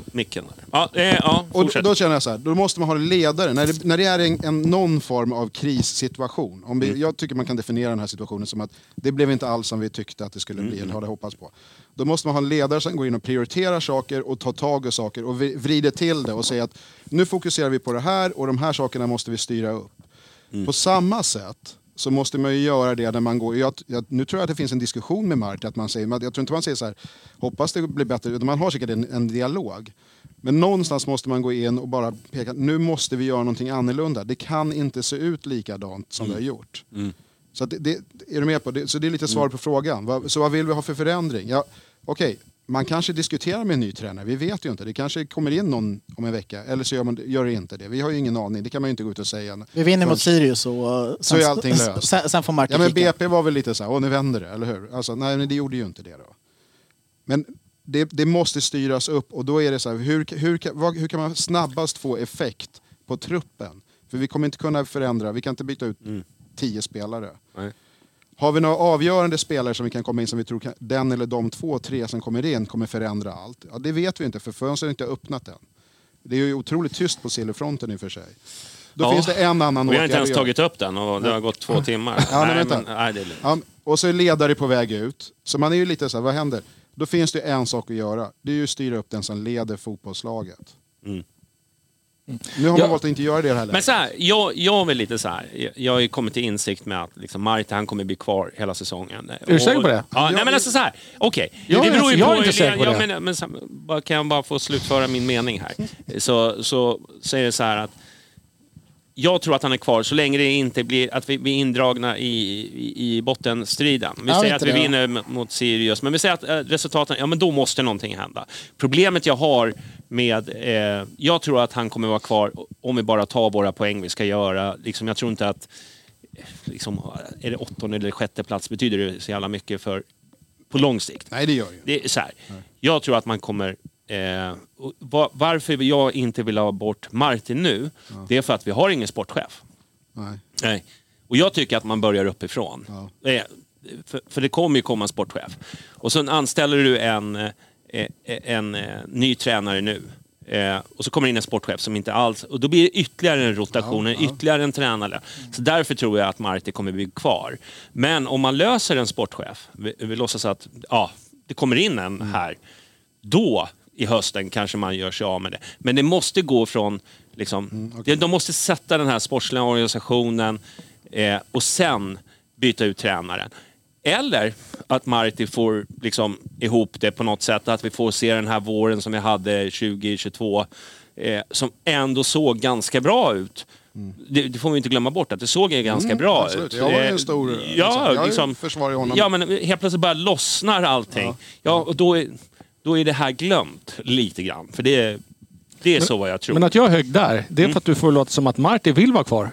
micken. Ja, eh, ja Och fortsätt. då känner jag så här, då måste man ha ledare. När det, när det är en, en, någon form av krissituation. Om vi, Mm. Jag tycker man kan definiera den här situationen som att det blev inte alls som vi tyckte att det skulle Mm, bli, eller hade hoppats på. Då måste man ha en ledare som går in och prioriterar saker och tar tag i saker och vri- vrider till det och säger att nu fokuserar vi på det här och de här sakerna måste vi styra upp. Mm. På samma sätt så måste man ju göra det när man går... Jag, jag, nu tror jag att det finns en diskussion med Marti, att man säger, jag tror inte man säger så här, hoppas det blir bättre, utan man har säkert en, en dialog. Men någonstans måste man gå in och bara peka, nu måste vi göra någonting annorlunda. Det kan inte se ut likadant som Mm. det har gjort. Så att det, det, är du med på det? Så det är lite svar på frågan. Så vad vill vi ha för förändring? Ja, Okej, man kanske diskuterar med en ny tränare, vi vet ju inte. Det kanske kommer in någon om en vecka, eller så gör, man, gör det inte det. Vi har ju ingen aning, det kan man ju inte gå ut och säga. Vi vinner mot Sirius och uh, Så är allting löst. Sen, sen får Marti Ja men. BP var väl lite så här, åh nu vänder det, eller hur? Alltså, nej men det gjorde ju inte det då. Men det, det måste styras upp och då är det så här, hur, hur, kan- vad- hur kan man snabbast få effekt på truppen? För vi kommer inte kunna förändra, vi kan inte byta ut tio spelare. Nej. Har vi några avgörande spelare som vi kan komma in som vi tror kan, den eller de två, tre som kommer in kommer förändra allt? Ja, det vet vi inte för fönstret inte öppnat än. Det är ju otroligt tyst på silverfronten i och för sig. Då Ja. finns det en annan Vi har inte ens tagit upp den och det har gått två timmar. Ja, nej, men, nej, det är. Ja, och så är ledare på väg ut. Så man är ju lite så här, vad händer? Då finns det en sak att göra. Det är ju att styra upp den som leder fotbollslaget. Mm. Nu har man Ja. valt att inte göra det heller. Men så här, jag, jag är väl lite så här. jag- Jag har ju kommit till insikt med att liksom, Marta han kommer bli kvar hela säsongen. Är du säker på det? Ja, nej men alltså så här. okej. Jag är det beror ju jag är på... inte säker på det. Men, men, så- bara- kan jag bara få slutföra min mening här? Så, så säger det så här att jag tror att han är kvar så länge det inte blir att vi blir indragna i, i, i bottenstriden. Vi Ja, säger att vi det, vinner mot Sirius, men vi säger att eh, resultaten, ja men då måste någonting hända. Problemet jag har med, eh, jag tror att han kommer vara kvar om vi bara tar våra poäng vi ska göra. Liksom, jag tror inte att, eh, liksom, är det åttonde eller sjätte plats betyder det så jävla mycket för, på lång sikt. Nej, det gör det ju. Det är så här. Jag tror att man kommer... Eh, och va- varför jag inte vill ha bort Martin nu, det är för att vi har ingen sportchef. Nej. Nej. Och jag tycker att man börjar uppifrån. Eh, för, för det kommer ju komma en sportchef. Och sen anställer du en, eh, eh, en, eh, ny tränare nu. Eh, och så kommer det in en sportchef som inte alls... Och då blir det ytterligare en rotation, ytterligare en tränare. Så därför tror jag att Marti kommer bli kvar. Men om man löser en sportchef, vi, vi låtsas att ja, det kommer in en här. Då i hösten kanske man gör sig av med det. Men det måste gå från... Liksom, det, de måste sätta den här sportsliga organisationen eh, och sen byta ut tränaren. Eller att Marti får liksom ihop det på något sätt. Att vi får se den här våren som vi hade 2022 eh, som ändå såg ganska bra ut. Det, det får vi inte glömma bort, att det såg ju ganska bra Mm. absolut. ut. Jag var ju Eh, en stor- Ja, jag liksom, försvarar honom. Ja, men helt plötsligt bara lossnar allting. Ja, och då är, då är det här glömt lite grann. För det, det är så vad jag tror. Men att jag är hög där, det är för att du får låta som att Marti vill vara kvar.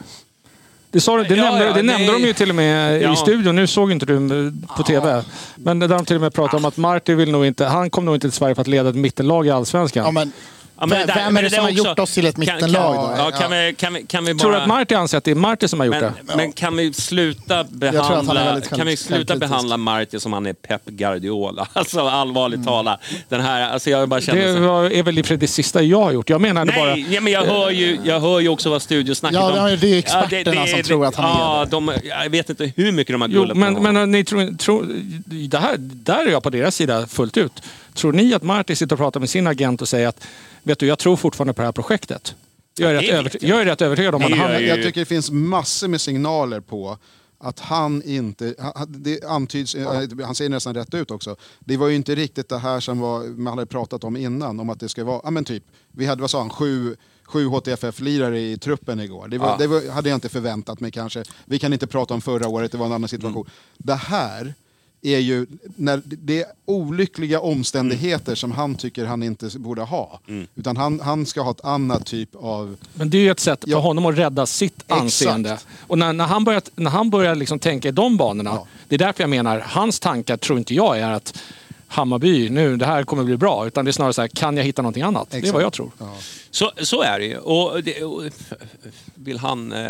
Det, sa, det, Ja, nämnde, ja, det nej. nämnde de ju till och med Ja. i studion. Nu såg inte du eh, på TV. Men där de till och med pratade om att Marti vill nog inte... Han kom nog inte till Sverige för att leda ett mittenlag i Allsvenskan. Ja, men, Ja, men där- vem är det som har gjort oss till ett kan- mittenlag kan, då? Ja, kan, vi, kan, vi, kan vi bara... Tror du att Marti anser att det är Marti som har gjort men, det? men kan vi sluta behandla, kan vi sluta behandla Marti som han är Pep Guardiola? (laughs) Alltså allvarligt Mm. talat. Den här, alltså jag bara känner Det var, är väl i för det sista jag har gjort. Jag menade bara... Nej, ja, men jag hör, ju, jag hör ju också vad studiosnacket Ja, om. ja, det är experterna som tror att han är ja, de, Jag vet inte hur mycket de har gullat men, på honom. men ni tror, tror, det här, där är jag på deras sida fullt ut. Tror ni att Marti sitter och pratar med sin agent och säger att vet du, jag tror fortfarande på det här projektet? Jag är, Ja, rätt, det över, vet jag. är rätt övertygad om Det att han... jag tycker det finns massor med signaler på att han inte, han- det antyds, eh, han säger nästan rätt ut också. Det var ju inte riktigt det här som var, man hade pratat om innan, om att det ska vara, ja men typ, vi hade, vad sa han, sju, sju HTFF-lirare i truppen igår. Det, var, det var, hade jag inte förväntat mig kanske. Vi kan inte prata om förra året, det var en annan situation. Det här är ju när det är olyckliga omständigheter som han tycker han inte borde ha. Utan han, han ska ha ett annat typ av... Men det är ju ett sätt för Ja. honom att rädda sitt Exakt. anseende. Och när, när han börjar, när han börjar liksom tänka i de banorna, Ja. det är därför jag menar, hans tankar tror inte jag är att Hammarby, nu det här kommer bli bra. Utan det är snarare så här, kan jag hitta någonting annat? Det är vad jag tror. Så, så är det ju. Och, det, och vill han eh,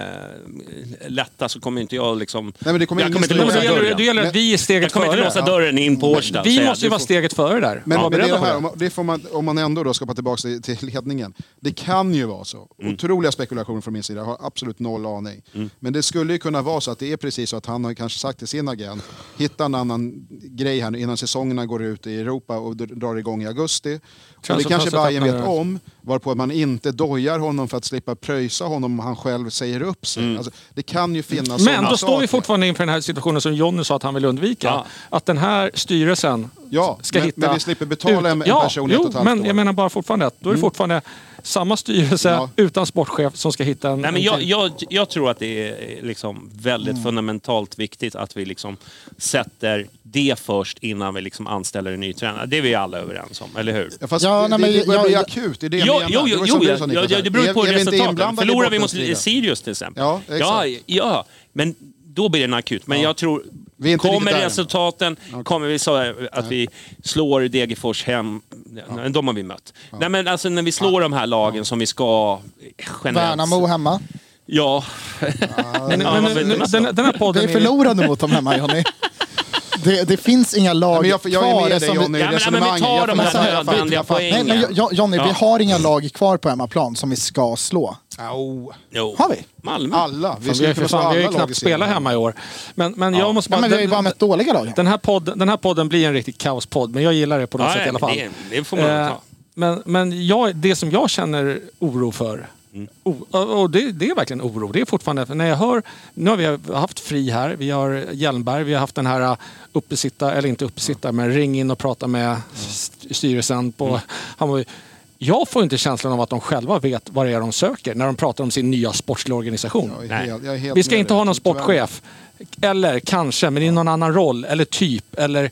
lätta så kommer inte jag liksom... Nej, men det kommer jag kommer inte låsa då gäller, det- dörren. då gäller att vi är Jag steget kommer inte före. låsa dörren in på Årsta. Vi måste ju jag. vara steget före där. Men, men det, är det på här, det. om man- det får man, om man ändå då ska komma tillbaka till, till ledningen. Det kan ju vara så. Mm. Otroliga spekulationer från min sida, jag har absolut noll aning. Men det skulle ju kunna vara så att det är precis så att han har kanske sagt till sin agent, hitta en annan grej här nu innan säsongerna går ut i Europa och drar igång i augusti. Och det kanske Transferfönstret Bayern vet om, varpå man inte dojar honom för att slippa pröjsa honom om han själv säger upp sig. Alltså, det kan ju finnas Mm. Men då står vi saker. fortfarande inför den här situationen som Jonny sa att han vill undvika. Ja. Att den här styrelsen Ja, ska men- hitta... men vi slipper betala en- en ja, person i ett jo, och ett halvt men år. Mm. jag menar bara fortfarande att då är det fortfarande samma styrelse Ja. utan sportchef som ska hitta en... Nej, men en jag, jag, jag tror att det är liksom väldigt Mm. fundamentalt viktigt att vi liksom sätter det först innan vi liksom anställer en ny tränare. Det är vi alla överens om, eller hur? Ja, fast Ja, det, nej, men det börjar jag- bli jag- akut, det är det jag Jo, menar. jo, Det jo, jo ja, ja, ja, det beror på i Förlorar vi mot? Sirius till exempel. Ja, exakt. ja, ja, men då blir den akut. Men jag tror, Vi är inte kommer riktigt där än. resultaten, kommer vi så att vi slår Degerfors hem, de har vi mött. Nej, men alltså när vi slår de här lagen som vi ska generellt. Värnamo hemma. Ja, men, men- men, den, den här podden Vi är... förlorade mot dem hemma Johnny. (laughs) Det, det finns inga lag men jag- jag är kvar med dig, som vi- Johnny. Ja, men, ja, men vi resonemanget. tar Jag de här nödvändiga jag fattar. Nej, poängen. men Jo- Johnny, vi Ja. har inga lag kvar på hemmaplan som vi ska slå. Au. Jo. Har vi? Malmö. Alla. Vi vi, för fan, vi har alla ju knappt i spelat hemma i år. Men, men jag måste Ja, bara... men vi har ju bara den, mött dåliga lag. den, här podden, den här podden blir en riktig kaospodd, men jag gillar det på något Ja, sätt i alla fall. det, det får man Eh, ta. Men, men jag, det som jag känner oro för, O- och det, det är verkligen oro. Det är fortfarande, när jag hör, nu har vi haft Fri här, vi har Hjelmberg, vi har haft den här uh, uppesitta, eller inte uppesitta, men ring in och prata med st- styrelsen. På, var, ju- jag får inte känslan av att de själva vet vad det är de söker när de pratar om sin nya sportsliga organisation. Vi ska inte ha någon sportchef. Eller kanske, men i någon annan roll. Eller typ. Eller...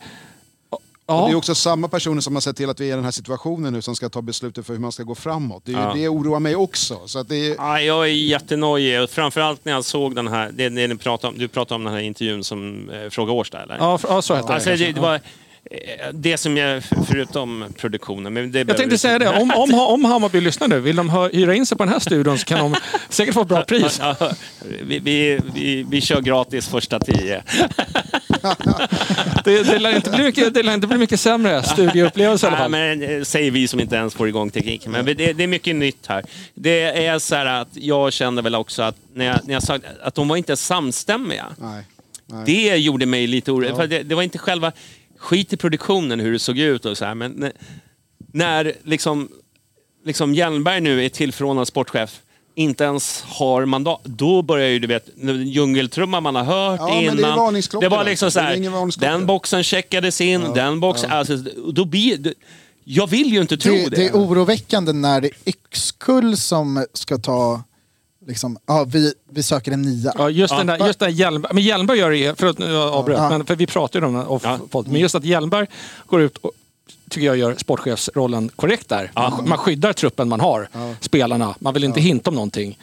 Och Det är Ja, också samma personer som har sett till att vi är i den här situationen nu som ska ta beslutet för hur man ska gå framåt. Det, är ju, Ja. det oroar mig också. Så att det är, Ja, jag är jättenojig. Framförallt när jag såg den här, det, det ni pratade om, du pratade om den här intervjun som eh, Fråga Årsta eller? ja, f- ja så heter Alltså, det. det, det var det som jag, förutom produktionen. Men det Jag tänkte säga det, om, om, om Hammarby lyssnar nu, vill de hyra in sig på den här studion så kan de (laughs) säkert få ett bra pris. Ja, vi, vi, vi, vi kör gratis första tio. (laughs) Det, det, lär inte bli mycket, det lär inte bli mycket sämre studieupplevelse i alla Nej, fall. men, eh, säger vi som inte ens får igång tekniken. Men det, det är mycket nytt här. Det är så här att jag kände väl också att när jag, när jag sa att de var inte samstämmiga. nej, nej. Det gjorde mig lite orolig. För det, det var inte själva skit i produktionen hur det såg ut och så här. Men när, när liksom, liksom Hjelmberg nu är tillförordnad sportchef inte ens har mandat, då börjar ju du vet, djungeltrumman man har hört Ja, innan. det är det var liksom så här, den boxen checkades in, den boxen, alltså, då blir jag vill ju inte tro Det, det. det är oroväckande när det är Yxkull som ska ta, liksom, ja vi, vi söker en nia. Ja, just den där, just den där Hjelmberg, men Hjelmberg gör det, förlåt nu avbröt, Ja. men för vi pratar ju om den off, Ja. men just att Hjelmberg går ut och tycker jag gör sportchefsrollen korrekt där. Man, man skyddar truppen man har, spelarna. Man vill inte hinta om någonting.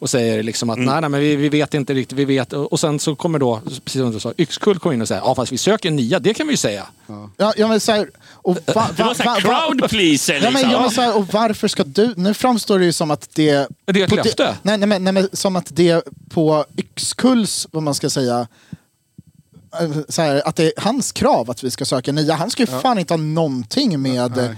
Och säger liksom att nej, nej men vi, vi vet inte riktigt, vi vet. Och och sen så kommer då, precis som du sa, Yxkull kommer in och säger ja fast vi söker nia, det kan vi ju säga. Ja, ja, men så här, och va, va, (laughs) det var så här va- va- crowd pleaser Ja, men, liksom. ja, men så här, och varför ska du... Nu framstår det ju som att det... Det är ett löfte. nej, nej, men, nej, men som att det på Yxkulls, vad man ska säga, eh, så här, att det är hans krav att vi ska söka nya. Han ska ju fan inte ha någonting med Nej. eh,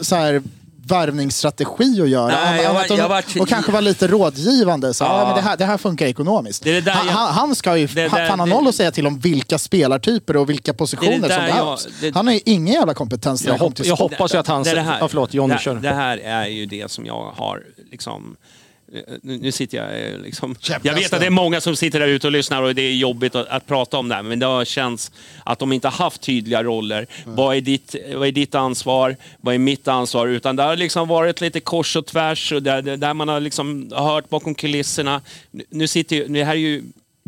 så här, värvningsstrategi att göra. Nej, jag var- jag var- och kanske vara lite rådgivande. Så, ja. Ja. men det, här, det här funkar ekonomiskt. Det det han, jag- han, ska ju det fan ha noll att säga till om vilka spelartyper och vilka positioner som jag- behövs. det- han har ju ingen jävla kompetens Jag, hopp, jag hoppas ju att han... Det det här, ja, förlåt, Johnny det, kör. det här är ju det som jag har liksom... Nu, nu sitter jag eh, liksom... Jag vet att det är många som sitter där ute och lyssnar och det är jobbigt att, att prata om det här. Men det har känts att de inte har haft tydliga roller. Vad, är ditt, vad är ditt ansvar? Vad är mitt ansvar? Utan det har liksom varit lite kors och tvärs och där, där man har liksom hört bakom kulisserna. Nu, sitter ju, det här är ju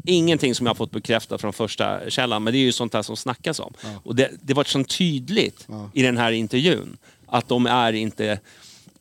ingenting som jag har fått bekräftat från första källan, men det är ju sånt där som snackas om. Och det, det var så tydligt i den här intervjun att de är inte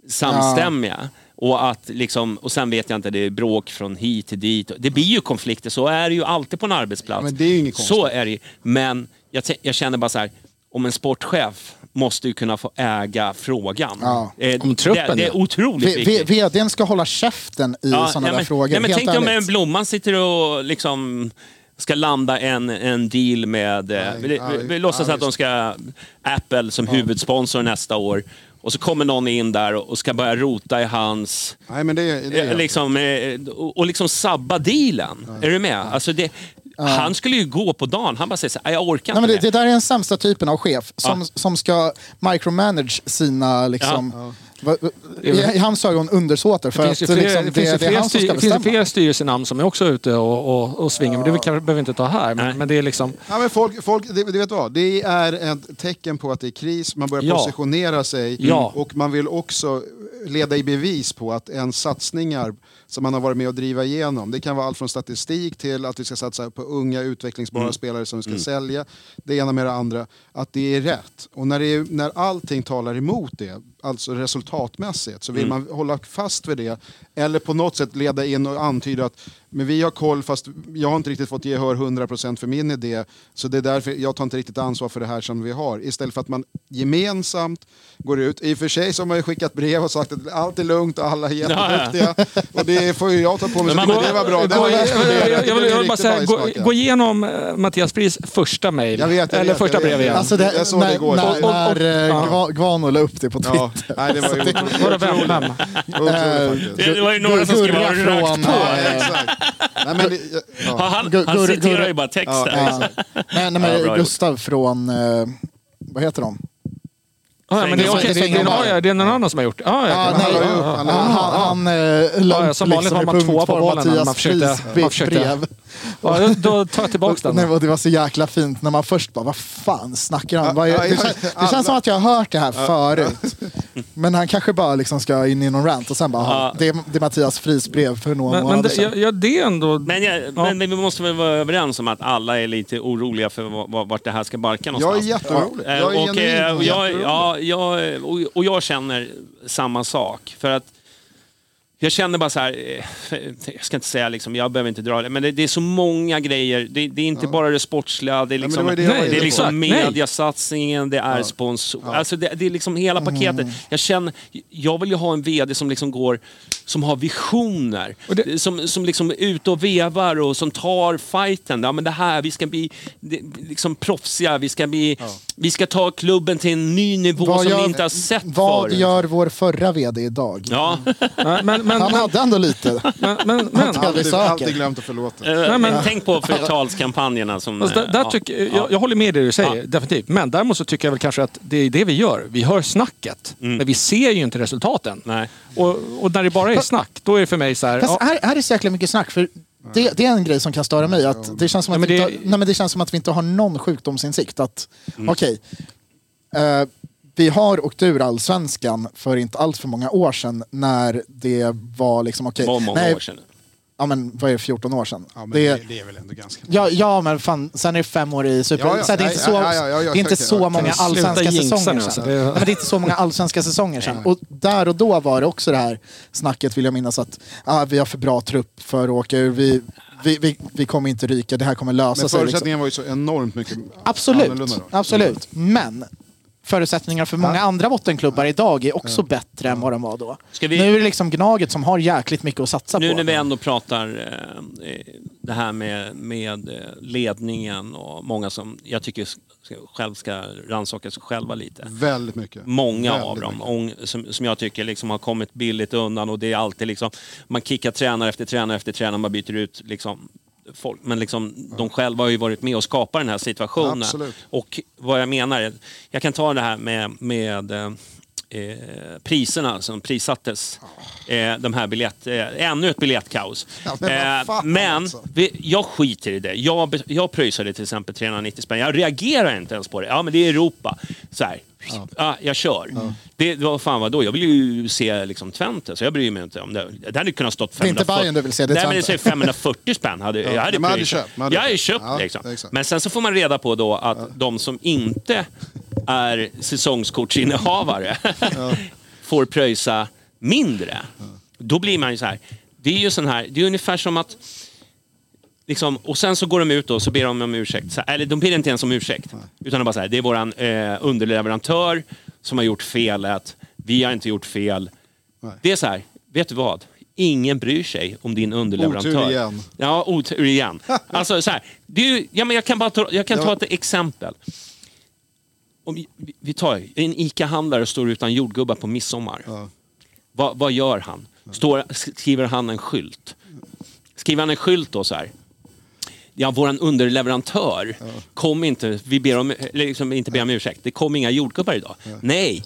samstämmiga. Och, att liksom, och sen vet jag inte, det är bråk från hit till dit. Det blir ju konflikter, så är det ju alltid på en arbetsplats. Ja, men det är ju inget så konstigt. är det. Men jag, jag känner bara så här, om en sportchef måste ju kunna få äga frågan. Ja. Eh, Om truppen, det, det ja. är otroligt V- viktigt. VDn ska hålla käften i sådana nej, där men, frågor. Nej, men tänk dig om ärligt. en Blomman sitter och liksom ska landa en, en deal med... eh, Nej, vi, vi, vi låtsas nej, att de ska... Apple som huvudsponsor nästa år. Och så kommer någon in där och ska börja rota i hans... Nej, men det, det är eh, liksom, eh, och, och liksom sabba dealen. Är du med? Alltså det, Han skulle ju gå på dagen. Han bara säger så här, jag orkar Nej, inte det, det. där är den sämsta typen av chef som, som ska micromanage sina liksom, va- i, hans ögon undersåtar. För Det finns ju liksom, fler, det finns det, det fler, styr, det finns fler styrelsenamn som är också ute och, och, och svingar, men det kan, behöver vi inte ta här. Men, men det är liksom... Ja, men folk, folk, det, det vet du vad, det är ett tecken på att det är kris, man börjar Ja. positionera sig Ja. och man vill också leda i bevis på att ens satsningar som man har varit med och driva igenom, det kan vara allt från statistik till att vi ska satsa på unga utvecklingsbara spelare som vi ska sälja, det ena med det andra, att det är rätt. Och när, det är, när allting talar emot det, alltså resultatmässigt, så vill man hålla fast vid det eller på något sätt leda in och antyda att men vi har koll fast jag har inte riktigt fått gehör 100% för min idé så det är därför jag tar inte riktigt ansvar för det här som vi har. Istället för att man gemensamt går ut, i och för sig så har man ju skickat brev och sagt att allt är lugnt och alla är jätteduktiga och det får ju jag ta på mig, Men man- det var bra. Det Gå, var jag, värst jag, det. jag, jag, vill- bara säga, gå, gå igenom eh, Mattias Pris första mejl. Jag vet, jag Eller vet, första brev igen. Alltså det, Jag såg det när, igår. när, Och- och- när eh, ja. Gvano la upp det på Ja, Twitter. nej, det var ju otroligt. Vadå, vem? vem? Var ju några som skrev från, på? Ja, eh. Nej, men, det- Ja, ja. han, han gur- citerar gur- ju bara texten. Ja, Ja. Nej, nej, Ja, men bra Gustav från, eh, vad heter de? Ah, ja, men det, är, så det, det, ja, ja, det är någon annan som har gjort det. Ah, ja, Ja, ja, nej, ja, ja, ja. han Han, han, han eh, ja, liksom har i man tvåa på punktform bollen när man Mattias försökte- Fries man försökte- brev. Ja, då- då tar jag tillbaka den. Nej, det var så jäkla fint när man först bara, vad fan snackar han? Ja, Det känns, det känns som att jag har hört det här förut. Men han kanske bara liksom ska in i någon rant och sen bara, Ja. det, är, det är Mattias Fries brev för några Men, men månader det, sedan. ja, det är ändå... Men, jag, men vi måste väl vara överens om att alla är lite oroliga för va- va- vart det här ska barka Jag är någonstans. jätteorolig. Eh, Jag är och, eh, genuint och, jag, ja, jag, och, och jag känner samma sak. För att jag känner bara så här, eh, jag ska inte säga liksom, jag behöver inte dra det, men det, det är så många grejer. Det, det är inte bara det sportsliga, det är liksom, det var det det är liksom nej. mediasatsningen, det är sponsor. Alltså det, det är liksom hela paketet. Jag känner, jag vill ju ha en VD som liksom går, som har visioner. Som, som liksom är ute och vevar och som tar fighten. Ja men det här, vi ska bli det, liksom proffsiga, vi ska, bli, vi ska ta klubben till en ny nivå Vad som gör- vi inte har sett Vad förut. gör vår förra VD idag? Ja, Nej, men, (laughs) men, Han hade ändå lite. men, men, men, Alltid Alltid, glömt att förlåta. eh, men- tänk på förtalskampanjerna som... Alltså, där, eh, där ja. tycker, jag, jag håller med i det du säger, Ja. definitivt. Men däremot så tycker jag väl kanske att det är det vi gör. Vi hör snacket, men vi ser ju inte resultaten. Mm. Nej. Och, och när det bara är snack, då är det för mig så här... Fast ja, här, här är så jäkla mycket snack. För det, det är en grej som kan störa mig. Att det, känns som att Ja, men vi det- inte, har- nej, men det känns som att vi inte har någon sjukdomsinsikt. Att, Mm. Okej, eh, vi har åkt ur allsvenskan för inte allt för många år sedan när det var liksom okej. Var många nej, år sedan. Ja men vad är det, 14 år sedan? Ja, men det, det, det är väl ändå ganska... ja, ja men fan, sen är det fem år i Super... Ja, ja. så det är inte Ja, så, ja, ja, ja, ja, det är inte så många allsvenska säsonger sedan. alltså. Det- Nej, men det är inte så många allsvenska säsonger sedan. Och där och då var det också det här snacket, vill jag minnas, att ah, vi har för bra trupp för att åka ur. Vi, vi, vi, vi kommer inte ryka, det här kommer lösa Men sig. Liksom. förutsättningen var ju så enormt mycket Absolut, annorlunda då. absolut. Men förutsättningarna för många andra bottenklubbar idag är också bättre än vad de var då. Vi- Nu är det liksom Gnaget som har jäkligt mycket att satsa Nu på. när vi ändå pratar eh, eh, det här med, med eh, ledningen och många som jag tycker ska, själv ska rannsaka sig själva lite. Väldigt mycket. Många Väldigt av dem ång, som, som jag tycker liksom har kommit billigt undan och det är alltid liksom, man kickar tränare efter tränare efter tränare, man byter ut liksom folk. Men liksom, de själva har ju varit med och skapat den här situationen. Absolut. Och vad jag menar, jag kan ta det här med, med eh, eh, priserna som prissattes. Eh, de här biljett, eh, ännu ett biljettkaos. Ja, men Eh, fan men alltså. vi, jag skiter i det. Jag, jag pröjsade till exempel 390 spänn. Jag reagerar inte ens på det. Ja, men det är Europa. Så här. Ja. jag kör. Det, vad fan var då? Jag vill ju se liksom Twente, så jag bryr mig inte om det. Det hade kunnat stått är inte 540. Bayern du vill se, det är Nej, men det Twente. säger 540 spänn. Hade, jag hade man hade köpt, man hade jag hade köpt. köpt Ja, liksom. exakt. Men sen så får man reda på då att de som inte är säsongskortsinnehavare (laughs) får pröjsa mindre. Då blir man ju så här. Det är ju sån här, det är ungefär som att Liksom, och sen så går de ut och så ber de om ursäkt. Så, eller de ber inte ens om ursäkt. Utan de bara så här, det är våran eh, underleverantör som har gjort felet. Vi har inte gjort fel. Nej. Det är så här, vet du vad? Ingen bryr sig om din underleverantör. Otur igen. Ja, otur igen. (laughs) Alltså så här, ju, ja, men jag kan, bara ta, jag kan ta Ja. ett exempel. Om vi, tar en ICA-handlare står utan jordgubbar på midsommar. Ja. Vad, vad gör han? Står, skriver han en skylt? Skriver han en skylt då så här? Ja, våran underleverantör kom inte, vi ber om, liksom inte ber om ursäkt, det kom inga jordgubbar idag. Nej,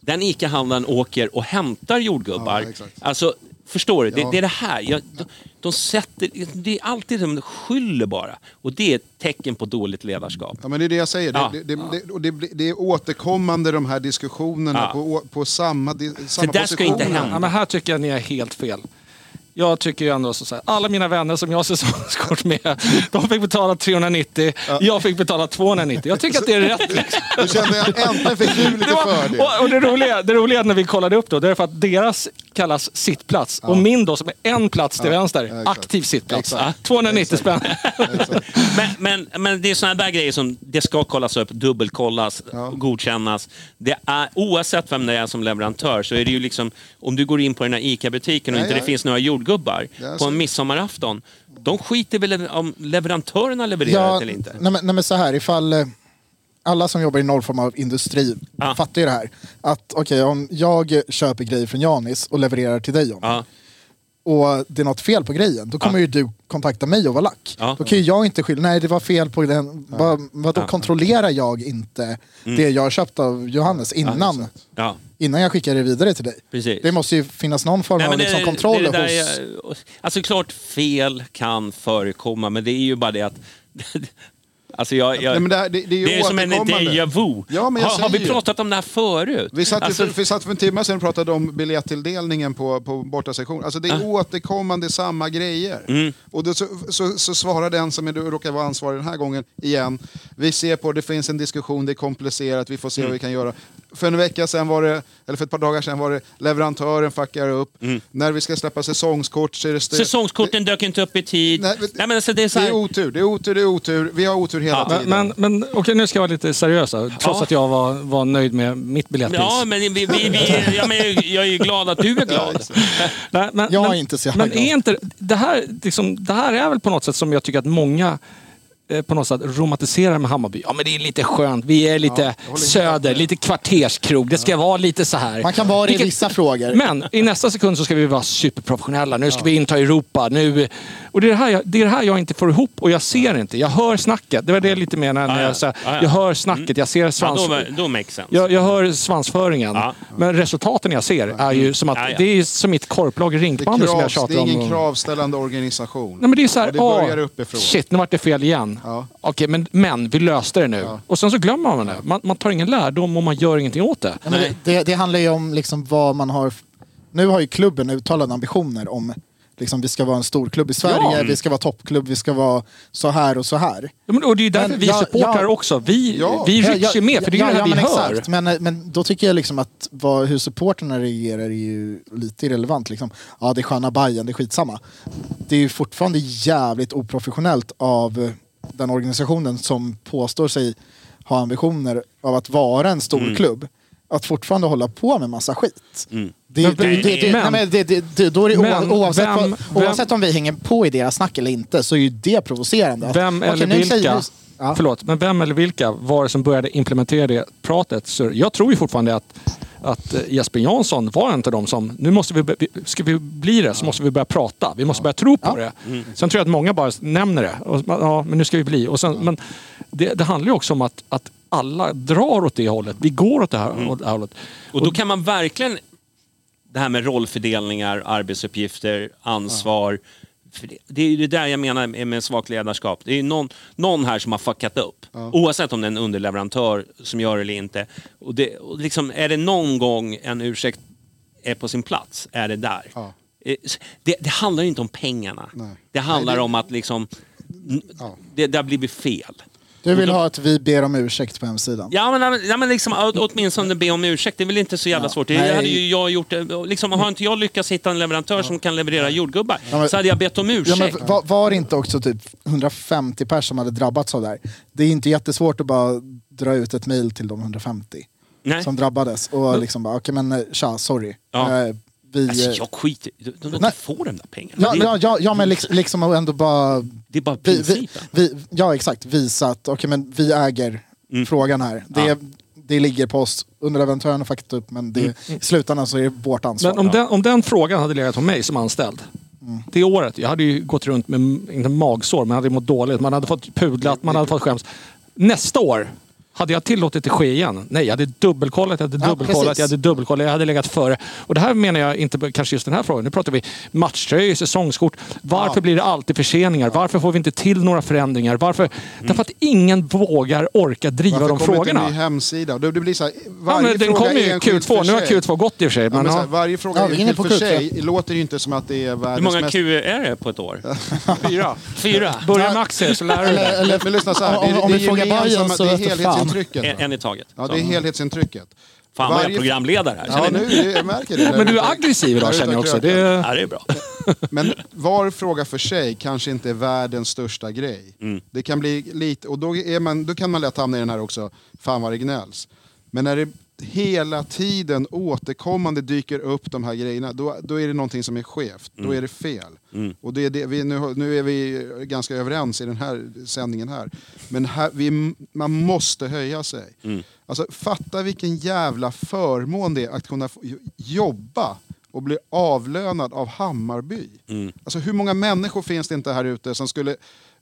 den ICA-handlaren åker och hämtar jordgubbar. Ja, alltså, förstår du? Det, Ja. det är det här. Jag, de, de sätter, det är alltid de skyller bara. Och det är ett tecken på dåligt ledarskap. Ja, men det är det jag säger. Ja. Det, det, det, och det, det är återkommande de här diskussionerna Ja. på, på samma, samma där ska inte hända. Ja, men här tycker jag ni är helt fel. Jag tycker ju ändå så här, alla mina vänner som jag har säsongskort med, (laughs) de fick betala 390, jag fick betala 290. Jag tycker att det är rätt. (laughs) Liksom. Då kände jag äntligen fick du lite Det var, fördel. och, och det, roliga, det roliga när vi kollade upp då, det är för att deras kallas sittplats och min då som är en plats till vänster, ja, exakt. aktiv sittplats. Exakt. 290 spänn. (laughs) Men, men, men det är sådana där grejer som det ska kollas upp, dubbelkollas, godkännas. Det är, oavsett vem det är som leverantör så är det ju liksom, om du går in på den här ICA-butiken och Ja, inte ja. det finns några jordgubbar Ja, på en midsommarafton. De skiter väl om leverantörerna levererar eller inte. Nej, men, nej men så här, ifall eh, alla som jobbar i någon form av industri Ja. fattar ju det här. Att okej, om jag köper grejer från Janis och levererar till dig John. Ja, och det är något fel på grejen, då kommer ju du kontakta mig och vara lack. Ja. Då kan ju jag inte skylla, nej det var fel på den. Vad, vadå, kontrollerar jag inte det jag har köpt av Johannes innan, Ja, innan jag skickar det vidare till dig? precis. Det måste ju finnas någon form Nej, av liksom, kontroll det där hos... är- alltså klart fel kan förekomma, men det är ju bara det att... (laughs) alltså jag, jag, Nej, det, här, det, det är det är som en déjà vu. Ja, men jag har, har vi ju. pratat om det här förut? Vi satt, Alltså, för, vi satt för en timme sedan och pratade om biljettilldelningen på, på bortasektion. Alltså det är återkommande samma grejer. Mm. Och då så, så, så svarar den som är, du råkar vara ansvarig den här gången igen. Vi ser på, det finns en diskussion, det är komplicerat, vi får se Mm. vad vi kan göra. För en vecka sedan var det, eller för ett par dagar sedan var det leverantören fuckar upp. När vi ska släppa säsongskort så är det... Mm. Säsongskorten dök inte upp i tid. Nej, Nej, men- men alltså det är så Det här, är otur, det är otur, det är otur. Vi har otur hela Ja, tiden. Men, men okej, nu ska jag vara lite seriös trots Ja. att jag var, var nöjd med mitt biljettpris. Ja, men, vi, vi, vi, ja, men jag är ju glad att du är glad. Nej, men, Jag är men, inte så jävla Men glad. är inte, det, här, liksom, det här är väl på något sätt som jag tycker att många på något sätt romantiserar med Hammarby. Ja men det är lite skönt, vi är lite helt söder, lite kvarterskrog. Det ska vara lite så här. Man kan vara det i vissa frågor. Men i nästa sekund så ska vi vara superprofessionella. Nu ska vi inta Europa. Nu. Och det är det, här jag, det är det här jag inte får ihop och jag ser inte. Jag hör snacket. Det var det lite mer när Ja, ja. jag sa. Ja, ja. Jag hör snacket, jag ser Ja, svans... då, då makes sense. Jag, jag hör svansföringen. Ja. Men resultaten jag ser är ju som att Ja, ja. det är som mitt korplag Rinkbandy som jag tjatar det är om. ingen kravställande organisation. Nej men det är så här, det börjar ah, uppifrån. shit nu vart det fel igen. Ja. Okej men, men vi löste det nu. Och sen så glömmer man det. Man, man tar ingen lärdom och man gör ingenting åt det. Ja, det, det, det handlar ju om liksom vad man har... Nu har ju klubben uttalade ambitioner om liksom, vi ska vara en stor klubb i Sverige, Ja. vi ska vara toppklubb, vi ska vara så här och så här. Ja, men, och det är ju därför Men vi jag- supportrar jag- också. Vi, Ja. vi Ja, rycks ju med för det är ja, ju det här ja, vi men hör. Exakt. Men, men då tycker jag liksom att vad, hur supporterna reagerar är ju lite irrelevant. Liksom. Ja, det är sköna Bajen, det är skitsamma. Det är ju fortfarande jävligt oprofessionellt av eh, den organisationen som påstår sig ha ambitioner av att vara en stor Mm. klubb. Att fortfarande hålla på med massa skit. Mm. Det, Men- det, det, det, men- nej, men det, det, det, då är det men oavsett, vem- vad, oavsett om vi hänger på i deras snack eller inte så är ju det provocerande. Vem eller säger vilka, vi- Ja. förlåt, men vem eller vilka var det som började implementera det pratet? Så jag tror ju fortfarande att, att eh, Jesper Jansson var en av dem som, nu måste vi, ska vi bli det så måste vi börja prata. Vi måste börja tro på det. Sen tror jag att många bara nämner det. Och, ja, men nu ska vi bli. Och sen, men det, det handlar ju också om att, att alla drar åt det hållet. Vi går åt det här, åt det här hållet. Och då kan man verkligen, det här med rollfördelningar, arbetsuppgifter, ansvar. För det, det är det där jag menar med svagt ledarskap. Det är någon, någon här som har fuckat upp. Oavsett om det är en underleverantör som gör det eller inte. Och det, och liksom, är det någon gång en ursäkt är på sin plats, är det där. Ja. Eh, Det, det handlar ju inte om pengarna. Nej. Det handlar Nej, om att liksom, Ja. det, det har blivit fel. Du vill ha att vi ber om ursäkt på hemsidan? Ja men, ja, men liksom, åtminstone be om ursäkt. Det är väl inte så jävla Ja. svårt. Det Nej. hade ju jag gjort. det. Liksom, har inte jag lyckats hitta en leverantör som kan leverera jordgubbar Ja, men- så hade jag bett om Ja, ursäkt. men var, det inte också typ 150 personer som hade drabbats av det här? Det är inte jättesvårt att bara dra ut ett mail till de 150 Nej. som drabbades och liksom bara, okej men eh, tja, sorry. Ja. Vi, Alltså, eh, jag skiter De, de Nej. får de där pengarna. ja, det, ja, ja, ja, men liksom, liksom ändå bara... det är bara Vi, vi, principen. vi, ja exakt, visa att okej men vi äger frågan här. Det, Ja. det ligger på oss. Underleverantören har fuckat upp men det, i slutändan så är det vårt ansvar. Men om, den, om den frågan hade legat på mig som anställd. Det året, jag hade ju gått runt med, inte magsår, men hade mått dåligt. Man hade fått pudlat, man hade fått skäms. Nästa år, hade jag tillåtit det ske igen? Nej, jag hade dubbelkollat, jag hade Ja, dubbelkollat, precis. jag hade dubbelkollat, jag hade legat före. Och det här menar jag inte kanske just den här frågan. Nu pratar vi matchtröjor, säsongskort. Varför blir det alltid förseningar? Varför får vi inte till några förändringar? Varför? Därför att ingen vågar orka driva Varför de kommer inte frågorna. en ny hemsida? Det, blir så här, Ja, varje men den fråga kommer ju enskild Q2. för Nu har sig. Q2 gått i och för sig. Ja, Men, här, ja. varje fråga Ja, enskild för Q2. sig låter ju inte som att det är världens Hur många mest... Q är det på ett år? (laughs) Fyra. Fyra? Börja med aktier så lär du dig. eller, Men lyssna så här, det, Om- är- om det vi frågar Bajen så det är vet du fan. Helhetsintrycket. En, en i taget. Ja, det är helhetsintrycket. Fan vad jag varje- är programledare här. Ja, Känner ni? nu, jag märker det. (laughs) Men du är aggressiv idag känner jag också. Det är... Det är bra. (laughs) Men var fråga för sig kanske inte är världens största grej. Mm. Det kan bli lite, och då, är man, då kan man lätt hamna i den här också, fan vad det gnälls. Men när det hela tiden återkommande dyker upp de här grejerna, då, då är det någonting som är skevt. Då är det fel. Och det är det, vi, nu, nu är vi ganska överens i den här sändningen här. Men här, vi, man måste höja sig. Alltså, fatta vilken jävla förmån det är att kunna jobba och blir avlönad av Hammarby. Mm. Alltså hur många människor finns det inte här ute som skulle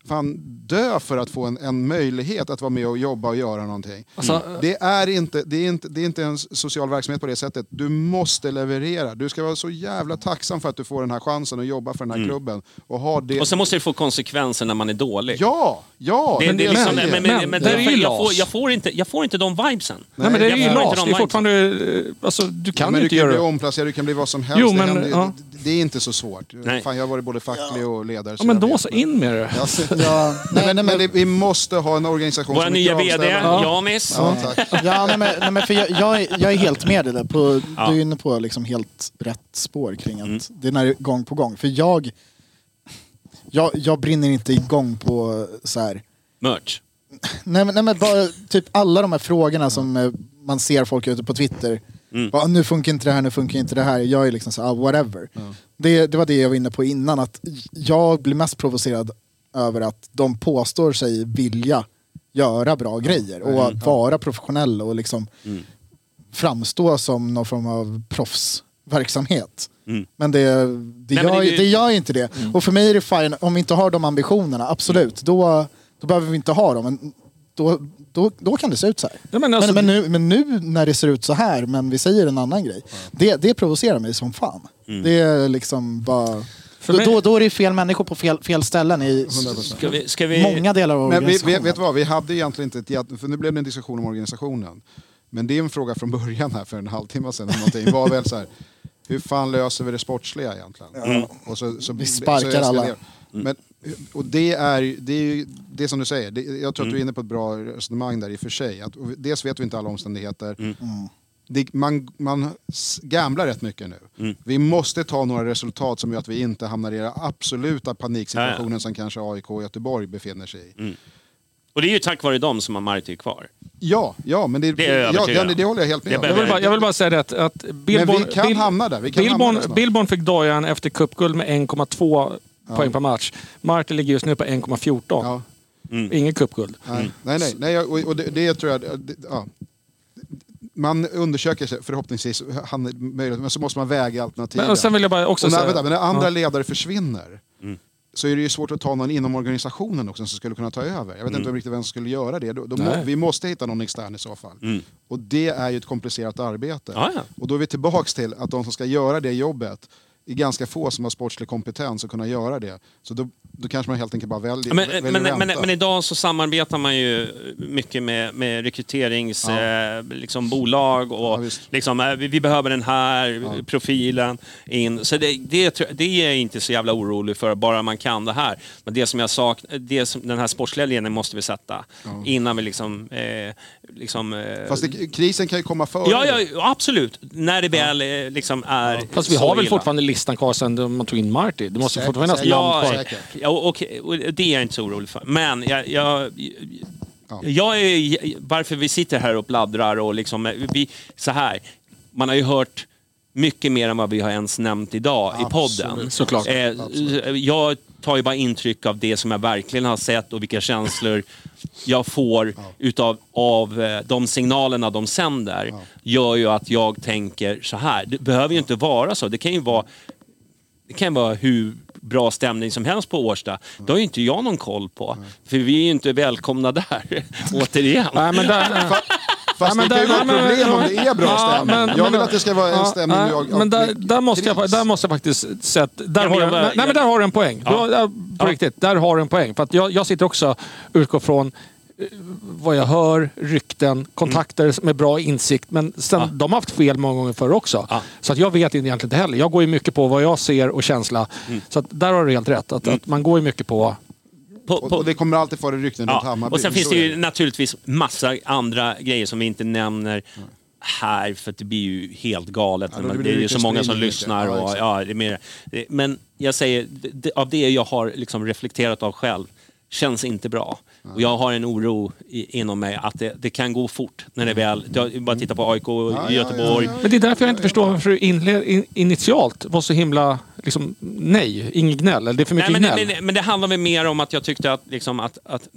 fan dö för att få en, en möjlighet att vara med och jobba och göra någonting. Alltså, Det är, inte, det, är inte, det är inte en social verksamhet på det sättet. Du måste leverera. Du ska vara så jävla tacksam för att du får den här chansen att jobba för den här klubben. Och, ha det. Mm. Och sen måste det få konsekvenser när man är dålig. Ja, ja! Det, men det liksom, men, men, men, Men det är ju jag, får, jag, får inte, jag får inte de vibesen. Nej, men det är ju inte LAS. de Det är fortfarande... Alltså, du Ja, kan men ju du inte kan bli göra... omplacerad, du kan bli vad som helst. Jo, det, men, händer- ja. det, det är inte så svårt. Nej. Fan, jag har varit både facklig och ledare. Ja, men då så, in med det. Ja, Ja, (laughs) nej, nej, men, men, det, vi måste ha en organisation Vår som är nya VD. Janis. Ja, tack. ja, nej, men, nej, men för jag, jag, är, jag är helt med dig där. På, Du är inne på liksom helt rätt spår kring att Mm. det är när det är gång på gång. För jag, jag, jag brinner inte igång på så här. Merch. Nej, men, nej, men bara typ alla de här frågorna som eh, man ser folk ute på Twitter. Mm. Bara, nu funkar inte det här, nu funkar inte det här. Jag är liksom så ah, whatever. Det, det var det jag var inne på innan. Att jag blir mest provocerad över att de påstår sig vilja göra bra grejer och att vara professionella och liksom Mm. framstå som någon form av proffsverksamhet. Mm. Men det, det, Nej, men gör, det är ju- Mm. det gör inte det. Och för mig är det fine, om vi inte har de ambitionerna, absolut, då, då behöver vi inte ha dem. Men då, då, då kan det se ut så här. Ja, men alltså- men, men, nu, men nu när det ser ut så här, men vi säger en annan grej. Det, det provocerar mig som fan. Mm. Det är liksom bara... Då, mig- då, då är det fel människor på fel, fel ställen i Ska vi, ska vi, många delar av Men vi, organisationen. vet, du vad, vi hade egentligen inte ett för nu blev det en diskussion om organisationen. Men det är en fråga från början här för en halvtimme sedan någonting, var väl så här, hur fan löser vi det sportsliga egentligen? Och så, så, Vi så sparkar eskalerar- alla. Men, och det är, ju- det är ju det som du säger, det, jag tror att du är inne på ett bra resonemang där i och för sig. Att, och dels vet vi inte alla omständigheter. Det, man, man gamblar rätt mycket nu. Vi måste ta några resultat som gör att vi inte hamnar i den absoluta paniksituationen som kanske AIK och Göteborg befinner sig i. Och det är ju tack vare dem som har Marti kvar. Ja, ja, men det, Det är ja, det, det håller jag helt med om. Jag vill, bara, jag vill bara säga det att, att Billborn, vi kan hamna där, vi kan Billborn, hamna där snart. Billborn fick dojan efter cupguld med 1,2 poäng per match. Martin ligger just nu på 1,14. Ja. Ingen cupguld. Nej, nej, nej, nej och, och det, det tror jag... Det, ja. Man undersöker sig förhoppningsvis, han, möjligt, men så måste man väga alternativen. Men, och sen vill jag bara också och när, säga... vänta, men när andra Ja. ledare försvinner så är det ju svårt att ta någon inom organisationen också som skulle kunna ta över. Jag vet inte riktigt vem som skulle göra det. Då, då må, vi måste hitta någon extern i så fall. Och det är ju ett komplicerat arbete. Ja, ja. Och då är vi tillbaks till att de som ska göra det jobbet är ganska få som har sportslig kompetens att kunna göra det. Så då, då kanske man helt enkelt bara väljer, Men, väljer men, att men, vänta. men idag så samarbetar man ju mycket med, med rekryteringsbolag eh, liksom bolag och Ja, liksom, eh, vi, vi behöver den här profilen in. Så det, det, det är jag inte så jävla orolig för, bara man kan det här. Men det som jag sak, det som, den här sportsliga ledningen måste vi sätta innan vi liksom... Eh, liksom eh, Fast det, krisen kan ju komma före. ja, ja, absolut. När det väl eh, liksom är Fast vi har väl illa. fortfarande listan kvar sen man tog in Marty? Det måste Säkert, fortfarande finnas säkert. namn Ja, kvar. Ja och, och, och det är jag inte så orolig för. Men jag, jag, jag är, varför vi sitter här och bladdrar och liksom, vi, så här, man har ju hört mycket mer än vad vi har ens nämnt idag i podden. Såklart. Eh, jag tar ju bara intryck av det som jag verkligen har sett och vilka känslor jag får utav av eh, de signalerna de sänder. Gör ju att jag tänker så här. Det behöver ju inte vara så. Det kan ju vara det kan vara hur bra stämning som helst på Årsta. Det har ju inte jag någon koll på. För vi är ju inte välkomna där, (laughs) återigen. Nej, men där, Fast Ja, men det kan ju vara problem om det är bra Ja, stämning. men- jag men- vill att det ska vara en Ja, stämning nej, jag, men där, där, måste jag, där måste jag faktiskt säga att där, Ja, har, jag du- nej, men där har du en poäng. Du har, där, på Ja. riktigt, där har du en poäng. För att jag, jag sitter också utgår från vad jag hör, rykten, kontakter med bra insikt. Men sen, Ja. de har haft fel många gånger förr också. Ja. Så att jag vet inte egentligen inte heller. Jag går ju mycket på vad jag ser och känsla. Mm. Så att där har du helt rätt. Att, att man går ju mycket på... På, och, och det kommer alltid föra rykten runt Ja, Hammarby. och sen finns Så det ju naturligtvis massa andra grejer som vi inte nämner här för att det blir ju helt galet. Ja, blir det är det ju så många som lyssnar. Ja, Och, ja, det är mer, det- men jag säger, det- det, av det jag har liksom reflekterat av själv känns inte bra. Och jag har en oro i, inom mig att det, det kan gå fort när det väl... Jag, bara titta på AIK och Ja, ja, Göteborg. ja, ja. Men det är därför jag inte förstår varför du inle, in, initialt var så himla... Liksom, nej, inget gnäll. Eller det är för mycket Nej, men, gnäll. men, men det handlar väl mer om att jag tyckte att, liksom, att, att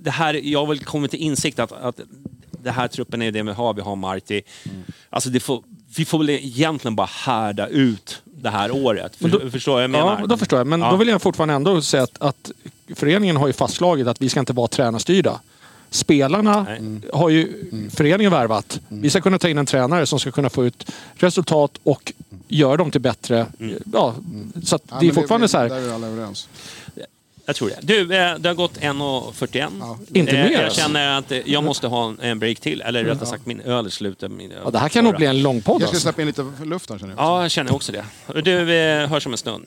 det, här, jag har väl kommit till insikt att, att det här truppen är det vi har. Vi har Marti. Alltså det får vi får väl egentligen bara härda ut det här året. För, Men då- förstår vad jag menar? Ja, då förstår jag. Men Ja. då vill jag fortfarande ändå säga att, att föreningen har ju fastslagit att vi ska inte vara tränarstyrda. Spelarna Nej. har ju föreningen värvat. Vi ska kunna ta in en tränare som ska kunna få ut resultat och göra dem till bättre. Ja, så att Ja, det är fortfarande vi- så här. Där är vi alla överens. Jag tror det. Du, eh, det har gått 1.41. Ja. Inte Eh, mer Jag känner att jag måste ha en- break till. Eller rättare sagt, min öl är slut. Min öl Ja, det här kan nog bli en lång podd Jag ska alltså. släppa in lite luft här känner jag. Ja, jag känner också det. Du, eh, hörs om en stund.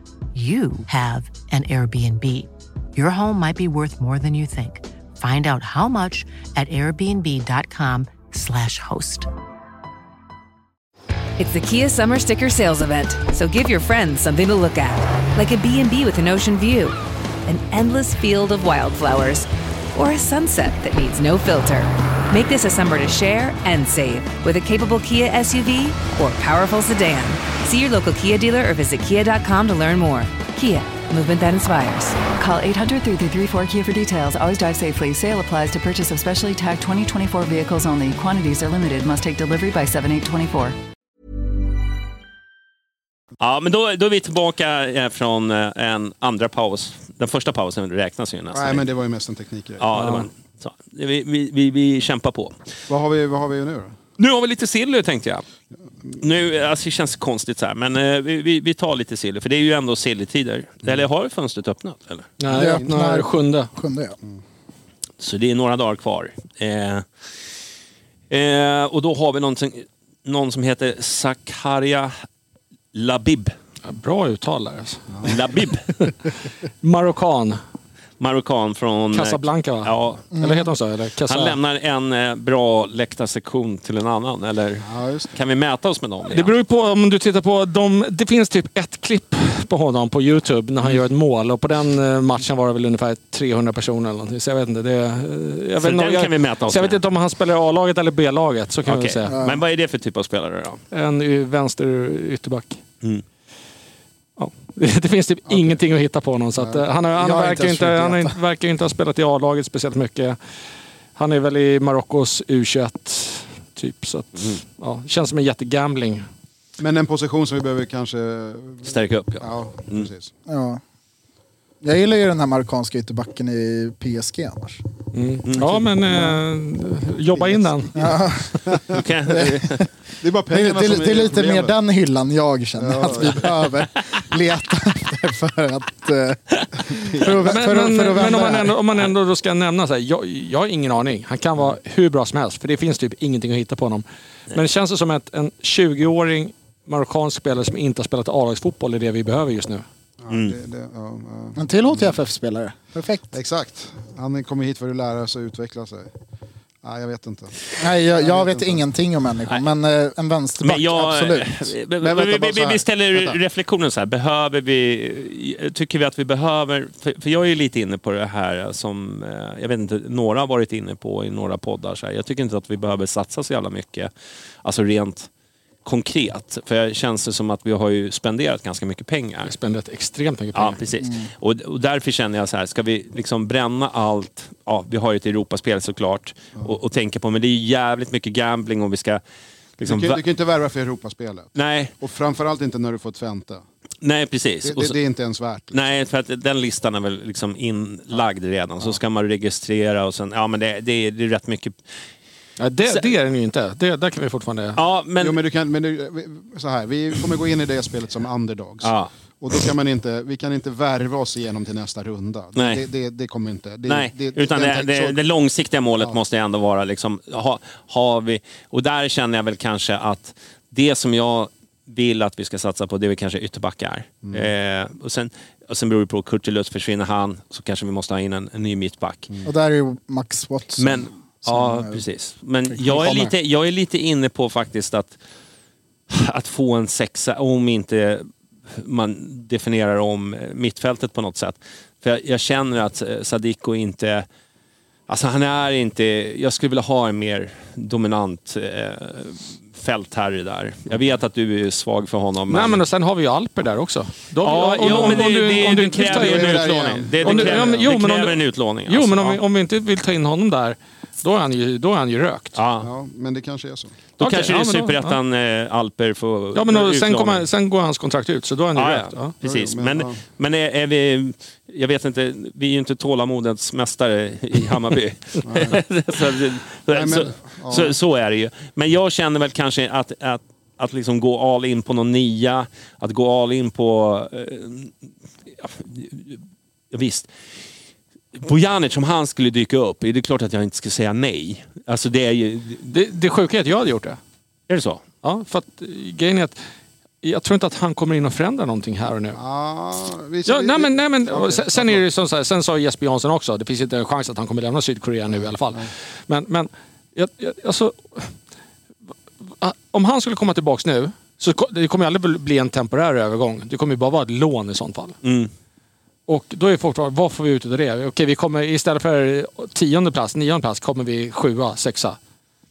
you have an Airbnb. Your home might be worth more than you think. Find out how much at airbnb.com/slash host. It's the Kia Summer Sticker Sales Event, so give your friends something to look at, like a B&B with an ocean view, an endless field of wildflowers, or a sunset that needs no filter. Make this a summer to share and save with a capable Kia SUV or powerful sedan. See your local Kia dealer or visit kia.com to learn more. Kia, movement that inspires. Call 800 334 Kia for details. Always drive safely. Sale applies to purchase of specially tagged 2024 vehicles only. Quantities are limited. Must take delivery by 7824. Ja, men då, då är vi tillbaka eh, från eh, en andra paus. Den första pausen räknas ju nästan. Nej men det var ju mest en teknikgrej. Ja, det var så. Vi, vi, vi, vi kämpar på. Vad, har vi, vad har vi nu då? Nu har vi lite silver tänkte jag. Nu, alltså det känns konstigt så här, men eh, vi, vi, vi tar lite silver. För det är ju ändå silvertider. Eller har fönstret öppnat? Eller? Nej, Det öppnar- sjunde. Sjunde ja. Så det är några dagar kvar. Eh, eh, och då har vi någon som heter Zakaria Labib. Ja, Bra uttal där alltså. Labib. (laughs) Marockan. Marockan från... eh, Casablanca va? Ja. Eller heter de så? Eller Casa... Han lämnar en eh, bra läktarsektion till en annan, eller? Ja. Kan vi mäta oss med dem? Det beror ju på om du tittar på de, Det finns typ ett klipp på honom på Youtube när han gör ett mål och på den eh, matchen var det väl ungefär 300 personer eller någonting. Så jag vet inte. Det, jag vet, inte- den jag, kan vi mäta oss så jag vet med. inte om han spelar A-laget eller B-laget. Så kan Okej. vi säga. Men vad är det för typ av spelare då? En vänster ytterback. Mm. Det finns typ ingenting att hitta på honom. Så att, eh, han, han, verkar, inte han inte, verkar inte ha spelat i A-laget speciellt mycket. Han är väl i Marockos U21 typ. Så att, Mm. ja, känns som en jättegambling. Men en position som vi behöver kanske... Stärka upp, ja. Ja, Mm. precis. ja. Jag gillar ju den här marockanska ytterbacken i PSG annars. Mm. Ja, men eh, jobba in den. Okej. (laughs) Det är bara Det pengarna det, som är, det är lite mer problemet. den hyllan jag känner Ja, att vi behöver leta efter för att, eh, för att, Men, för, att- men, för att men vända om, man det ändå, om man ändå då ska nämna så här, jag, jag har ingen aning. Han kan vara hur bra som helst, för det finns typ ingenting att hitta på honom. Men det känns det som att en 20-åring marockansk spelare som inte har spelat A-lagsfotboll är det vi behöver just nu. Ja, Mm. det, det, ja, ja. En till HTFF-spelare. Perfekt. Exakt. Han kommer hit för att lära sig och utveckla sig. Nej, jag vet inte. Nej, jag, jag vet inte. ingenting om människan, men eh, en vänsterback, Men jag, absolut. (laughs) vi, Men vänta, vi, vi ställer Vänta. reflektionen så här. Behöver vi... Tycker vi att vi behöver... För, för jag är ju lite inne på det här som... eh, Jag vet inte, några har varit inne på i några poddar. Så här. Jag tycker inte att vi behöver satsa så jävla mycket. Alltså rent konkret. För jag känns det som att vi har ju spenderat ganska mycket pengar. Vi spenderat extremt mycket Ja, pengar. precis. Och, och därför känner jag så här, ska vi liksom bränna allt? Ja, vi har ju ett Europaspel såklart. Och, och tänka på, men det är ju jävligt mycket gambling och vi ska... Liksom, Du kan, du kan inte värva för Europaspelet. nej, Och framförallt inte när du får Twente. nej, precis. Det, det, det är inte ens värt. Nej, för att den listan är väl liksom inlagd redan. Så ska man registrera och sen, ja men det, det, är, det är rätt mycket. Ja, det, det är den ju inte. Det, där kan vi fortfarande... Ja, men... Jo, men du kan, men du, så här, vi kommer gå in i det spelet som underdogs. Ja. Och då kan man inte, vi kan inte värva oss igenom till nästa runda. Nej. Det, det, det kommer inte. Det, Nej, det, utan det, det, så- det långsiktiga målet Ja. måste ändå vara liksom, ha, har vi, och där känner jag väl kanske att det som jag vill att vi ska satsa på, det är väl kanske ytterbackar. Mm. Eh, och, sen, och sen beror det på, Kurtulus försvinner han, så kanske vi måste ha in en, en ny mittback. Och där är ju Max Watson. Men, ja, eh, precis. Men jag är, lite, jag är lite inne på faktiskt att, att få en sexa, om inte man definierar om mittfältet på något sätt. För jag, jag känner att eh, Sadiko inte... Alltså han är inte... Jag skulle vilja ha en mer dominant eh, fältherre där. Jag vet att du är svag för honom. Nej, men och sen har vi ju Alper där också. Då, Ja, om- jo, om- men det, om du- det, om du det inte vill ta kräver en utlåning. Det, kräver, jo, det om en utlåning. Jo, alltså. men om, vi, ja. om vi inte vill ta in honom där, då är han ju, då är han ju rökt. Ja. Ja, men det kanske är så. Då Okej, kanske ja, det är men då- superettan eh, Alper får Ja, men och sen, utlåning. kommer, sen går hans kontrakt ut, så då är han ju Ja, rökt. ja. Ja. Precis. Jo, jo, Men, men, är, är vi... Jag vet inte, vi är ju inte tålamodets mästare i Hammarby. (laughs) (laughs) så, så, men- så, ja. så, så är det ju. Men jag känner väl kanske att, att, att liksom gå all in på någon nia, att gå all in på... Eh, ja, visst. Bojanic, om han skulle dyka upp, är det klart att jag inte skulle säga nej. Alltså det är ju... Det, det sjuka är att jag hade gjort det. Är det så? Ja, för att eh, grejen är att jag tror inte att han kommer in och förändrar någonting här och nu. Ah, vi, Ja, vi- nej, men, nej, men, och sen, sen är det ju som så här, sen sa Jesper Jansson också, det finns inte en chans att han kommer lämna Sydkorea nu i alla fall. Men, men jag, jag, alltså, om han skulle komma tillbaks nu, så det kommer aldrig bli en temporär övergång. Det kommer ju bara vara ett lån i sånt fall. Mm. Och då är folk vad får vi ut av det? Okej, vi kommer istället för tionde plats, nionde plats, kommer vi sjua, sexa.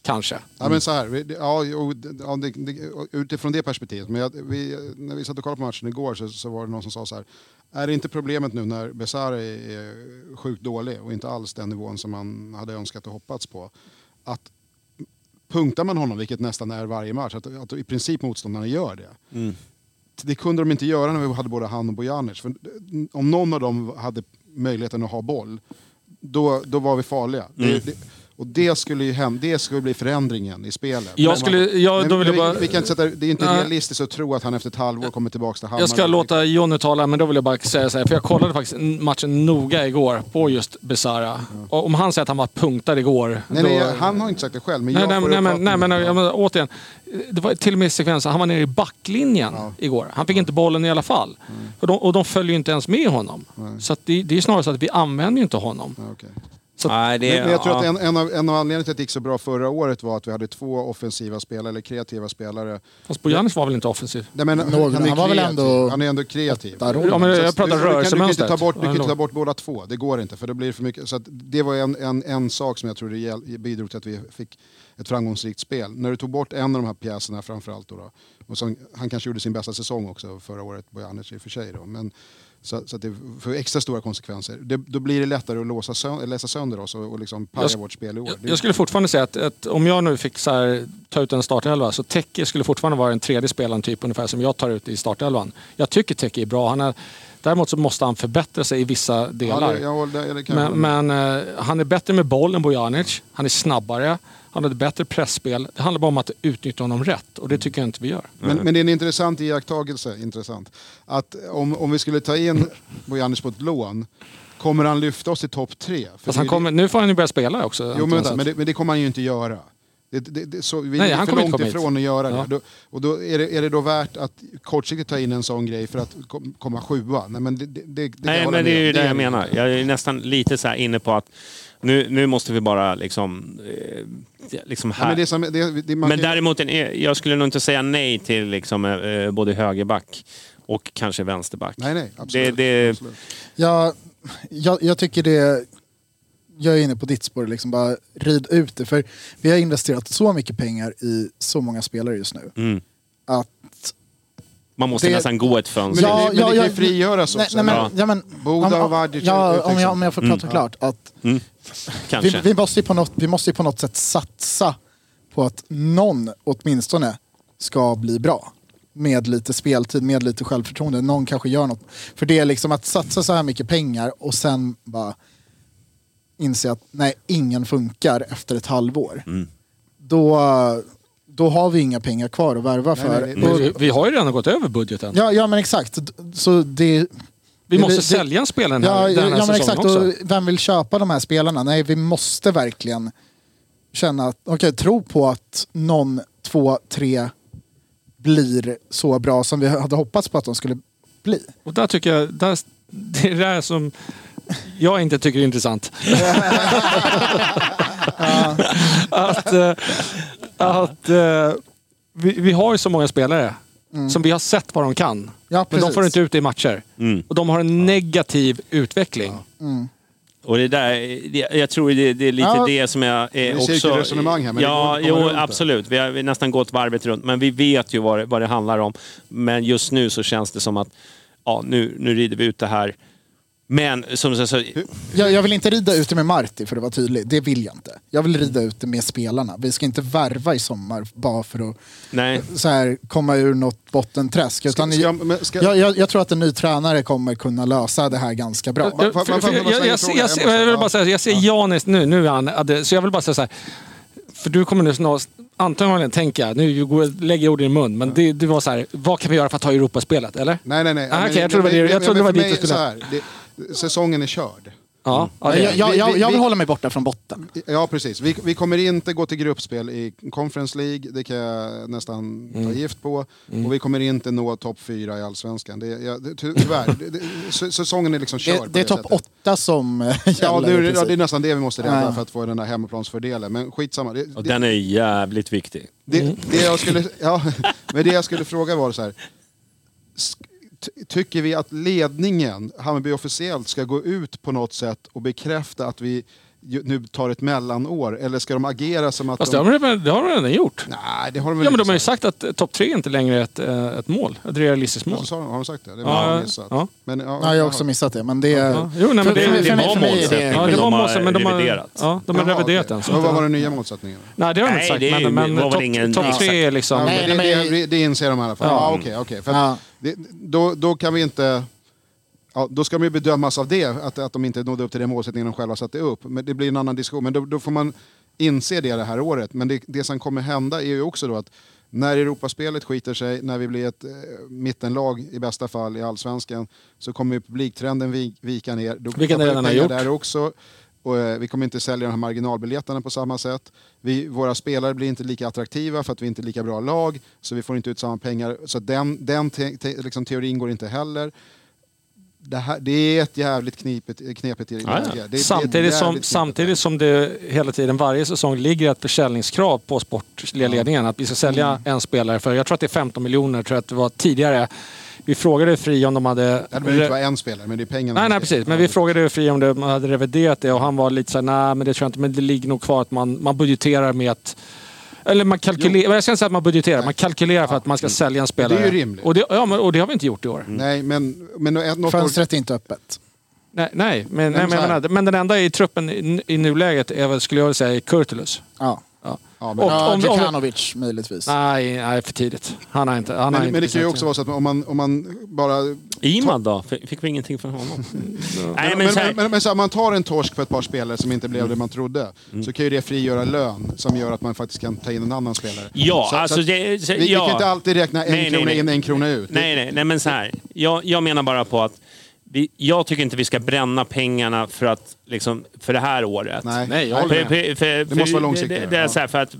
Kanske. Ja, men så här, ja, det- ja, det, det, utifrån det perspektivet. Men jag, vi, när vi satt och kollade på matchen igår så, så var det någon som sa så här. Är det inte problemet nu när Besara är, är sjukt dålig och inte alls den nivån som man hade önskat och hoppats på. Att punktar man honom, vilket nästan är varje match, att, att i princip motståndarna gör det. Mm. Det kunde de inte göra när vi hade både han och Bojanic. För om någon av dem hade möjligheten att ha boll, då, då var vi farliga. Mm. Det, det, och det skulle ju hem, det skulle bli förändringen i spelet. Jag skulle, ja, men, då vill jag bara... vi, vi kan inte sätta, det är inte Nej. realistiskt att tro att han efter ett halvår kommer tillbaka till Hammarby. Jag ska låta Jonny tala, men då vill jag bara säga så här, för jag kollade faktiskt matchen noga igår på just Besara. Och om han säger att han var punktad igår... Nej, då... nej, han har inte sagt det själv, men Nej, jag nej, får nej, men, nej, men, jag återigen. Det var till och med sekvenser, han var nere i backlinjen Ja. igår. Han fick inte bollen i alla fall. Och, de, och de följer ju inte ens med honom. Så att det, det är snarare så att vi använder ju inte honom. Ja, okej. Så Nej, det, Men, men jag tror ja. att en, en, av, en av anledningarna till att det gick så bra förra året var att vi hade två offensiva spelare, eller kreativa spelare. Fast Bojanic var väl inte offensiv? Nej, men, Någon- han, är han var väl ändå- han är ändå kreativ. Ja, men jag pratar du, du, kan, du, kan inte rörelsemönstret. ta bort, du kan inte ta bort båda två, det går inte för det blir för mycket. Så att det var en, en, en sak som jag tror det bidrog till att vi fick ett framgångsrikt spel. När du tog bort en av de här pjäserna framförallt då, då och så, han kanske gjorde sin bästa säsong också förra året, Bojanic i och för sig då. Men, så, så att det får extra stora konsekvenser. Det, då blir det lättare att låsa sö- läsa sönder oss och, och liksom paja Jag vårt spel i år. Jag, jag skulle fortfarande säga att, att om jag nu fick så här, ta ut en startelva så Teke skulle fortfarande vara den tredje spelaren typ ungefär som jag tar ut i startelvan. Jag tycker Teke är bra. Han är, däremot så måste han förbättra sig i vissa ja, delar. det, håller- det, det kan jag Men, men eh, han är bättre med boll än Bojanic. Han är snabbare. Han har ett bättre pressspel. Det handlar bara om att utnyttja honom rätt och det tycker jag inte vi gör. Men, men det är en intressant iakttagelse, intressant. Att om, om vi skulle ta in Bojanic på ett lån, kommer han lyfta oss till topp tre? För Fast det han kommer, nu får han ju börja spela också. Jo, men, vänta, men, det, men det kommer han ju inte göra. Det, det, det, så, vi Nej, han för kommer inte långt hit. ifrån att göra Ja. det. Då, och då är, det, är det då värt att kortsiktigt ta in en sån grej för att kom, komma sjua? Nej, men det, det, Nej, men det är ju det jag är menar. Jag är nästan lite så här inne på att nu, nu måste vi bara liksom... Eh, liksom Ja, här. men det är som, det, det, man Men däremot, en, jag skulle nog inte säga nej till liksom, eh, både högerback och kanske vänsterback. Nej, nej, absolut. Det, det, absolut. Jag, jag, jag tycker det... Jag är inne på ditt spår, liksom bara rid ut det. För vi har investerat så mycket pengar i så många spelare just nu. mm. Att, Man måste Det- nästan gå ett Men, fönster. det, men det kan ju frigöras nej, också. nej, men, Ja. ja. men, Boda om- och är ja, om, jag, om jag får prata klart. Att Mm. vi, vi, måste ju på något, vi måste ju på något sätt satsa på att någon åtminstone ska bli bra. Med lite speltid, med lite självförtroende. Någon kanske gör något. För det är liksom att satsa så här mycket pengar och sen bara inse att nej, ingen funkar efter ett halvår. Mm. då, då har vi inga pengar kvar att värva Nej, för. nej, Och- vi, vi har ju redan gått över budgeten. Ja, ja men exakt. Så det, vi måste det- sälja en spelare den här, ja, den här ja, men exakt. också. Och vem vill köpa de här spelarna? Nej, vi måste verkligen känna att, okej, tro på att någon, två, tre blir så bra som vi hade hoppats på att de skulle bli. Och där tycker jag, där, det är det där som jag inte tycker är intressant. (laughs) att eh, att eh, vi, vi har ju så många spelare som vi har sett vad de kan. Mm. Ja, men de får inte ut det i matcher. Mm. Och de har en negativ utveckling. Och det där, det, jag tror det, det är lite Ja. det som jag är är också... här, men det går ja, inte att komma jo, det. absolut. Vi har, vi har nästan gått varvet runt, men vi vet ju vad det, vad det handlar om. Men just nu så känns det som att ja, nu, nu rider vi ut det här. Men som jag sa, Jag, jag vill inte rida ut det med Marti för att vara tydlig. Det vill jag inte. Jag vill rida ut det med spelarna. Vi ska inte värva i sommar bara för att nej. så här, komma ur något bottenträsk. Utan Ska- men ska- jag, jag, jag tror att en ny tränare kommer kunna lösa det här ganska bra. För- för- jag- jag- jag- jag- Jag Jag vill bara ja. säga, jag ser Janis nu, nu är han, så jag vill bara säga så här. För du kommer nu snart, antagligen tänka, nu går- lägger jag ord i din mun, men det, det var så här, vad kan vi göra för att ta Europaspelet, eller? Nej, nej, nej. Ah, Men- okej, jag trodde det var jag dit du skulle- så här, det, Säsongen är körd. Ja, ja det jag, jag, jag, jag vill vi- hålla mig borta från botten. Ja, precis. Vi, vi kommer inte gå till gruppspel i Conference League, det kan jag nästan Mm. ta gift på. Och vi kommer inte nå topp fyra i Allsvenskan. Det, ja, det, ty- tyvärr, det, säsongen är liksom körd. Det, det är topp åtta som eh, Ja, gäller. är- ja, princip. det är nästan det vi måste rädda Ja. för att få den där hemmaplansfördelen. Men skitsamma. Det, Och det, den är jävligt viktig. det, det, jag skulle, ja, (laughs) men det jag skulle fråga var så här. Tycker vi att ledningen, Hammarby officiellt, ska gå ut på något sätt och bekräfta att vi nu tar ett mellanår? Eller ska de agera som att Fast det de... har de, det har de redan gjort. Nej, det har de väl Ja, men de har ju sagt. att eh, topp tre inte längre är ett, eh, ett mål. Ett realistiskt mål. Ja, så har, de, har de sagt det? Det Ja, var ja, missat. ja. Men, ja, Ja, jag har också missat det. Men det, Ja. Jo, nej, men det, det, mig- var för mig är det... målsättning. Ja, det de var har målsättning, men de har reviderat. Ja, de har Jaha, reviderat den. Så Men att, vad var den nya målsättningen? Nej, det har de inte Nej, sagt. det men var topp ingen- top tre är liksom... Nej, det, nej, det, det inser de i alla fall. Ja. Okej, det, då kan vi inte... Ja, då ska de ju bedömas av det, att, att de inte nådde upp till den målsättningen de själva satte upp. Men det blir en annan diskussion. Men då, då får man inse det det här året. Men det, det som kommer hända är ju också då att när Europaspelet skiter sig, när vi blir ett eh, mittenlag i bästa fall i Allsvenskan, så kommer publiktrenden vi, vika ner. Då Vilket den redan har gjort. Där också. Och, eh, vi kommer inte sälja de här marginalbiljetterna på samma sätt. Vi, våra spelare blir inte lika attraktiva för att vi inte är lika bra lag, så vi får inte ut samma pengar. Så den, den te, te, liksom, teorin går inte heller. Det, här, det är ett jävligt knepigt, knepigt läge. Ja, ja. Samtidigt som, samtidigt som det hela tiden varje säsong ligger ett försäljningskrav på sportliga ledningen. Att vi ska sälja Mm. en spelare för, jag tror att det är 15 miljoner, tror jag att det var tidigare. Vi frågade Fri om de hade... Det behöver inte vara en spelare, men det är pengarna. Nej, nej precis. Men vi frågade Fri om de hade reviderat det och han var lite såhär, nej men det tror jag inte, men det ligger nog kvar att man, man budgeterar med att eller man kalkylerar, jag ska inte säga att man budgeterar, man kalkylerar för att man ska sälja en spelare. Det är ju rimligt. Och det, ja, men, och det har vi inte gjort i år. Nej, men, men något år, Fönstret är inte öppet. Nej, nej, men, nej, men men den enda i truppen i, i nuläget är väl, skulle jag vilja säga, Kurtulus. Ja. Ja. men, Och- Ja, om- om- Djukanovic möjligtvis. Nej, nej, för tidigt. Han har inte... Han har men, inte men det kan ju också vara så att om man, om man bara Imad då? Fick vi ingenting från honom? (laughs) Nej, Men, men men, men, men så här, man tar en torsk för ett par spelare som inte blev det man trodde, så kan ju det frigöra lön som gör att man faktiskt kan ta in en annan spelare. Ja, så, alltså så det... Så, vi, vi ja. kan inte alltid räkna en Nej, nej, krona nej. in, en krona ut. Nej, nej, nej, men så här. Jag, jag menar bara på att vi, jag tycker inte vi ska bränna pengarna för, att, liksom, för det här året. Nej. Nej, jag håller med. för, för, för, måste vara långsiktigt, Det, det är så här för att,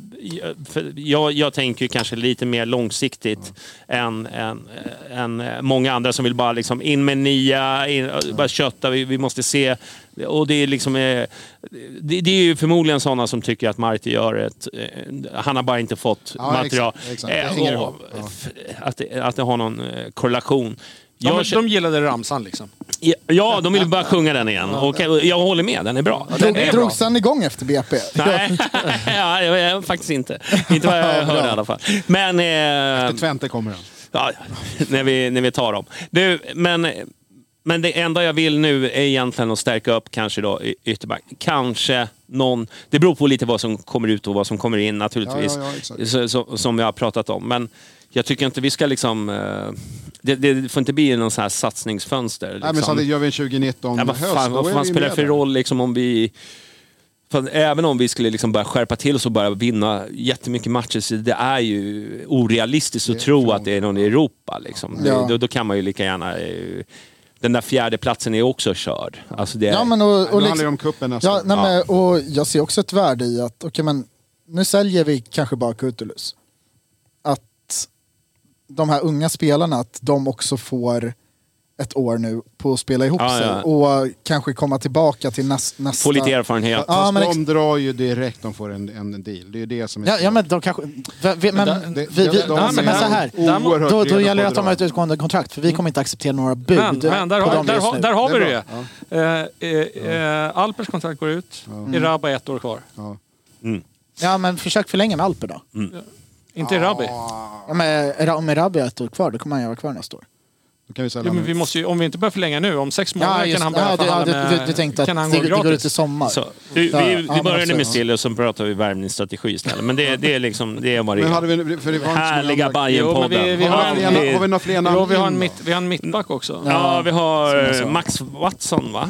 för jag, jag tänker kanske lite mer långsiktigt än, än, än många andra som vill bara liksom in med nia, in, bara kötta. Vi, vi måste se. Och det är liksom... eh, Det, det är ju förmodligen sådana som tycker att Marti gör ett... eh, Han har bara inte fått Ja, material. exakt, exakt. Det Eh, och, Att, det, att det har någon korrelation. De, Jag de gillade ramsan liksom. Ja, de vill bara sjunga den igen. Och jag håller med, den är bra. Den Drog, är bra. drogs den igång efter BP? Nej, (laughs) ja, jag, jag, faktiskt inte. Inte vad jag hörde i alla fall. Men... Eh, Till Twente kommer den. ja, när, vi, när vi tar dem. Du, men, men det enda jag vill nu är egentligen att stärka upp kanske då ytterback. Kanske någon... Det beror på lite vad som kommer ut och vad som kommer in naturligtvis. Ja, ja, så, så, som vi har pratat om. Men jag tycker inte vi ska liksom... Eh, det, det får inte bli någon sån här satsningsfönster. Nej, men liksom. så det gör vi en 2019 Ja, vad höst, fan, då vad fan spelar det för roll liksom om vi... För även om vi skulle liksom börja skärpa till oss och börja vinna jättemycket matcher, så det är ju orealistiskt att tro att det är någon i Europa. Liksom. Ja. Då, då kan man ju lika gärna... Den där fjärde platsen är också körd. Alltså det är, Ja, men och, och handlar det liksom, om cupen nästa ja, nej, men, och Jag ser också ett värde i att, okej men nu säljer vi kanske bara Kurtulus. Att de här unga spelarna, att de också får ett år nu på att spela ihop Ja, sig ja. och kanske komma tillbaka till näs, nästa... Få lite erfarenhet. Ja, Fast men de drar ju direkt de får en, en deal. Det är ju det som är Ja, ja men de kanske... Vi, men, där- vi, det- vi, de- de men, så här, då, då gäller det att de har ett utgående kontrakt för vi kommer inte acceptera några bud Men, men där, på har, dem där, just har, nu. där har vi Det det. Eh, eh, eh, Alpers kontrakt går ut. Iraba ett år kvar. Ja. Ja men försök förlänga med Alper då. Inte Irabi. Ja, men, om Erabi har ett år kvar, då kommer han ju vara kvar nästa år. Kan vi sälja Jo, men vi måste ju, om vi inte börjar förlänga nu, om sex månader Ja, just, kan han börja ja, ja, förhandla du, med... du, du tänkte att kan det, han gå det går ut i sommar. Så, vi, Ja, vi, ja, vi men började med ja. Stille och så pratar vi värvningsstrategi istället. Men det, det är liksom, det är vad det är. vi, det Härliga Bajen-podden. vi- vi har vi Ja, några- det- har vi några fler namn Ja, vi har en, mitt, vi har en mittback också. Ja, vi har eh, Max Watson va?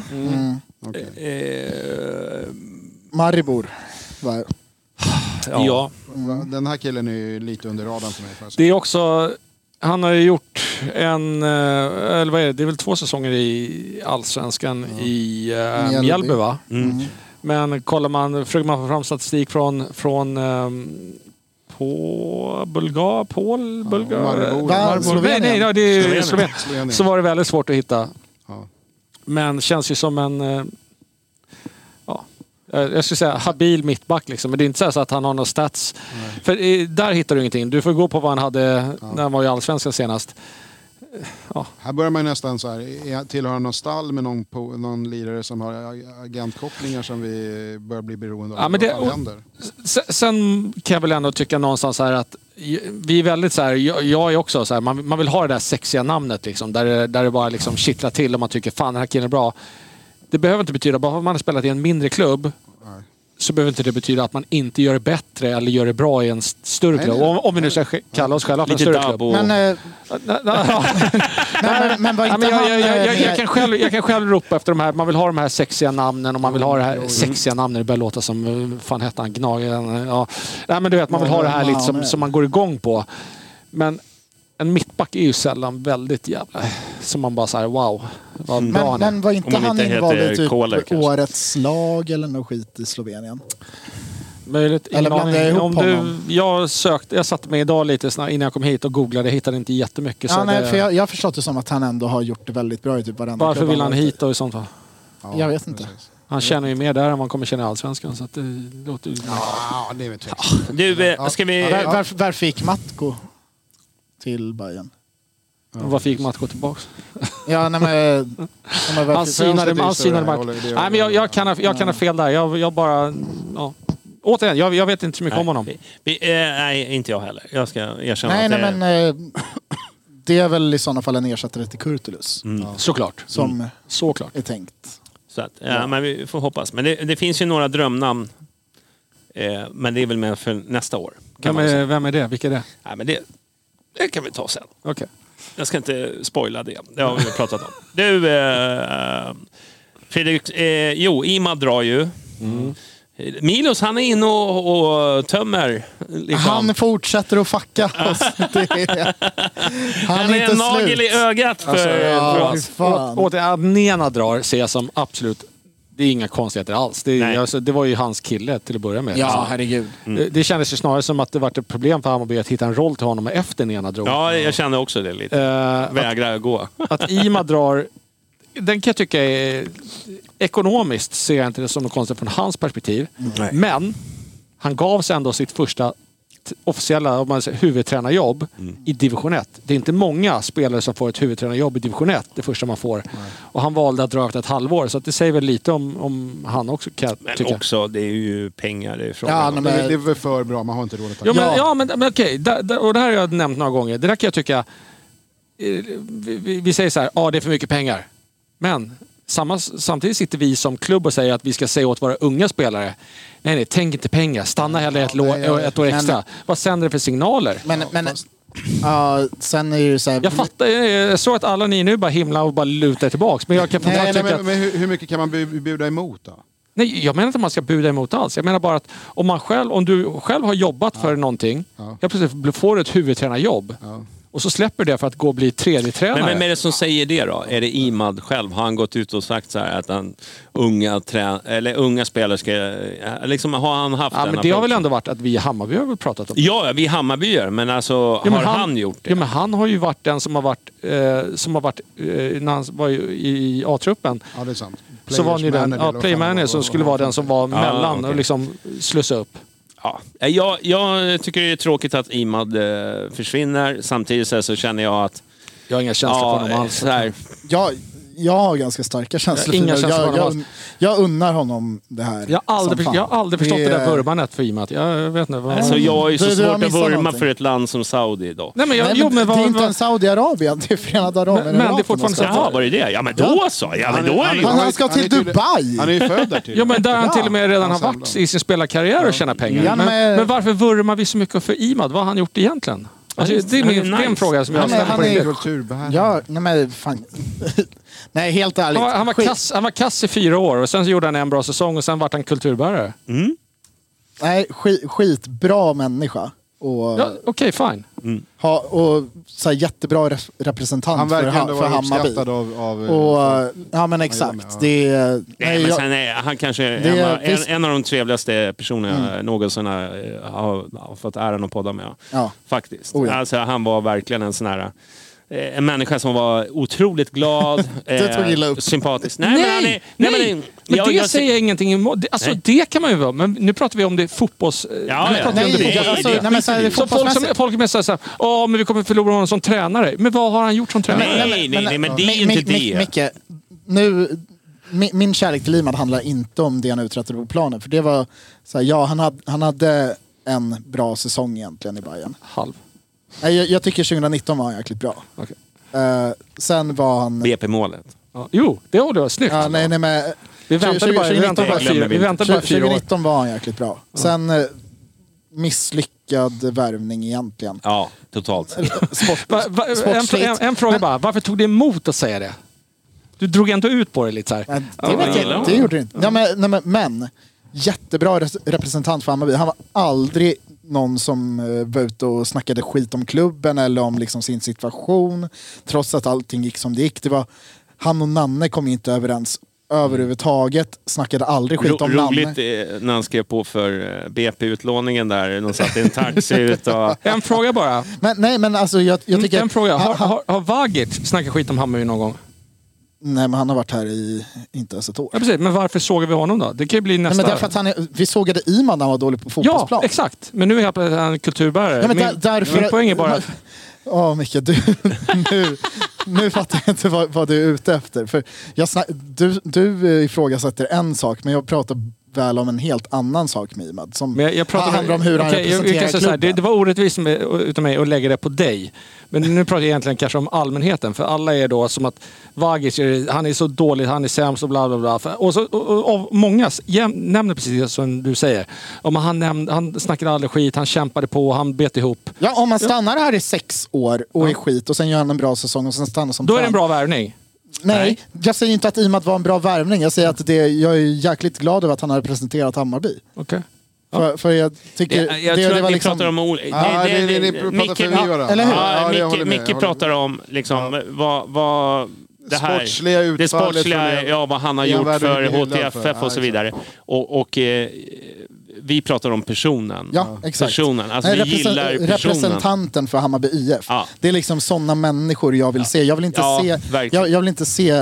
Okej. Eh, Maribor. Va? Ja. Den här killen är ju lite under radarn för mig. Det är också... Han har ju gjort en... eh, Eller vad är det? Det är väl två säsonger i Allsvenskan i uh, Mjällby. Va? mm. Men kollar man, försöker man få fram statistik från, från ehm, på Bulgar, Pol, Bulgar? Maribor. Maribor. Nej, Slovenien? nej, ja, det är Slovenien. Slovenien. Slovenien. Så var det väldigt svårt att hitta. Ja. Men känns ju som en... eh, Ja, eh, jag skulle säga habil mittback liksom. Men det är inte så att han har några stats. För eh, där hittar du ingenting. Du får gå på vad han hade när han var i Allsvenskan senast. Här börjar man nästan så här, är- tillhör någon stall med någon, po- någon lirare som har ag- agentkopplingar som vi börjar bli beroende av? Ja, men det-? Sen, sen kan jag väl ändå tycka någonstans här att vi är väldigt så här, jag, jag är också så här, man, man vill ha det där sexiga namnet liksom. Där, det- där det bara liksom kittlar till och man tycker fan den här killen är bra. Det behöver inte betyda, bara för att man har spelat i en mindre klubb Nej. så behöver inte det betyda att man inte gör det bättre eller gör det bra i en st- större Nej, klubb. Om, om vi nu ska sk- kalla oss själva för en större klubb. (laughs) Men, men, var inte jag, han... jag, jag, jag, jag, kan själv, jag kan själv ropa efter de här, man vill ha de här sexiga namnen och man vill ha det här sexiga namnen. Det börjar låta som, eh, fan hette han, Gnagaren? Ja. Nej men du vet, man vill ha det här lite som, som man går igång på. Men en mittback är ju sällan väldigt jävla... Som man bara säger wow, vad bra men, men var inte man han inte invald i typ Kohler, årets lag eller något skit i Slovenien? Möjligt, Eller blandar jag ihop Om du, honom? jag, sökte, jag satte mig idag lite snabbt innan jag kom hit och googlade. Jag hittade inte jättemycket. Ja, så nej, det, för jag, jag har förstått det som att han ändå har gjort det väldigt bra i typ varenda varför vill han hit då i sånt fall? Ja, Jag vet inte. precis. Han känner ju mer där än han kommer känna i Allsvenskan. Så att det låter ju... Ja, det är väl. Du, ska vi... Var, varför, varför gick Matko till Bayern? Varför gick Matko tillbaks? Ja, nej, men, ja, Han synade, han synade det- Nej, men jag, jag, kan ha, jag kan ha fel där. Jag, jag bara... Ja. Återigen, jag, jag vet inte så mycket om honom. Vi, vi, eh, nej, inte jag heller. Jag ska erkänna nej, att nej, det men eh, det är väl i sådana fall en ersättare till Kurtulus Såklart. som Såklart. är tänkt. Så att, ja, men vi får hoppas. Men det, det finns ju några drömnamn. Eh, men det är väl med för nästa år. Kan Vem är, vem är det? Vilka är det? Nej, men det, det kan vi ta sen. Okej. Jag ska inte spoila det. Det har vi pratat om. Du, eh, Fredrik. Eh, jo, Imad drar ju. Milos, han är inne och, och tömmer. Liksom. Han fortsätter att fucka oss. (laughs) Det är, han, Han är är inte en nagel slut. i ögat för, Alltså, för ja. Åt att Nena drar ser jag som absolut... Det är inga konstigheter alls. Det, alltså, det var ju hans kille till att börja med. Ja, herregud. Det, det kändes ju snarare som att det var ett problem för Hammarby att hitta en roll till honom efter Nena drog. Ja, jag kände också det lite. Eh, Vägra gå. (laughs) att Ima drar... Den kan jag tycka är... Ekonomiskt ser jag inte det som något konstigt från hans perspektiv. Nej. Men han gav sig ändå sitt första t- officiella om man säger, huvudtränarjobb i division 1. Det är inte många spelare som får ett huvudtränarjobb i division 1 det första man får. Och han valde att dra efter ett halvår. Så att det säger väl lite om, om han också kan jag Men tycka. också, det är ju pengar det är frågan Ja, nej, Det, men, det är väl för bra, man har inte råd att ta Ja, men, Ja. ja. men, men okej. Där, och det här har jag nämnt några gånger. Det där kan jag tycka... eh, Vi, vi, vi säger så här, ja det är för mycket pengar. Men samma, samtidigt sitter vi som klubb och säger att vi ska säga åt våra unga spelare. Nej, nej, tänk inte pengar. Stanna hellre ett, Ja, nej, ja, ett år men- extra. Vad sänder det för signaler? men, men ja, sen är det ju så här... Jag fattar, jag såg att alla ni nu bara himla och bara lutar tillbaks. Men jag kan Nej, nej, men, men hur, hur mycket kan man bjuda emot då? Nej, jag menar inte att man ska buda emot alls. Jag menar bara att om, man själv, om du själv har jobbat för någonting, Ja. helt plötsligt får du ett huvudtränarjobb. Ja. Och så släpper det för att gå och bli tredje tränare. Men vem är det som säger det då? Är det Imad själv? Har han gått ut och sagt så här att han, unga, trä, eller unga spelare ska... Liksom, har han haft ja, den men det har väl ändå varit att vi i Hammarby har väl pratat om det. Ja, vi Hammarbyar, men alltså Ja, men har han, gjort det? Ja, men han har ju varit den som har varit, eh, som har varit eh, när han var i, i A-truppen. Ja, det är sant. Så var han ju den, Players ja, manager, player vad fan manager det som skulle vara den som var mellan okej. och liksom slussa upp. Ja. Jag, jag tycker det är tråkigt att Imad eh, försvinner. Samtidigt så, känner jag att... Jag har inga känslor för honom Ja, alls. så här, Jag, jag har ganska starka känslor Inga för det. känslor för jag, jag, jag unnar honom det här. Jag har aldrig, jag har aldrig förstått det, där är- vurmandet för Imat. Jag vet inte. Vad... alltså, jag har ju så Du- du svårt att missat vurma någonting. för ett land som Saudi idag. Nej, men, jag, Nej, jo, men men, det är vad, inte vad, en Saudiarabien, det är Förenade Arabemiraten. Men- men det är fortfarande de ska så- Jaha, till. var det det? Ja men då så! Ja men då är det. Han, han ska Han är till Dubai! Han är ju född där till. Ja men där han Ja. till och med redan har Ja, varit i sin spelarkarriär och tjänat pengar. Ja, men, men- men varför vurmar vi så mycket för Imad? Vad har han gjort egentligen? Alltså, det, är är min, det är en nice. fråga som jag Ja, men ställer han på är-. Kulturbärare. Ja, nej men fan. (laughs) nej, helt ärligt. Han var, han, var kass, han var kass i fyra år och sen gjorde han en bra säsong och sen vart han kulturbärare. Nej, skit, skitbra människa. Och, Ja, Okej, fine. ha, och så här, jättebra rep- representant Han för, ha, för Hammarby. av... av Och, eh, eh, ja men med, exakt. ja. Det. Nej, Nej, men jag, sen är han kanske Det är- av, en, visst. en av de trevligaste personerna jag någonsin har, har, har fått äran att podda med. Ja. Faktiskt. Oh ja. alltså, han var verkligen en sån här... eh, En människa som var otroligt glad, (laughs) Det tog illa eh, upp. sympatisk. Nej, Nej, men, han är, nej, nej, men, men, det jag- jag- säger jag ingenting emot. Det- Alltså Nej. det kan man ju vara, men nu pratar vi om det fotbolls... Ja, nu ja. pratar vi om Nej, det det- fotbolls- alltså, det- nej, men så här, det Så folk, som, folk är såhär, åh men vi kommer förlora honom som tränare. Men vad har han gjort som tränare? Nej, nej, nej, men det är ju inte det. Micke, nu, mi- min kärlek till Imad handlar inte om det han uträttade på planen. För det var, så här, ja han hade, han hade en bra säsong egentligen i Bayern. Halv. Nej, jag, jag tycker 2019 var han jäkligt bra. Okej. Eh, sen var han... BP-målet. Ja, jo, det håller jag. Snyggt. Ja, nej, nej, men, Vi väntade 20- bara, vi 2019 väntade bara, var- fyra, vi vi väntade bara fyra år. 2019 var han jäkligt bra. Sen eh, misslyckad värvning egentligen. Ja, totalt. Sport, Va, va, en, en, en fråga Men- bara, varför tog det emot att säga det? Du drog ändå ut på det lite så här. Nej, det, Ja, vet jag det gjorde det inte. Ja, men, nej, men, men jättebra res- representant för Hammarby. Han var aldrig någon som eh, var ute och snackade skit om klubben eller om liksom, sin situation. Trots att allting gick som det gick. Det var, han och Nanne kom inte överens överhuvudtaget. Snackade aldrig skit om Nanne. roligt eh, när han skrev på för eh, BP-utlåningen där. De satt i en taxi (laughs) ut och... En fråga bara. Men, nej men alltså jag, jag tycker... en fråga. Har, (laughs) har, har Vagic snackat skit om Hammarby någon gång? Nej men han har varit här i inte ens ett år. Ja, precis. Men varför sågar vi honom då? Det kan ju bli Nej, nästa... men därför att han är, vi sågade Iman när han var dålig på ja, fotbollsplan. exakt. Men nu är plötsligt en kulturbärare. Ja, men där, därför, min poäng är bara... Ja, Micke, du, (laughs) nu, nu fattar jag inte vad, vad du är ute efter. För jag snack, du, du eh, ifrågasätter en sak, men jag pratar väl om en helt annan sak med Imad. Som Men jag, jag pratar handlar om hur han Okej, jag- jag representerar kan säga så här, klubben. det, det var orättvist med, utav mig att lägga det på dig. Men nu pratar jag egentligen kanske om allmänheten. För alla är då som att Vagic, han är så dålig, han är sämst och bla bla bla. Och, så, och, och, många jäm, nämner precis det som du säger. Om han, nämnde, han snackade aldrig skit, han kämpade på, han bet ihop. Ja, om man stannar här i sex år och är skit och sen gör han en bra säsong och sen stannar som Då är det en bra värvning. Nej, jag säger inte att Imad var en bra värvning. Jag säger att det, jag är jäkligt glad över att han har representerat Hammarby. Okej. För, för jag tycker... Jag, jag det, tror det att ni liksom, pratar om olika... Ja, det- det- det pratar Micke, förbi varandra. eller hur? Ja, det Ja, Micke, med, Micke pratar om liksom, vad, vad det här... Sportsliga det utfallet sportsliga, det- ja, vad han har gjort för HTFF för? och så Ja, vidare. Och, och eh, vi pratar om personen. Ja, exakt. Personen. Alltså Nej, vi gillar personen. Representanten för Hammarby IF. Ja. Det är liksom sådana människor jag vill se. Jag vill inte, Ja, se, jag, jag vill inte se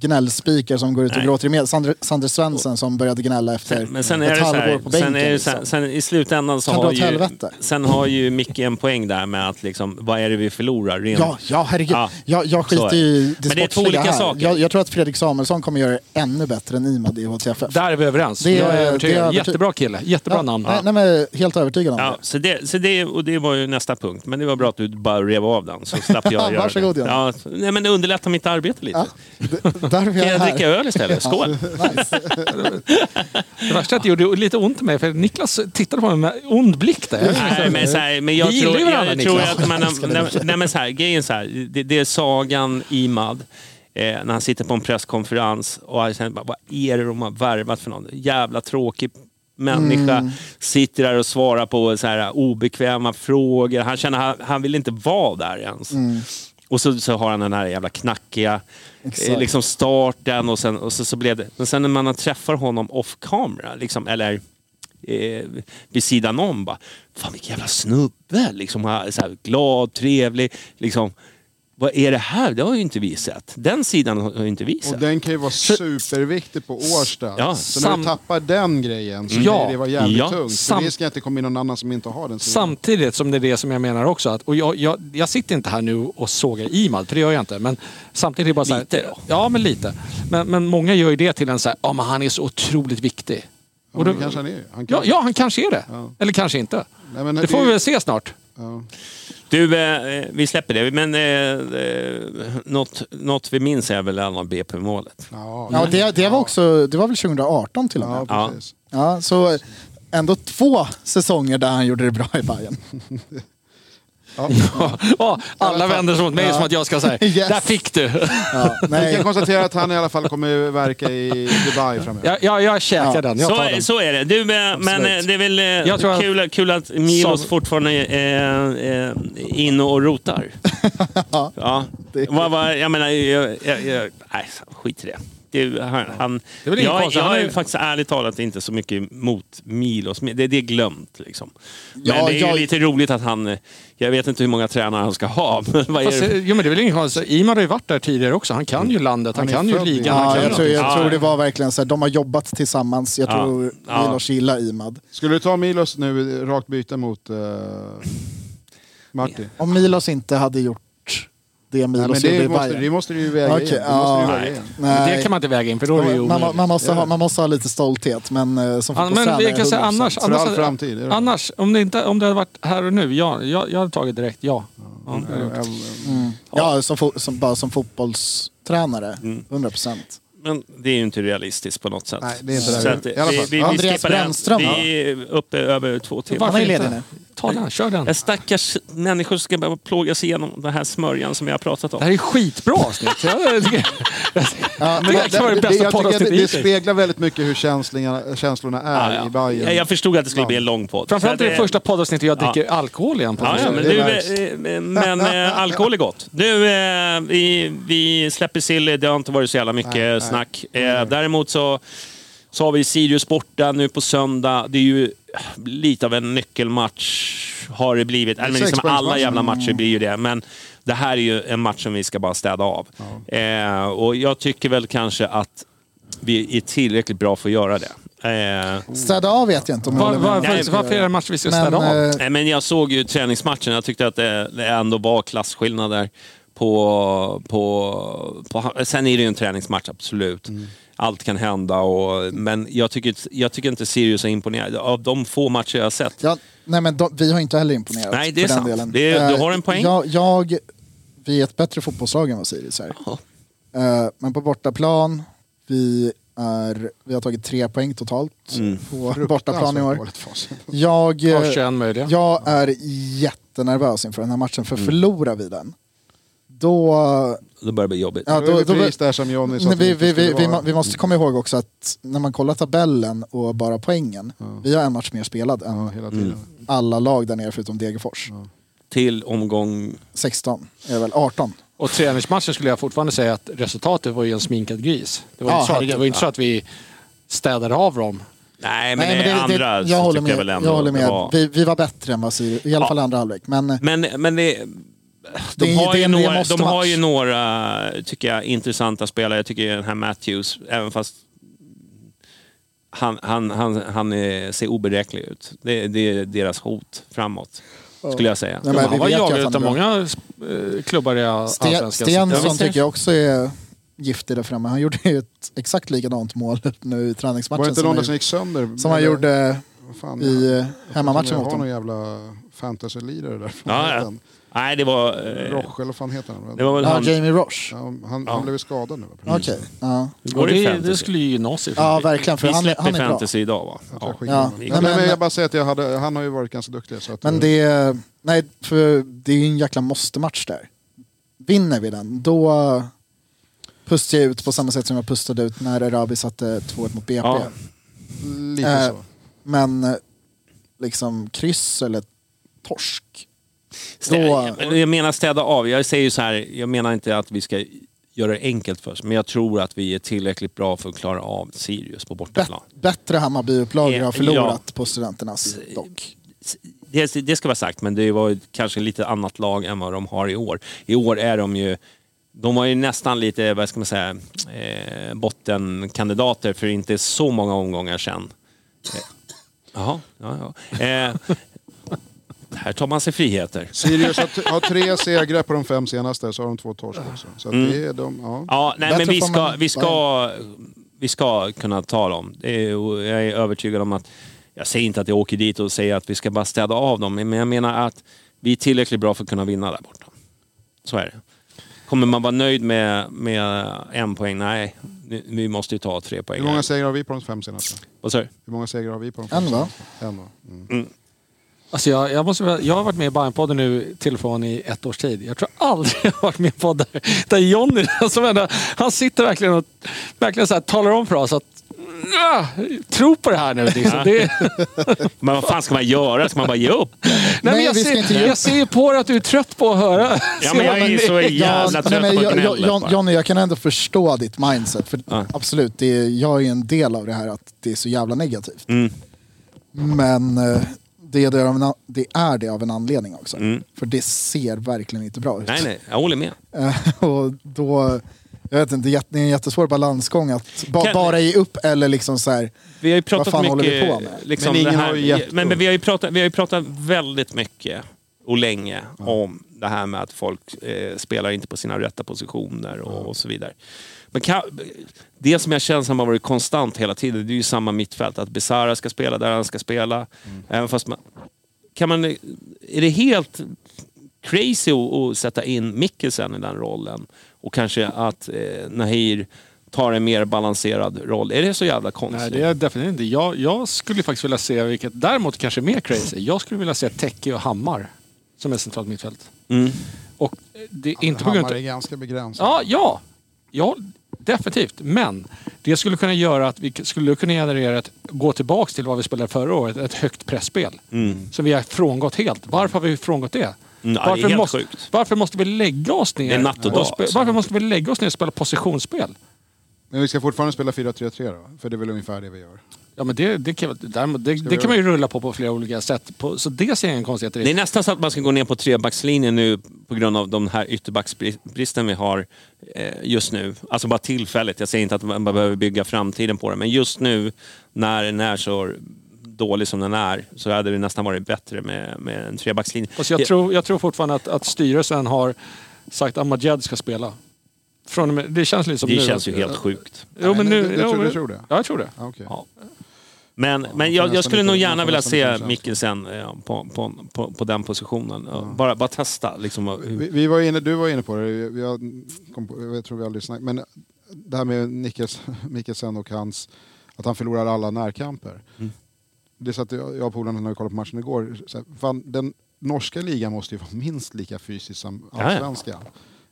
gnällspikar som går ut och Nej. gråter i med. Sander Svensson som började gnälla efter Sen, men sen är ett så halvår här, på sen, bänken. är det liksom. sen, sen i slutändan så har ju, helvete. sen har ju Micke en poäng där med att liksom, vad är det vi förlorar? Rent, Ja, ja herregud. Ja, jag, jag så skiter i det Men det är två olika här. saker. Jag, jag tror att Fredrik Samuelsson kommer göra det ännu bättre än Imad i HTFF. Där är vi överens. Det är- jag är det är övertygad. övertygad. Jättebra kille. Jättebra ja, namn. Nej, nej, men helt övertygad om Ja, det. så det, så det, och det var ju nästa punkt. Men det var bra att du bara rev av den så slapp jag (laughs) göra Varsågod, det. Ja, nej, men det underlättar mitt arbete lite. Ja, d- därför Kan jag är jag dricka öl istället? Skål! (laughs) Det värsta är att det gjorde lite ont i mig för Niklas tittade på mig med ond blick där. Nej, men, så här, men jag Vi tror, varandra, jag tror att... Jag dig, nej, men så här, grejen är så här, det, det är sagan Imad. Eh, när han sitter på en presskonferens och jag känner bara, vad är det de har värvat för någon? Jävla tråkig människa. Sitter där och svarar på så här obekväma frågor. Han känner han, han vill inte vara där ens. Och så, så har han den här jävla knackiga eh, liksom starten och sen, och så, så blev det... Men sen när man träffar honom off camera, liksom, eller eh, vid sidan om, bara, fan vilken jävla snubbe! Liksom, så här, glad, trevlig. Liksom, vad är det här? Det har ju inte vi sett. Den sidan har ju inte vi Och sett. den kan ju vara superviktig på Årsta. Ja, så när du tappar den grejen så Ja, kan det vara jävligt ja, tungt. sam- det ska inte komma in någon annan som inte har den sidan. Samtidigt som det är det som jag menar också. Att, och jag, jag, jag sitter inte här nu och sågar Imad, för det gör jag inte. Men samtidigt är det bara så här, Lite då. Ja, men lite. Men, men många gör ju det till en så här, ja men han är så otroligt viktig. Ja, men det kanske han är. Han kan. Ja, ja, han kanske är det. Ja. Eller kanske inte. Nej, men Det får vi väl se snart. Ja. Du, eh, vi släpper det. Men eh, eh, något, något vi minns är väl alla BP-målet. Ja, Ja, det, det, var också, det var väl 2018 till och med. ja, Ja. precis. Ja, så ändå två säsonger där han gjorde det bra i Bayern. (laughs) Ja. (laughs) Ja, alla vänder sig mot mig som att jag ska säga, (laughs) Yes. där fick du. Ja, Vi nej. kan konstatera att han i alla fall kommer verka i Dubai framöver. Jag, jag, jag käkar Ja. den, jag Så, den. så är det. Du, eh, men eh, det är väl Jag tror eh, att- kul, kul att Milos Som- fortfarande är eh, inne och rotar. (laughs) Ja. Ja. Det- Vad, vad, jag menar, jag, jag, jag, nej, skit i det. Det han, han, Det är jag, jag är är ju- faktiskt ärligt talat inte så mycket mot Milos. Det, det är glömt liksom. Men Ja, det är ju jag- lite roligt att han... eh, Jag vet inte hur många tränare han ska ha. (laughs) Men vad är Fast, det? eh, jo, men det är väl ingen konstigt. Imad har ju varit där tidigare också. Han kan ju landet, han, Han är kan ju ligan. han Ja, kan jag, ju tror, jag Ja. tror det var verkligen så här, de har jobbat tillsammans. Jag Ja. tror Ja. Milos gillar Imad. Skulle du ta Milos nu rakt byte mot uh, Marti? Om Milos inte hade gjort det Nej, Milos men det måste, det måste du ju väga Okej, in. Det måste du ja. väga in. Nej. Det kan man inte väga in för då är det ju man, man, måste ha, man måste ha lite stolthet, men eh, som Ja, men vi kan säga 100%. annars, För annars, all framtid. annars om, det inte, om det hade varit här och nu, ja, jag, jag hade tagit direkt ja. ja. Ja, ja, Mm. Ja, som, fo- som, bara som fotbollstränare. Mm. 100 procent. Men det är ju inte realistiskt på något sätt. Nej, det är inte det. Så att, I alla vi, fall. vi, vi Andreas skippar den. Brännström, Vi är uppe över två timmar. Han är ledig nu. Ta den, kör den. En stackars människor ska behöva plågas igenom den här smörjan som vi har pratat om. Det här är skitbra avsnitt. Jag tycker- (laughs) Ja, men Det kan vara det bästa jag tycker att poddavsnittet det, det hittills. speglar väldigt mycket hur känslorna, känslorna är Ja, i. Bayern. Jag, jag förstod att det skulle bli en lång podd. Framförallt Så är att det första poddavsnittet jag Ja. dricker alkohol igen på. Ja, ja, men, Det du, märks. eh, men eh, alkohol är gott. Du, eh, vi, vi släpper Silly. Det har inte varit så jävla mycket nej. Snack. Eh, däremot så, så har vi Sirius borta nu på söndag. Det är ju lite av en nyckelmatch har det blivit. Eller, men liksom alla jävla matcher blir ju det. Men det här är ju en match som vi ska bara städa av. Eh, och jag tycker väl kanske att vi är tillräckligt bra för att göra det. Eh, Städa av vet jag inte om jag Var, om. varför, Nej, varför är det en match vi ska Men, städa av? eh, men jag såg ju träningsmatchen. Jag tyckte att det, det ändå var klasskillnader. På, på, på, sen är det ju en träningsmatch, absolut. Allt kan hända. Och, men jag tycker, jag tycker inte Sirius är imponerad. Av de få matcher jag har sett. Ja, nej men de, vi har inte heller imponerat. Nej, det är sant. Delen. Det är- du Eh, har en poäng. Jag, jag, vi är ett bättre fotbollslag än vad Sirius är. Eh, men på bortaplan, vi, är, vi har tagit tre poäng totalt Mm. på bortaplan i år. Jag, eh, 21 möjliga. jag är jättenervös inför den här matchen, för förlorar vi den, då... Då börjar det bli jobbigt. Ja, Då då, vi då, där som Johnny sa vi, vi, vi, vi, vi måste komma ihåg också att när man kollar tabellen och bara poängen, vi har en match mer spelad än Ja, hela tiden. alla lag där nere förutom Degerfors. Till omgång... 16 är det väl, 18. Och träningsmatchen skulle jag fortfarande säga att resultatet var ju en sminkad gris. Det var, Ja, inte, så att, herregud. det var inte så att vi städade av dem. Nej, men, Nej, det, men det- det- andra jag håller tycker jag med. väl ändå jag håller det med. var- Vi, vi var bättre än vad Sirius, i alla Ja. fall andra halvlek. Men Men, men det, Det de, har ju några, de har ju några, tycker jag, intressanta spelare. Jag tycker den här Matthews, även fast han, han, han, han är, ser oberäknelig ut. Det, det är deras hot framåt, skulle jag säga. Nej, men han var jagad av många eh, klubbar i allsvenskan. Stensson tycker jag också är giftig där framme. Han gjorde ju ett exakt likadant mål (laughs) nu i Var träningsmatchen det inte som, någon som gick sönder? som han gjorde fan, i jag- eh, hemmamatchen Jag mot har någon dem. jävla fantasy-lirare där. Ja, ja. Han? Nej, det var... Eh, Roche, eller vad fan heter han? det var väl Ja, han... Jamie Roche. Ja, han, Ja. han blev skadad nu. Okej. Ja. Går det, det, det skulle ju för ja, verkligen. För Vi han, släpper han är bra. fantasy idag va? Ja. skickar Nej, men- men, jag bara säger att jag hade, han har ju varit ganska duktig. Så att, Men det, nej, för det är ju en jäkla måste-match där. Vinner vi den, då, pustar jag ut på samma sätt som jag pustade ut när Erabi satte 2-1 mot BP. Ja. Lite Eh, så. Men liksom kryss eller torsk. Men Jag menar städa av. Jag säger så här, jag menar inte att vi ska göra det enkelt för oss, men jag tror att vi är tillräckligt bra för att klara av Sirius på bortaplan. bättre Hammarby-upplagor har förlorat ja. på studenternas dock. Det, det ska vara sagt, men det var kanske lite annat lag än vad de har i år. I år är de ju de var ju nästan lite, vad ska man säga, eh, bottenkandidater för inte så många omgångar sedan. Eh, Jaha, ja, ja. Eh, här tar man sig friheter. Sirius har, har tre (laughs) segrar på de fem senaste, så har de två torsk också. Så att Mm. det är de, ja. Ja, nej, Bättre men vi ska, man- vi, ska, vi ska kunna ta dem. Är, jag är övertygad om att, jag säger inte att jag åker dit och säger att vi ska bara städa av dem, men jag menar att vi är tillräckligt bra för att kunna vinna där borta. Så är det. Kommer man vara nöjd med, med en poäng? Nej, vi måste ju ta tre poäng. Hur många segrar har vi på de fem senaste? Vad du? Hur många segrar har vi på de fem En, va? En va? Mm. Alltså jag, jag, måste, jag har varit med i Bajenpodden nu till och från i ett års tid. Jag tror aldrig (laughs) jag har varit med i en podd där, där Johnny, (laughs) som ändå, han sitter verkligen och verkligen så här, talar om för oss att "Ah, tro på det här nu. Liksom. Det, (laughs) Men vad fan ska man göra? Ska man bara ge upp? nej, men jag, ser, jag ser på dig att du är trött på att höra. Ja, men jag är så jävla trött nej, men på jag- jag-. Johnny, jag kan ändå förstå ditt mindset. För Ja. Absolut, det är, jag är en del av det här att det är så jävla negativt. Mm. Men eh, det är det, av en, det är det av en anledning också. Mm. För det ser verkligen inte bra ut. Nej, nej, jag håller med. (laughs) Och då, jag vet inte, det är en jättesvår balansgång att ba, Kan- bara ge upp eller liksom så här. Vi har ju Vad pratat fan mycket... håller vi på med? Liksom Men ingen här, har ju gett men, men vi, har ju pratat, vi har ju pratat väldigt mycket och länge om det här med att folk eh, spelar inte på sina rätta positioner och, och så vidare. Men kan, det som jag känner som har varit konstant hela tiden, det är ju samma mittfält. Att Besara ska spela där han ska spela. Mm. Även fast man, kan man, är det helt crazy att, att sätta in Mikkelsen i den rollen? Och kanske att eh, Nahir tar en mer balanserad roll. Är det så jävla konstigt? Nej, det är definitivt inte. Jag, jag skulle faktiskt vilja se, vilket däremot kanske är mer crazy, jag skulle vilja se Tecke och Hammar som är centralt mittfält. Mm. Och det är inte på grund Hammar av... är ganska begränsad. Ja, ja. Ja, definitivt. Men det skulle kunna göra att vi skulle kunna generera ett, gå tillbaks till vad vi spelade förra året, ett högt pressspel Som vi har frångått helt. Varför har vi frångått det? Mm, det är varför, helt måste, sjukt. varför måste vi lägga oss ner? Det är natt och dag, spe, alltså. varför måste vi lägga oss ner och spela positionsspel? Men vi ska fortfarande spela 4-3-3 då? För det är väl ungefär det vi gör. Ja men det, det, kan, däremot- det, det kan man ju rulla på på flera olika sätt. På, så det ser jag ingen konstighet i. Det är nästan så att man ska gå ner på trebackslinjen nu på grund av de här ytterbacksbristen vi har eh, just nu. Alltså bara tillfälligt. Jag säger inte att man behöver bygga framtiden på det, men just nu när den är så dålig som den är så hade det nästan varit bättre med, med en trebackslinje. Fast jag, tror, jag tror fortfarande att, att styrelsen har sagt att Amajed ska spela. Från det känns lite som det nu. känns ju helt sjukt. Jo, men nu, du- du jo, tror- du tror det? Ja, jag tror det. Ja, okej. Ja. Men, men jag, jag skulle nog gärna vilja se. Mikkelsen eh, på, på, på, på den positionen. Bara, bara testa. Liksom, Vi, vi var inne, du var inne på det, kom på, jag tror vi aldrig snackat, men det här med Nickels, (laughs) Mikkelsen och hans, att han förlorar alla närkamper. Mm. Det satt jag jag och polarna när vi kollade på matchen igår, så här, fan, den norska ligan måste ju vara minst lika fysisk som Ja, ja.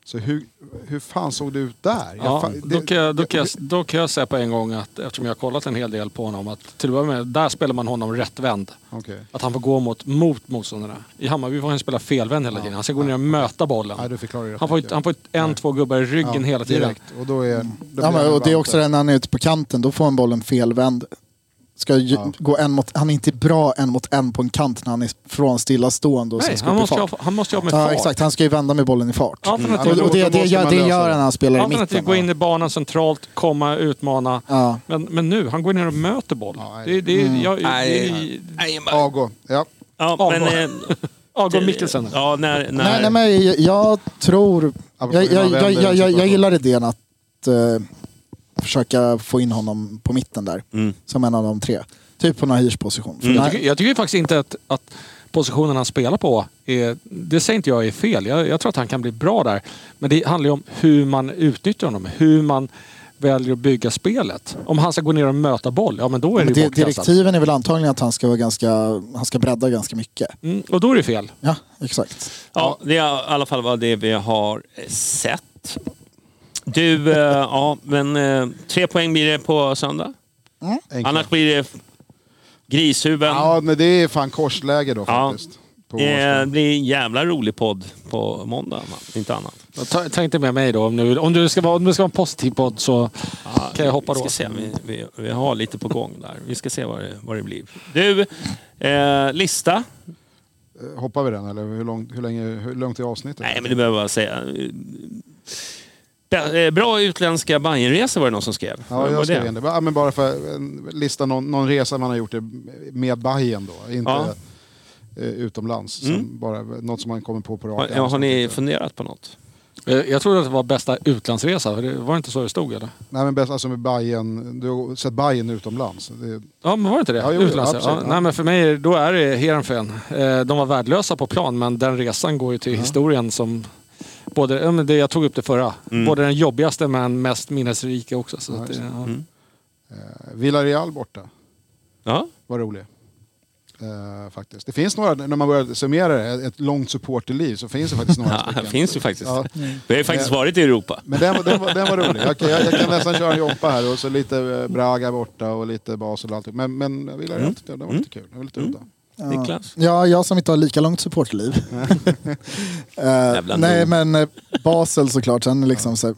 Så hur, hur fan såg det ut där? Jag Ja, fa- då, det- kan jag, då, kan jag, då kan jag säga på en gång att eftersom jag har kollat en hel del på honom att till börja med, där spelar man honom rättvänd. Okej. Att han får gå mot, mot motståndarna. I Hammarby får han spela felvänd hela tiden. Han ska gå ner och möta bollen. Nej, du förklarar det Han får, han får ju en, två gubbar i ryggen Ja, hela tiden. Direkt. Och då är, då Ja, men, och det är också det när han är ute på kanten, då får han bollen felvänd. Ska ju, Ja. gå en mot, han är inte bra en mot en på en kant när han är från stillastående och Nej, sen ska han måste, fart. ha, han måste jobba med Ja, fart. exakt. Han ska ju vända med bollen i fart. Alternativt, Och, och det, det, gör, det gör han när han spelar i alternativt mitten. gå in i banan centralt, komma, utmana. Ja. Men, men nu, han går ner och möter boll. Ja, det, det, Mm. jag, Nej. det, Nej, men- Ago, ja. ja, Avgå. men, eh, (laughs) Avgår Mikkelsen. Ja, när, när, Nej, nej, men jag, jag tror... Jag, jag, jag, jag, en jag, jag gillar idén att eh, försöka få in honom på mitten där. Mm. Som en av de tre. Typ på Nahirs position. Mm. Jag tycker, jag tycker faktiskt inte att, att positionen han spelar på, är, det säger inte jag är fel. Jag, jag tror att han kan bli bra där. Men det handlar ju om hur man utnyttjar honom. Hur man väljer att bygga spelet. Om han ska gå ner och möta boll, ja men då är Men det ju bortkastat. direktiven är väl antagligen att han ska, vara ganska, han ska bredda ganska mycket. Mm, och då är det fel. Ja, exakt. Ja, det är i alla fall vad det vi har sett. Du, eh, ja, men eh, tre poäng blir det på söndag. Enkelt. Annars blir det grishuvuden. Ja, men det är fan korsläge då Ja. faktiskt. På Det blir en jävla rolig podd på måndag, man. inte annat. Ta, ta inte med mig då. Om, nu, om, du ska vara, om det ska vara en positiv podd så kan jag hoppa vi då. ska se, vi, vi, vi har lite på gång där. Vi ska se vad det, vad det blir. Du, eh, lista. Eh, Hoppar vi den eller hur långt, hur länge, hur långt är avsnittet? Nej, men det behöver jag bara säga. Eh, Bra utländska Bajenresor var det någon som skrev. Ja, jag skrev det? Ja, men bara för att lista någon, någon resa man har gjort med Bajen då. Inte Ja. eh, utomlands. Mm. Som bara, något som man kommer på på Har, rak ja, har ni funderat på något? Eh, Jag trodde att det var bästa utlandsresa. Det- Var det inte så det stod eller? Nej men bäst alltså med Bajen. Du har sett Bajen utomlands. Det, Ja, men var det inte det? Ja, jo, jo, Utlands- absolut, ja, ja. Nej, men för mig då är det Heerenveen. Eh, De var värdelösa på plan, men den resan går ju till historien som Både, ja, det, jag tog upp det förra. Mm. Både den jobbigaste men mest minnesrika också. Så att det, ja. Mm. eh, Villarreal borta. Ja, var rolig. Eh, faktiskt. Det finns några, när man börjar summera det, ett långt supporterliv så finns det faktiskt några (laughs) ja stycken. det finns ju faktiskt. Ja. Vi har ju faktiskt Men- varit i Europa. Men den, var- den, var, den var rolig. (laughs) Jag, kan- jag, jag kan nästan köra en Joppa här och så lite eh, Braga borta och lite Basel och allt. Men, men Villarreal Mm. jag det var Mm. lite kul. Det var lite udda. Ja. Niklas? Ja, jag som inte har lika långt supportliv. (laughs) Jävla nej, men eh, Basel såklart. Sen liksom så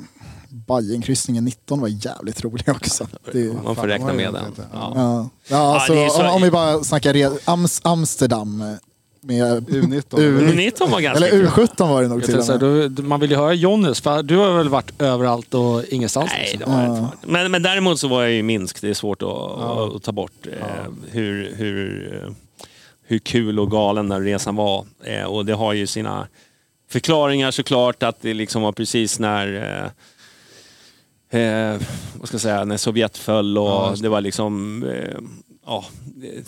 Bajenkryssningen 19 var jävligt rolig också. Det, Man får räkna med det den. Ja. ja. Ja, alltså, är så- om, om vi bara snackar re- Ams, Amsterdam eh, med U19. U- U19 var ganska Eller kul. U17 var det nog till och med. man vill ju höra Jonnys, för du har väl varit överallt och ingenstans? Nej, liksom. det har jag Ja. inte. Men, men däremot så var jag i Minsk. Det är svårt att, att ta bort eh, hur, hur, hur kul och galen den resan var. Eh, och det har ju sina förklaringar såklart. Att det liksom var precis när eh, eh, vad ska jag säga, när Sovjet föll och Ja, det var liksom eh, ja,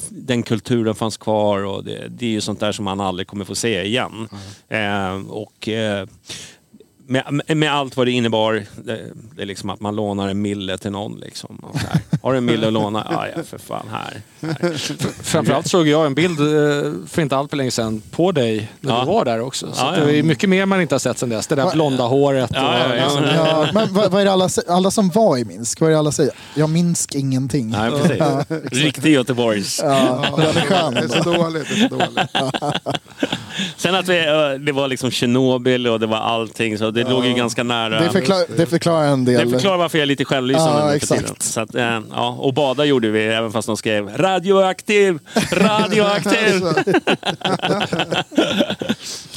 den kulturen fanns kvar och det, det är ju sånt där som man aldrig kommer få se igen. Eh, och eh, med, med allt vad det innebar, det, det är liksom att man lånar en mille till någon. Liksom. Och så här. Har du en mille att låna? Ja, ja, för fan, här. här. Framförallt såg jag en bild eh, för inte allt för länge sedan på dig när Ja. du var där också. Så Ja, ja. det är mycket mer man inte har sett sedan dess. Det där blonda håret. Ja, ja, och, ja. Ja, men vad, vad är det alla, alla som var i Minsk, vad är det alla säger? Jag minns ingenting. Nej, precis. (laughs) Riktig Göteborgs. Ja. Det är så dåligt. Det är så dåligt. (laughs) Sen att vi, eh, det var liksom Tjernobyl och det var allting, så det låg ju ganska nära. Det, förklar, det förklarar en del. Det förklarar varför jag är lite självlysande Ja, exakt. Så att, eh, ja, och bada gjorde vi, även fast de skrev radioaktiv, radioaktiv. (laughs)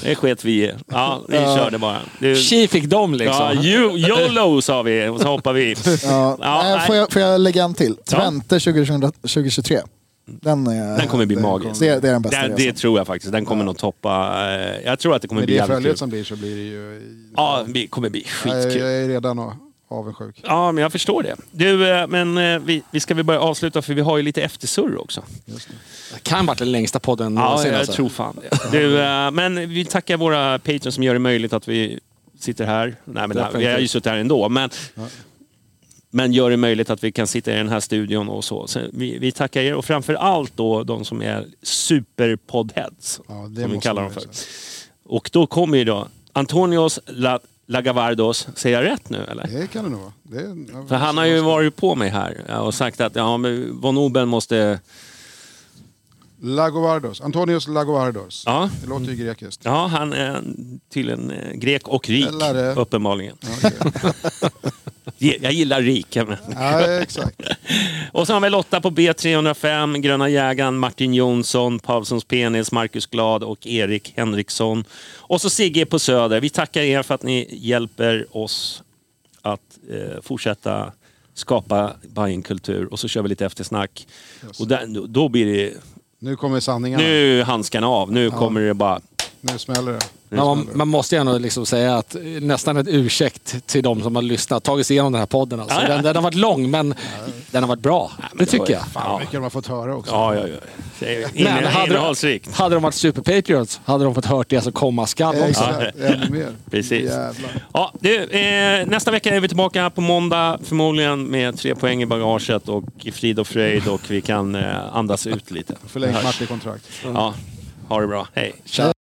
(laughs) det sket vi i. Ja, vi Ja. körde bara. Du, Tji fick de liksom. ja, you, YOLO sa vi och så hoppade vi. Ja, Ja, nej, nej. får, jag, får jag lägga en till? Twente 2000 2023. Den, är, Den kommer bli magisk. det, det är den bästa Det, det tror jag faktiskt. Den kommer nog toppa. eh, Jag tror att det kommer Med bli det jävligt följet kul. som blir så blir det ju... Ja, det kommer bli skitkul. jag är redan avundsjuk. Ja, men jag förstår det. Du, eh, men eh, vi, vi ska väl börja avsluta för vi har ju lite eftersurr också. Det kan ha varit den längsta podden Ja, någonsin, jag alltså. tror fan det. Du, eh, men vi tackar våra patrons som gör det möjligt att vi sitter här. Nej, men Definitivt. vi har ju suttit här ändå. Men, men gör det möjligt att vi kan sitta i den här studion och så. så vi, vi tackar er och framför allt då de som är superpoddheads. Ja, som vi kallar dem för. Och då kommer ju då Antonios La, Lagavardos, säger jag rätt nu eller? Det kan det nog vara. Är, För han har ju varit på mig här och sagt att ja, men von Oben måste... Lagovardos. Antonios Lagovardos. Ja, Det låter ju grekiskt. ja han är tydligen eh, grek och rik, Eller- uppenbarligen. Ja. (laughs) Ge- Jag gillar rik. men- ja, exakt. (laughs) Och så har vi Lotta på B305, Gröna jägaren, Martin Jonsson, Paulssons penis, Marcus Glad och Erik Henriksson. Och så Sigge på Söder. Vi tackar er för att ni hjälper oss att eh, fortsätta skapa Bajenkultur. Och så kör vi lite eftersnack. Och där, då blir det... Nu kommer sanningarna. Nu, Nu är handskarna av. Nu kommer det bara... smäller det. Nu Men man, smäller det. man måste ju ändå liksom säga att nästan ett ursäkt till de som har lyssnat, tagit sig igenom den här podden. Alltså. Ja, ja. Den, den har varit lång, men den har varit bra. det tycker jag. Fan vad mycket de har fått höra också. Ja, ja, ja. Det Men hade, innehållsrikt. hade de varit super patriots hade de fått hört det som komma skall också. Precis. Jävlar. Ja, du, eh, nästa vecka är vi tillbaka på måndag, förmodligen med tre poäng i bagaget och i frid och fröjd och vi kan eh, andas ut lite. Förlängt matchkontrakt. Ja, ha det bra. Hej. Tja.